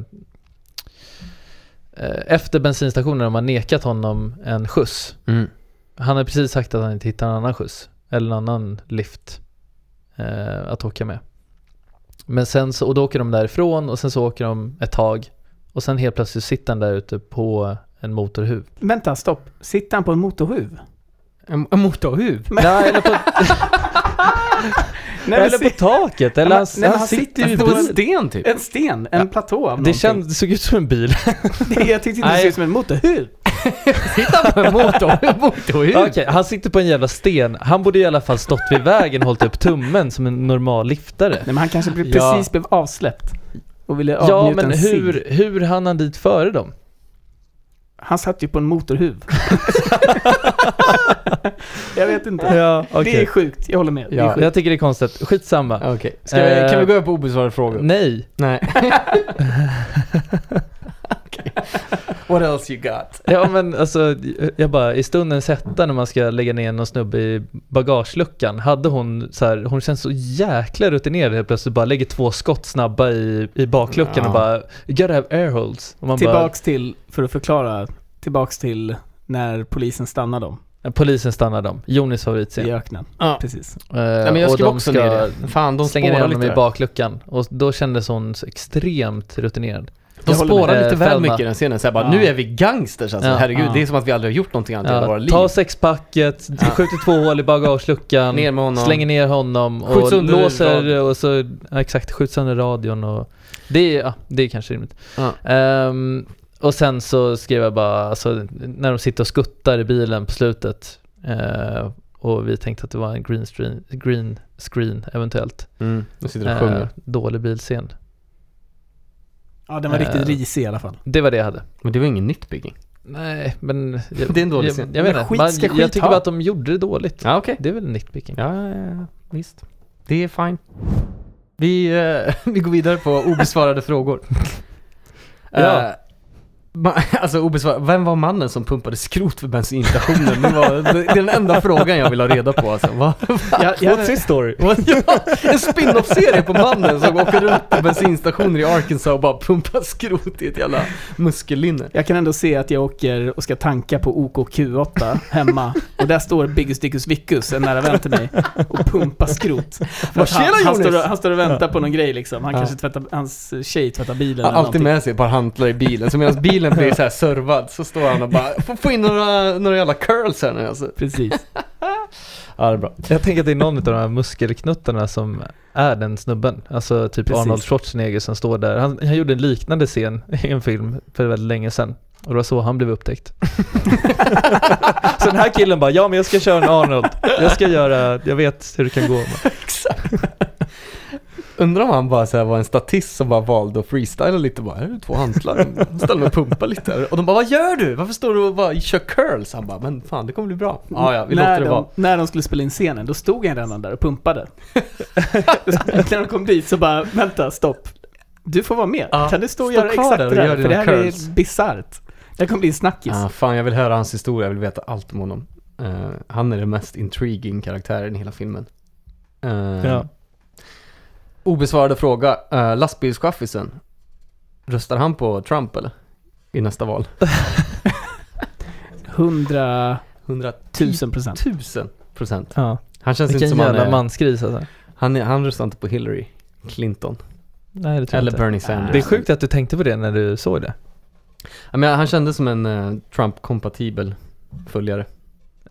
Speaker 6: eh, efter bensinstationen de har nekat honom en skjuts.
Speaker 1: Mm.
Speaker 6: Han har precis sagt att han inte hittar en annan skjuts eller en annan lift eh, att åka med. Men sen så, och då åker de därifrån och sen så åker de ett tag och sen helt plötsligt sitter han där ute på en motorhuv.
Speaker 7: Vänta, stopp. Sitter han på en motorhuv?
Speaker 1: En, en motorhuv?
Speaker 6: Nej, eller på,
Speaker 7: Nej,
Speaker 6: eller på taket, eller
Speaker 7: men-
Speaker 6: han,
Speaker 7: nej, men
Speaker 6: han,
Speaker 7: han
Speaker 6: sitter ju
Speaker 7: på
Speaker 1: En sten typ?
Speaker 7: En sten, en platå av
Speaker 6: Det, känd, det såg ut som en bil.
Speaker 7: Det, jag tyckte inte det såg ut som en motorhuv.
Speaker 1: Sitta på en motor, motorhuv?
Speaker 6: Okej, han sitter på en jävla sten. Han borde i alla fall stått vid vägen och hållit upp tummen som en normal liftare.
Speaker 7: Nej men han kanske pre-
Speaker 6: Ja.
Speaker 7: precis blev avsläppt. Och ville
Speaker 6: Ja,
Speaker 7: avnjuta
Speaker 6: men
Speaker 7: en
Speaker 6: hur, hur hann han dit före dem?
Speaker 7: Han satt ju på en motorhuv. jag vet inte.
Speaker 6: Ja,
Speaker 7: Det
Speaker 6: okej.
Speaker 7: är sjukt, jag håller med. Det är
Speaker 1: Ja.
Speaker 6: Jag tycker det är konstigt. Skitsamma.
Speaker 1: Okej, Ska vi,
Speaker 6: Eh,
Speaker 1: kan vi gå över på obesvarade frågor?
Speaker 6: Nej.
Speaker 1: Nej. What else you got?
Speaker 6: Ja men alltså, jag bara i stundens hetta när man ska lägga ner någon snubbe i bagageluckan, hade hon så här, hon känns så jäkla rutinerad helt plötsligt, bara lägger två skott snabba i, i bakluckan
Speaker 1: Ja.
Speaker 6: och bara, you gotta have air holes. Och man
Speaker 7: Tillbaks till, för att förklara, tillbaks till när polisen stannar dem
Speaker 6: bara, polisen stannar dem, Jonis
Speaker 7: i
Speaker 6: favoritscen.
Speaker 7: öknen.
Speaker 1: Ja.
Speaker 7: Precis.
Speaker 6: Eh,
Speaker 1: Nej, men jag
Speaker 6: och de
Speaker 1: också
Speaker 6: ska
Speaker 1: ner det. Fan, de
Speaker 6: slänga ner honom
Speaker 1: lite
Speaker 6: i bakluckan. Och då kändes hon så extremt rutinerad.
Speaker 1: De
Speaker 7: Jag
Speaker 1: spårar lite
Speaker 6: Eh,
Speaker 1: väl mycket i den scenen. Så här bara,
Speaker 7: Ja.
Speaker 1: nu är vi gangsters alltså. Herregud,
Speaker 7: Ja.
Speaker 1: det är som att vi aldrig har gjort någonting annat i hela våra liv.
Speaker 6: ta sexpacket, skjuter två hål i bagageluckan,
Speaker 1: Ner
Speaker 6: slänger ner honom och låser och så, exakt, skjuts sönder radion och det är, ja, det är kanske rimligt. Ehm, och sen så skrev jag bara, alltså, när de sitter och skuttar i bilen på slutet eh, och vi tänkte att det var en green screen, green screen eventuellt.
Speaker 1: Mm, nu sitter de och
Speaker 6: Eh,
Speaker 1: sjunger.
Speaker 6: dålig bilscen.
Speaker 7: Ja, den var
Speaker 6: Eh.
Speaker 7: riktigt risig i alla fall.
Speaker 6: Det var det jag hade.
Speaker 1: Men det var ingen nitpicking.
Speaker 6: Nej, men... Jag,
Speaker 1: Det är en dålig
Speaker 6: jag,
Speaker 1: scen.
Speaker 6: jag vet
Speaker 7: Men
Speaker 6: inte.
Speaker 7: skit
Speaker 6: Man,
Speaker 7: ska
Speaker 6: jag
Speaker 7: skit
Speaker 6: tycker
Speaker 7: ha.
Speaker 6: bara att de gjorde det dåligt.
Speaker 1: Ja, okej.
Speaker 6: Det är väl nitpicking.
Speaker 1: Ja, ja, ja, visst. Det är fine. Vi, eh, vi går vidare på obesvarade frågor.
Speaker 6: Ja.
Speaker 1: Alltså obesvarade, vem var mannen som pumpade skrot för bensinstationen? Det, var, det är den enda frågan jag vill ha reda på alltså. Vad,
Speaker 7: Jag, jag,
Speaker 6: his story?
Speaker 1: ja, en spin-off-serie på mannen som åker runt på bensinstationer i Arkansas och bara pumpar skrot i ett jävla muskellinne.
Speaker 7: jag kan ändå se att jag åker och ska tanka på OKQ8 hemma och där står Biggus Dickus Vickus, en nära vän till mig, och pumpar skrot. För han, han,
Speaker 1: Jonas!
Speaker 7: står och, han står och väntar på någon grej liksom. Han
Speaker 1: Ja.
Speaker 7: kanske tvättar, hans tjej tvättar bilen
Speaker 1: Ja,
Speaker 7: eller
Speaker 1: alltid
Speaker 7: någonting.
Speaker 1: med sig ett par hantlar i bilen, så medan bilen blir så här servad så står han och bara får få in några, några jävla curls här nu alltså.
Speaker 7: Precis.
Speaker 1: Ja, det är bra.
Speaker 6: Jag tänker att det är någon av de här muskelknuttarna som är den snubben. Alltså typ
Speaker 7: Precis.
Speaker 6: Arnold Schwarzenegger som står där. Han, han gjorde en liknande scen i en film för väldigt länge sedan. Och det var så han blev upptäckt. så den här killen bara, ja men jag ska köra en Arnold. Jag ska göra, jag vet hur det kan gå.
Speaker 1: Exakt. Undrar om han bara så här var en statist som bara valde att freestyla lite bara, här är två hantlar, ställer mig och pumpar lite här. Och de bara, vad gör du? Varför står du och bara kör curls? Han bara, men fan det kommer bli bra. Ja, ja, vi
Speaker 7: när,
Speaker 1: låter det vara.
Speaker 7: de, när de skulle spela in scenen, då stod han redan där och pumpade. när de kom dit så bara, vänta, stopp. Du får vara med.
Speaker 1: Ja,
Speaker 7: kan du stå och
Speaker 1: stå
Speaker 7: göra exakt
Speaker 1: där
Speaker 7: det där?
Speaker 1: gör
Speaker 7: För det här
Speaker 1: curls.
Speaker 7: är bisarrt. Det kommer bli en snackis.
Speaker 1: Ah, fan, jag vill höra hans historia, jag vill veta allt om honom. Eh, han är den mest intriguing karaktären i hela filmen. Eh,
Speaker 6: Ja.
Speaker 1: Obesvarade fråga, uh, lastbilschaffisen, röstar han på Trump eller? I nästa val?
Speaker 7: 100
Speaker 1: 110
Speaker 7: 000 procent.
Speaker 1: 000 procent.
Speaker 6: Ja.
Speaker 1: Han känns inte
Speaker 6: Vilken
Speaker 1: som han
Speaker 6: jävla
Speaker 1: är,
Speaker 6: mansgris alltså.
Speaker 1: han, är, han röstar inte på Hillary Clinton.
Speaker 6: Nej det tror
Speaker 1: Eller
Speaker 6: jag inte.
Speaker 1: Bernie Sanders.
Speaker 6: Det är sjukt att du tänkte på det när du såg det.
Speaker 1: Ja, men han kändes som en eh, Trump-kompatibel följare.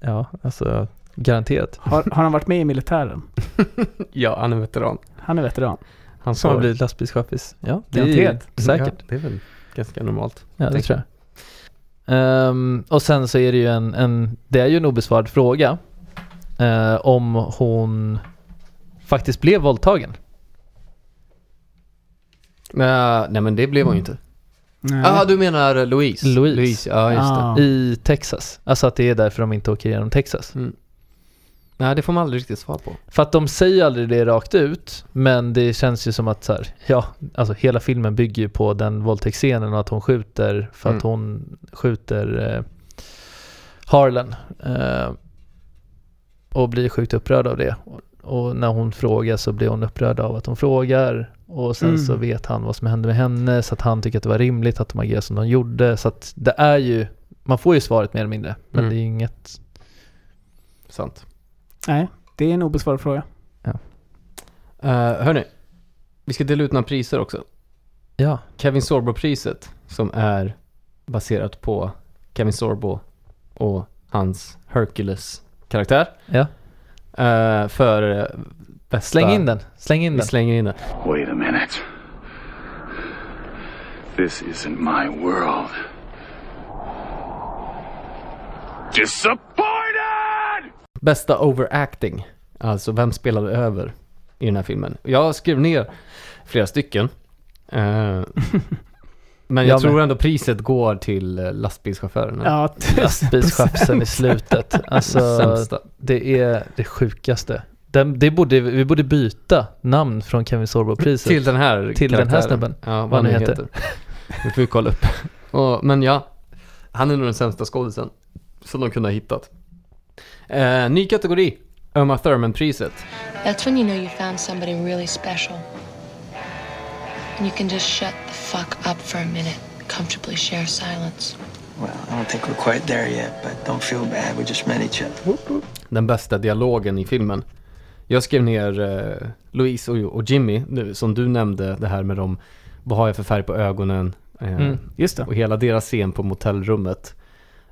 Speaker 6: Ja, alltså garanterat.
Speaker 7: Har, har han varit med i militären?
Speaker 1: Ja, han är veteran.
Speaker 7: Han är veteran.
Speaker 1: Han
Speaker 6: Som har
Speaker 1: får-
Speaker 6: blivit lastbilschaffis. Ja, det är
Speaker 7: Garanterat.
Speaker 6: säkert.
Speaker 1: Ja, det är väl ganska normalt.
Speaker 6: Ja, det tror jag. Ehm, och sen så är det ju en, en det är ju en obesvarad fråga eh, om hon faktiskt blev våldtagen.
Speaker 1: Uh, nej men det blev hon ju inte. Ja, ah, du menar Louise?
Speaker 6: Louise.
Speaker 1: ja just
Speaker 7: Ah.
Speaker 1: det.
Speaker 6: I Texas. Alltså att det är därför de inte åker igenom Texas.
Speaker 1: Nej, det får man aldrig riktigt svar på.
Speaker 6: För att de säger aldrig det rakt ut, men det känns ju som att så här, ja, alltså hela filmen bygger ju på den våldtäktsscenen och att hon skjuter för att
Speaker 1: Mm.
Speaker 6: hon skjuter eh, Harlan. Eh, och blir sjukt upprörd av det. Och, och när hon frågar så blir hon upprörd av att hon frågar. Och sen
Speaker 7: Mm.
Speaker 6: så vet han vad som hände med henne, så att han tycker att det var rimligt att de agerar som de gjorde. Så att det är ju, man får ju svaret mer eller mindre, men
Speaker 1: Mm.
Speaker 6: det är ju inget
Speaker 1: Sant.
Speaker 7: Nej, det är en obesvarad fråga.
Speaker 1: Uh, hörni, vi ska dela ut några priser också.
Speaker 6: Ja.
Speaker 1: Kevin Sorbo-priset som är baserat på Kevin Sorbo och hans Hercules-karaktär.
Speaker 6: Ja.
Speaker 1: Eh, för bästa...
Speaker 6: Släng in den, släng in
Speaker 1: Vi
Speaker 6: den.
Speaker 1: slänger in den.
Speaker 13: Wait a minute. This isn't my world. Disappointed!
Speaker 1: Bästa overacting. Alltså vem spelade över i den här filmen. Jag skrev ner flera stycken. Eh, Men jag,
Speaker 6: Jag
Speaker 1: tror
Speaker 6: med.
Speaker 1: ändå priset går till eh, lastbilschaufförerna.
Speaker 7: Ja,
Speaker 6: Lastbilschauffören i slutet. Alltså,
Speaker 1: Sämsta.
Speaker 6: det är det sjukaste. Den, det borde, vi borde byta namn från Kevin Sorbo-priset.
Speaker 1: Till den här
Speaker 6: Till den här
Speaker 1: karaktären.
Speaker 6: snubben.
Speaker 1: Ja, vad, han nu
Speaker 6: heter.
Speaker 1: heter. Det får vi kolla upp. Och, men ja, han är nog den sämsta skådisen som de kunde ha hittat. Eh, ny kategori, Uma Thurman-priset.
Speaker 14: That's when you know you found somebody really special. And you can just shut the fuck up for a minute, comfortably share silence.
Speaker 15: Well, I don't think we're quite there yet, but don't feel bad. We just met each other.
Speaker 1: Den bästa dialogen i filmen. Jag skrev ner eh, Louise och, och Jimmy, nu, som du nämnde, det här med dem, vad har jag för färg på ögonen? Eh,
Speaker 6: Mm,
Speaker 7: just det.
Speaker 1: Och hela deras scen på motellrummet.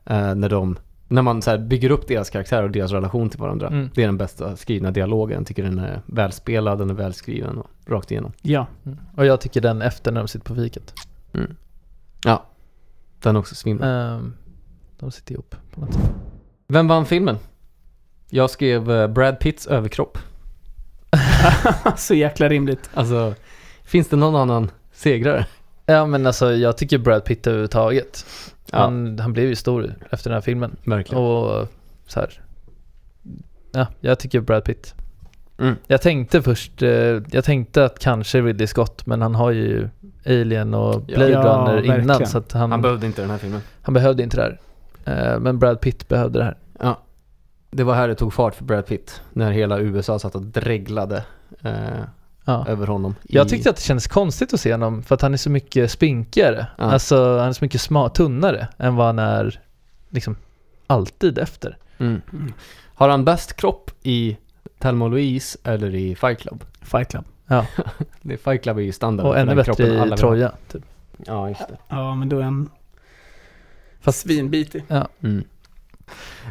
Speaker 1: Eh, när de, när man så här bygger upp deras karaktär och deras relation till varandra.
Speaker 6: Mm.
Speaker 1: Det är den bästa skrivna dialogen. Jag tycker den är välspelad, den är välskriven och rakt igenom.
Speaker 7: Ja.
Speaker 6: Mm. Och jag tycker den efter när de sitter på fiket.
Speaker 1: Mm. Ja, den är också svinbra.
Speaker 6: Ehm, de sitter ihop på något sätt.
Speaker 1: Vem vann filmen? Jag skrev eh, Brad Pitts överkropp.
Speaker 7: Så jäkla rimligt.
Speaker 1: Alltså, finns det någon annan segrare?
Speaker 6: Ja men alltså jag tycker Brad Pitt överhuvudtaget.
Speaker 1: Ja.
Speaker 6: Han, han blev ju stor efter den här filmen.
Speaker 1: Verkligen.
Speaker 6: Och så här. Ja, jag tycker Brad Pitt.
Speaker 1: Mm.
Speaker 6: Jag tänkte först, eh, jag tänkte att kanske Ridley Scott, men han har ju Alien och. Blade
Speaker 7: Ja,
Speaker 6: Runner innan
Speaker 7: verkligen.
Speaker 6: så att han,
Speaker 1: Han behövde inte den här filmen.
Speaker 6: han behövde inte det här. Eh, Men Brad Pitt behövde det här.
Speaker 1: Ja. Det var här det tog fart för Brad Pitt. När hela USA satt och dreglade eh,
Speaker 6: Ja.
Speaker 1: över honom.
Speaker 6: Jag
Speaker 1: i-
Speaker 6: tyckte att det kändes konstigt att se honom för att han är så mycket spinkigare.
Speaker 1: Ja.
Speaker 6: Alltså han är så mycket sma- tunnare än vad han är liksom alltid efter.
Speaker 1: Mm. Har han bäst kropp i Thelma och Louise eller i Fight Club?
Speaker 7: Fight Club.
Speaker 6: Ja.
Speaker 1: Det Fight Club är ju standard.
Speaker 6: Och ännu bättre i. Troja. Typ.
Speaker 1: Ja, just det.
Speaker 7: Ja, men då är han
Speaker 6: Fast-
Speaker 7: svinbitig.
Speaker 6: Ja.
Speaker 1: Mm.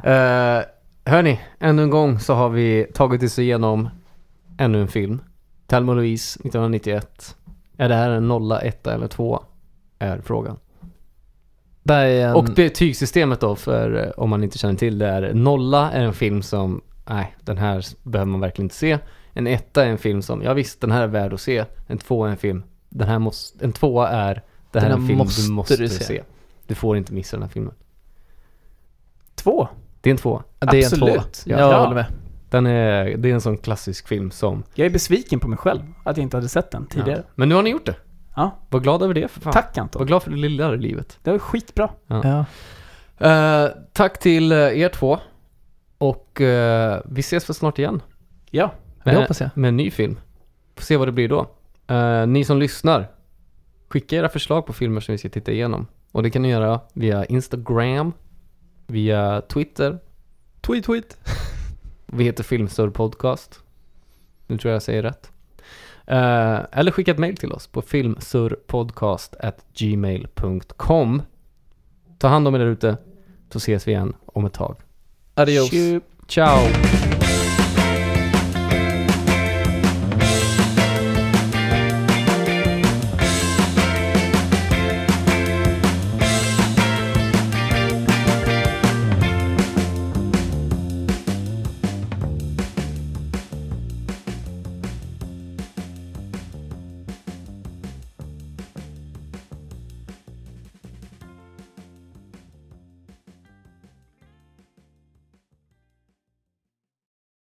Speaker 1: Uh, hörni, ännu en gång så har vi tagit oss igenom ännu en film. Thelma Louise 1991. Är det här en nolla, etta eller två? Är frågan.
Speaker 6: Det är en...
Speaker 1: Och betygssystemet då, för eh, om man inte känner till det, är nolla är en film som, nej, den här behöver man verkligen inte se. En etta är en film som, ja visst, den här är värd att se. En tvåa är en film, den här måste, en tvåa är, det här är en film
Speaker 6: måste
Speaker 1: du måste
Speaker 6: du
Speaker 1: se.
Speaker 6: se.
Speaker 1: Du får inte missa den här filmen.
Speaker 7: Två.
Speaker 1: Det är en tvåa.
Speaker 6: det är en
Speaker 7: Absolut.
Speaker 6: tvåa.
Speaker 1: Ja.
Speaker 6: Jag
Speaker 7: Ja.
Speaker 6: håller med.
Speaker 1: Den är, det är en sån klassisk film som,
Speaker 7: Jag är besviken på mig själg att jag inte hade sett den tidigare.
Speaker 1: ja. Men nu har ni gjort det.
Speaker 7: Ja.
Speaker 1: Var glad över det för fan.
Speaker 7: Tack Anton.
Speaker 1: Var glad för det lilla i livet.
Speaker 7: Det var skitbra.
Speaker 6: Ja.
Speaker 1: Eh, tack till eh, er två. Och eh, vi ses för snart igen.
Speaker 7: Ja.
Speaker 6: Det hoppas jag.
Speaker 1: Med en ny film. Får se vad det blir då. Eh, ni som lyssnar, skicka era förslag på filmer som vi ska titta igenom. Och det kan ni göra via Instagram, via Twitter.
Speaker 6: Tweet tweet.
Speaker 1: Vi heter Filmstör Podcast. Nu tror jag jag säger rätt. Eh, eller skicka ett mail till oss på filmsurpodcast@gmail.com. Ta hand om er där ute, så ses vi igen om ett tag.
Speaker 6: Adios.
Speaker 7: Tjup.
Speaker 1: Ciao!